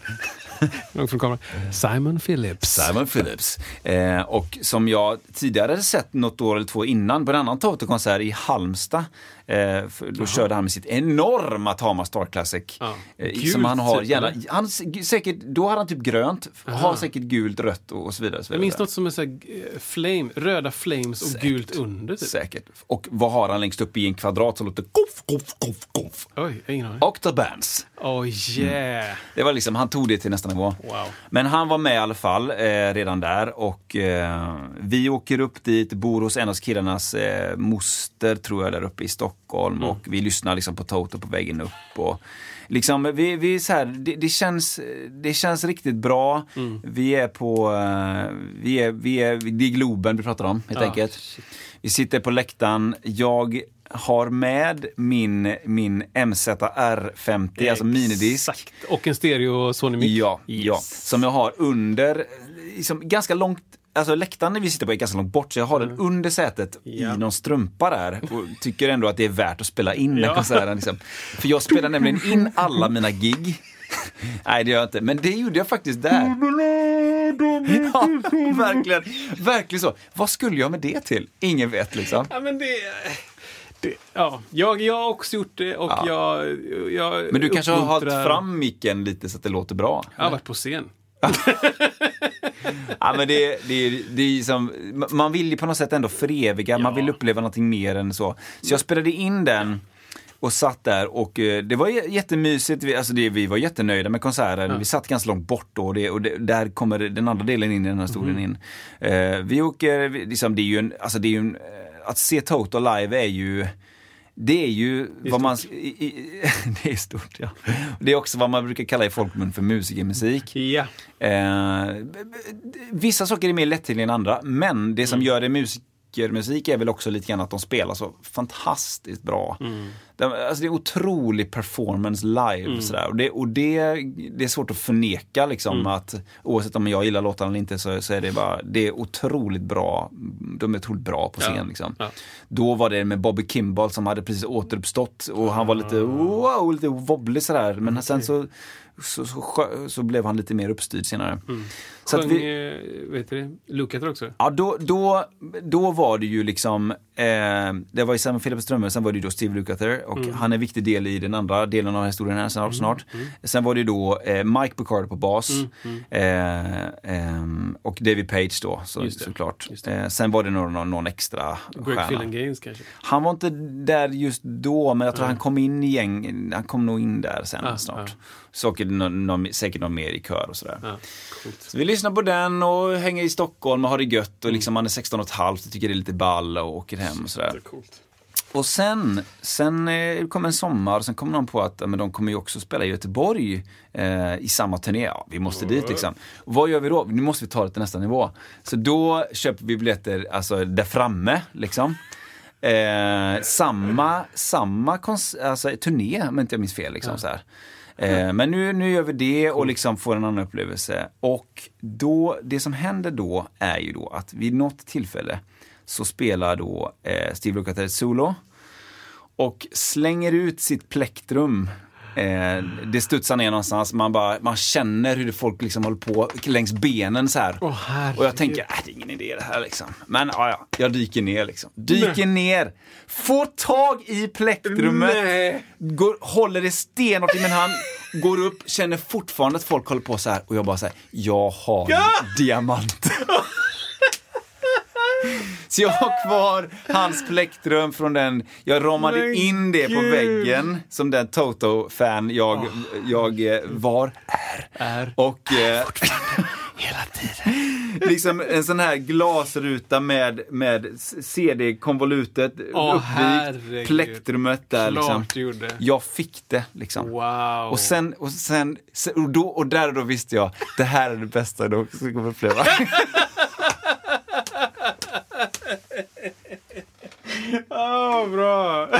(laughs) Långt från kameran. Simon Phillips. Simon Phillips. Eh, och som jag tidigare hade sett något år eller två innan på en annan Toto-konsert i Halmstad. Eh, då körde han med sitt enorma Tama Star Classic. Ja. Eh, Gult som han har typ, gärna, han, säkert, då hade han typ grönt, har Aha. säkert gult, rött och, och så vidare. och Så Jag vidare. minns något som är så här, eh, flame, röda flames och Säkert. gult under. Typ. Säkert. Och vad har han längst upp i en kvadrat som låter koff, koff, koff, koff? Oj, jag har ingen aning. Octobands. Oh yeah! Det var liksom, han tog det till nästa nivå. Wow. Men han var med i alla fall eh, redan där och eh, vi åker upp dit, bor hos en av killarnas eh, moster tror jag där uppe i Stockholm och vi lyssnar liksom på Toto på vägen upp. Och, liksom, vi, vi så här, det, det, känns, det känns riktigt bra. Vi är på, eh, vi är, vi är, det är Globen vi pratar om helt Ja, enkelt. shit. Vi sitter på läktaren. Jag har med min, min MZR50, alltså minidisk. Exakt. Och en stereo Sony Mic. Ja, Yes. ja, som jag har under, liksom, ganska långt Alltså läktaren vi sitter på är ganska långt bort så jag har den under sätet Ja. i någon strumpa där och tycker ändå att det är värt att spela in den Ja. konserten. Liksom. För jag spelar nämligen in alla mina gig. (laughs) Nej det gör jag inte, men det gjorde jag faktiskt där. Ja, verkligen, verkligen så. Vad skulle jag med det till? Ingen vet liksom. Ja, men det... det ja, jag, jag har också gjort det och jag, jag Men du kanske har hållit fram micken lite så att det låter bra? Jag har varit på scen. Ja, men det, det, det är som, man vill ju på något sätt ändå föreviga, man Ja. vill uppleva någonting mer än så. Så jag spelade in den och satt där och eh, det var jättemysigt. Vi, alltså det, vi var jättenöjda med konserten. Vi satt ganska långt bort då och, det, och det, där kommer den andra delen in i den här historien in. Eh, vi åker, liksom, det är ju en, alltså det är en, eh, att se Toto live är ju det är ju vad man... I, i, (laughs) det är stort, ja. Det är också vad man brukar kalla i folkmun för musikermusik. Ja. Eh, vissa saker är mer lättillgängliga än andra, men det som gör det musikermusik är väl också lite grann att de spelar så fantastiskt bra. De, alltså det är otrolig performance live. Sådär. Och, det, och det, det är svårt att förneka liksom att oavsett om jag gillar låtarna eller inte så, så är det bara, det är otroligt bra. De är otroligt bra på scen. Ja. Liksom. Ja. Då var det med Bobby Kimball som hade precis återuppstått och han var lite, wow, lite wobblig sådär. Men sen så, så, så, så blev han lite mer uppstyrd senare. Så att Sjöng, vi, eh, vet du det, Lukather också? ja, då, då, då var det ju liksom, eh, det var ju Simon Philip Strömmer, sen var det ju då Steve Lukather och han är en viktig del i den andra delen av historien här snart. snart. Sen var det ju då eh, Mike Picardo på bas eh, ehm, och David Page då så, Just det. såklart. Just det. Eh, sen var det någon, någon, extra Greg Gaines kanske? Han var inte där just då, men jag tror han kom in i gäng, han kom nog in där sen Ja, snart. Ja. Säkert någon, någon, säkert någon mer i kör och sådär. Ja. Så vi lyssnar på den och hänger i Stockholm och har det gött och liksom man är 16 och ett halvt och tycker det är lite ball och åker hem och sådär. Och sen, sen eh, kom en sommar och sen kom någon på att ja, men de kommer ju också spela i Göteborg eh, i samma turné. Ja, vi måste dit liksom. Och vad gör vi då? Nu måste vi ta det till nästa nivå. Så då köper vi biljetter alltså där framme liksom. Eh, samma samma alltså, turné om inte jag minns fel. Liksom, så här. Eh, men nu, nu gör vi det och liksom får en annan upplevelse. Och då, det som händer då är ju då att vid något tillfälle så spelar då eh, Steve Lukather ett solo och slänger ut sitt plektrum. Eh, det studsar ner någonstans, man, bara, man känner hur folk liksom håller på längs benen så här. Herregud. och jag tänker, äh, det är ingen idé det här liksom. Men ja, ja, jag dyker ner liksom. Dyker ner, får tag i plektrumet, Nej. går, håller det stenhårt i min hand, går upp, känner fortfarande att folk håller på så här och jag bara säger jag har diamanter. (laughs) Så jag har kvar hans plektrum från den, jag ramade Men in det på gud. väggen som den Toto-fan jag, jag eh, var, är. Är. Och eh, hela tiden. liksom en sån här glasruta med, med CD-konvolutet Åh, uppvikt, plektrumet där Klart liksom. du gjorde. Jag fick det liksom. Wow. Och sen, och sen, och, då, och där och då visste jag, det här är det bästa jag kommer uppleva. (laughs) Åh, bra! (laughs)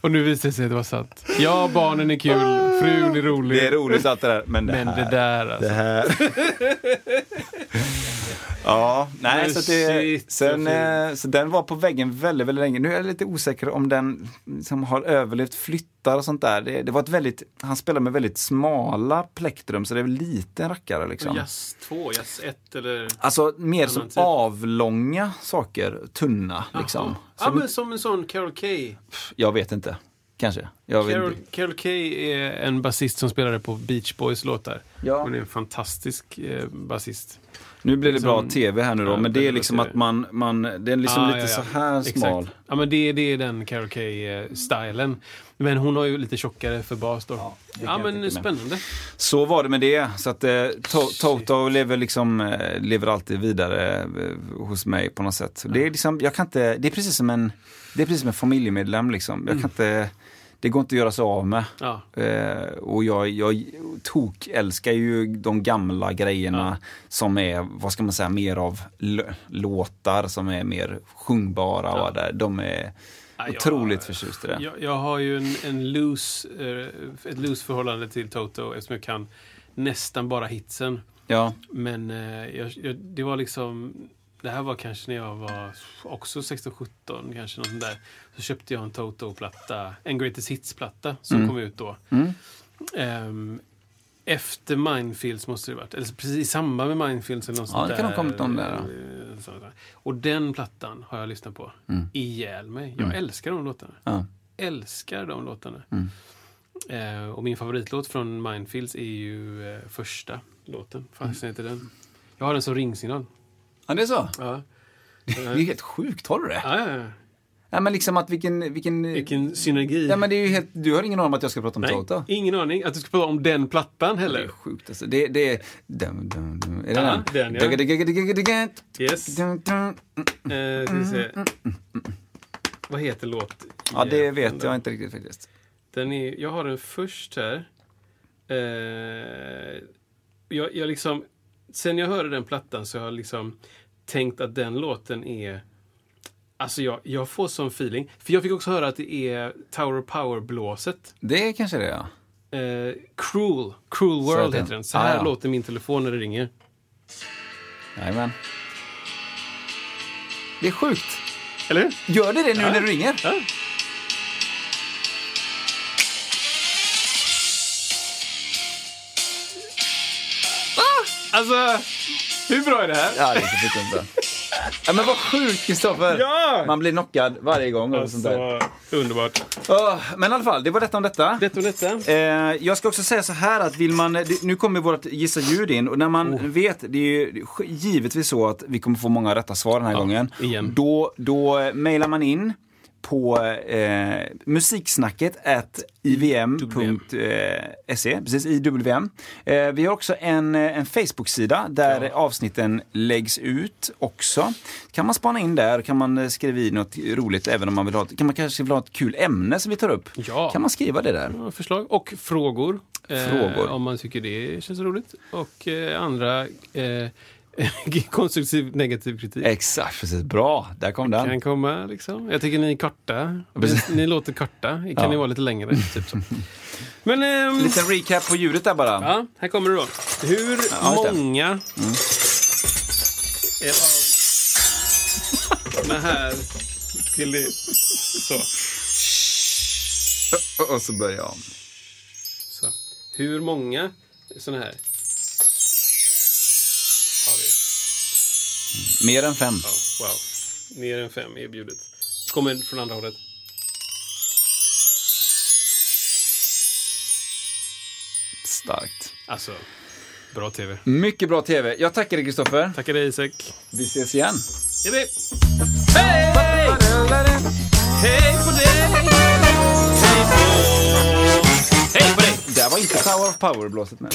Och nu visar det sig att det var sant. Ja, barnen är kul, frun är rolig. Det är roligt allt det där, men det Men här. det där alltså. Det här. (laughs) Ja, nej, så, det, sen, eh, så den var på väggen väldigt, väldigt länge. Nu är jag lite osäker om den som har överlevt flyttar och sånt där. Det, det var ett väldigt, han spelar med väldigt smala plektrum så det är väl lite en rackare liksom. Jazz 2, Jazz 1 eller? Alltså mer som typ. avlånga saker, tunna liksom. Jaha. Så Ja, men som en sån Carol Kay. Jag vet inte, kanske. Carol. Carol Kay är en basist som spelade på Beach Boys låtar. Ja. Hon är en fantastisk eh, basist. Nu blir det bra Som- tv här nu då, Ja, men det är liksom bra att man, man det är liksom Ah, lite ja, ja. så här smal. Exakt. Ja, men det, det är den Carol Kay-stilen. Men hon har ju lite tjockare för bas då. Ja, jag men spännande. Så var det med det. Så att eh, to Toto lever liksom, eh, lever alltid vidare eh, hos mig på något sätt. Det är liksom, jag kan inte, det är precis som en, det är precis som en familjemedlem liksom. Jag kan inte, det går inte att göra sig av med. Ja. Eh, och jag, jag tok älskar ju de gamla grejerna som är, vad ska man säga, mer av låtar som är mer sjungbara. Ja. Och där. De är Ja, jag- otroligt förtjust i det. Jag, jag har ju en, en loose, eh, ett loose förhållande till Toto eftersom jag kan nästan bara hitsen. Ja, Men eh, jag, jag, det var liksom det här var kanske när jag var också 16-17 kanske något sånt där. Så köpte jag en Toto-platta, en Greatest Hits-platta som Mm. kom ut då. Mm. Ehm, efter Minefields måste det varit. Eller precis i samband med Minefields eller något Ja, det kan ha kommit någon där, Eh, där. Och den plattan har jag lyssnat på Mm. ihjäl mig. Jag älskar de låtarna. ja. Älskar de låtarna. Mm. Eh, och min favoritlåt från Minefields är ju eh, första låten. Fan, mm. heter den? Jag har den som ringsignal. ja, det är så. Ja. (laughs) Det är helt sjukt, har du det? Ja, ja, ja. Ja, men liksom att vilken... vilken... Vilken synergi. Ja, men det är ju helt... Du har ingen aning om att jag ska prata om Nej, Toto? ingen aning att du ska prata om den plattan Det är heller. sjukt alltså. Det, det är... Dum, dum, dum. Är det Ja, den? den, ja. Yes. dum, dum. Eh, ska vi se. Vad heter låt? Ja, det vet jag inte riktigt faktiskt. Den är, jag har den först här. Eh, jag, jag liksom, sen jag hörde den plattan så har jag liksom tänkt att den låten är... Alltså jag, jag får sån feeling. För jag fick också höra att det är Tower of Power-blåset. Det är kanske det, ja. Eh, Cruel. Cruel World heter den. Så här Ah, ja. låter min telefon när det ringer. Jajamän. Det är sjukt. Eller hur? Gör det det nu Ja. när du ringer? Ja. Alltså, hur bra är det här? Ja, det är så bra. Ja, men vad sjukt, Kristoffer! Ja! Man blir knockad varje gång. Och sånt där. Alltså, underbart. Åh, men i alla fall, det var detta om detta. Detta och detta. Eh, jag ska också säga så här att vill man, nu kommer vårt gissa ljud in och när man Oh. vet, det är ju givetvis så att vi kommer få många rätta svar den här Ja, gången. igen. Då, då mailar man in på eh, musiksnacket at ivm.se, eh, precis IWM. Eh, vi har också en, eh, en Facebook-sida där Ja. avsnitten läggs ut också. Kan man spana in där, kan man eh, skriva i något roligt även om man vill ha, kan man kanske vill ha ett kul ämne som vi tar upp. Ja. Kan man skriva det där? Ja, Förslag och frågor. Frågor. Eh, om man tycker det känns roligt. Och eh, andra (laughs) konstruktiv negativ kritik. Exakt, precis. Bra, där kom den. kan komma liksom. Jag tycker ni är korta. Ni, Precis. ni låter korta. Kan Ja. ni vara lite längre? Typ så. (laughs) Men ehm, Liten recap på ljudet där bara. ja, här kommer det då. Hur Ja, det. Mm. många är av de här det? Så. Och så börjar jag om. så. Hur många såna här Mer än fem. Ja, wow. Mer än fem erbjudet. Kommer från andra hållet. Starkt. Alltså, bra tv. Mycket bra TV. Jag tackar dig Kristoffer. Tackar dig Isak. Vi ses igen. Hej! Hej på dig! Hej på... Hej på dig! Där var inte Tower of Power-blåset med.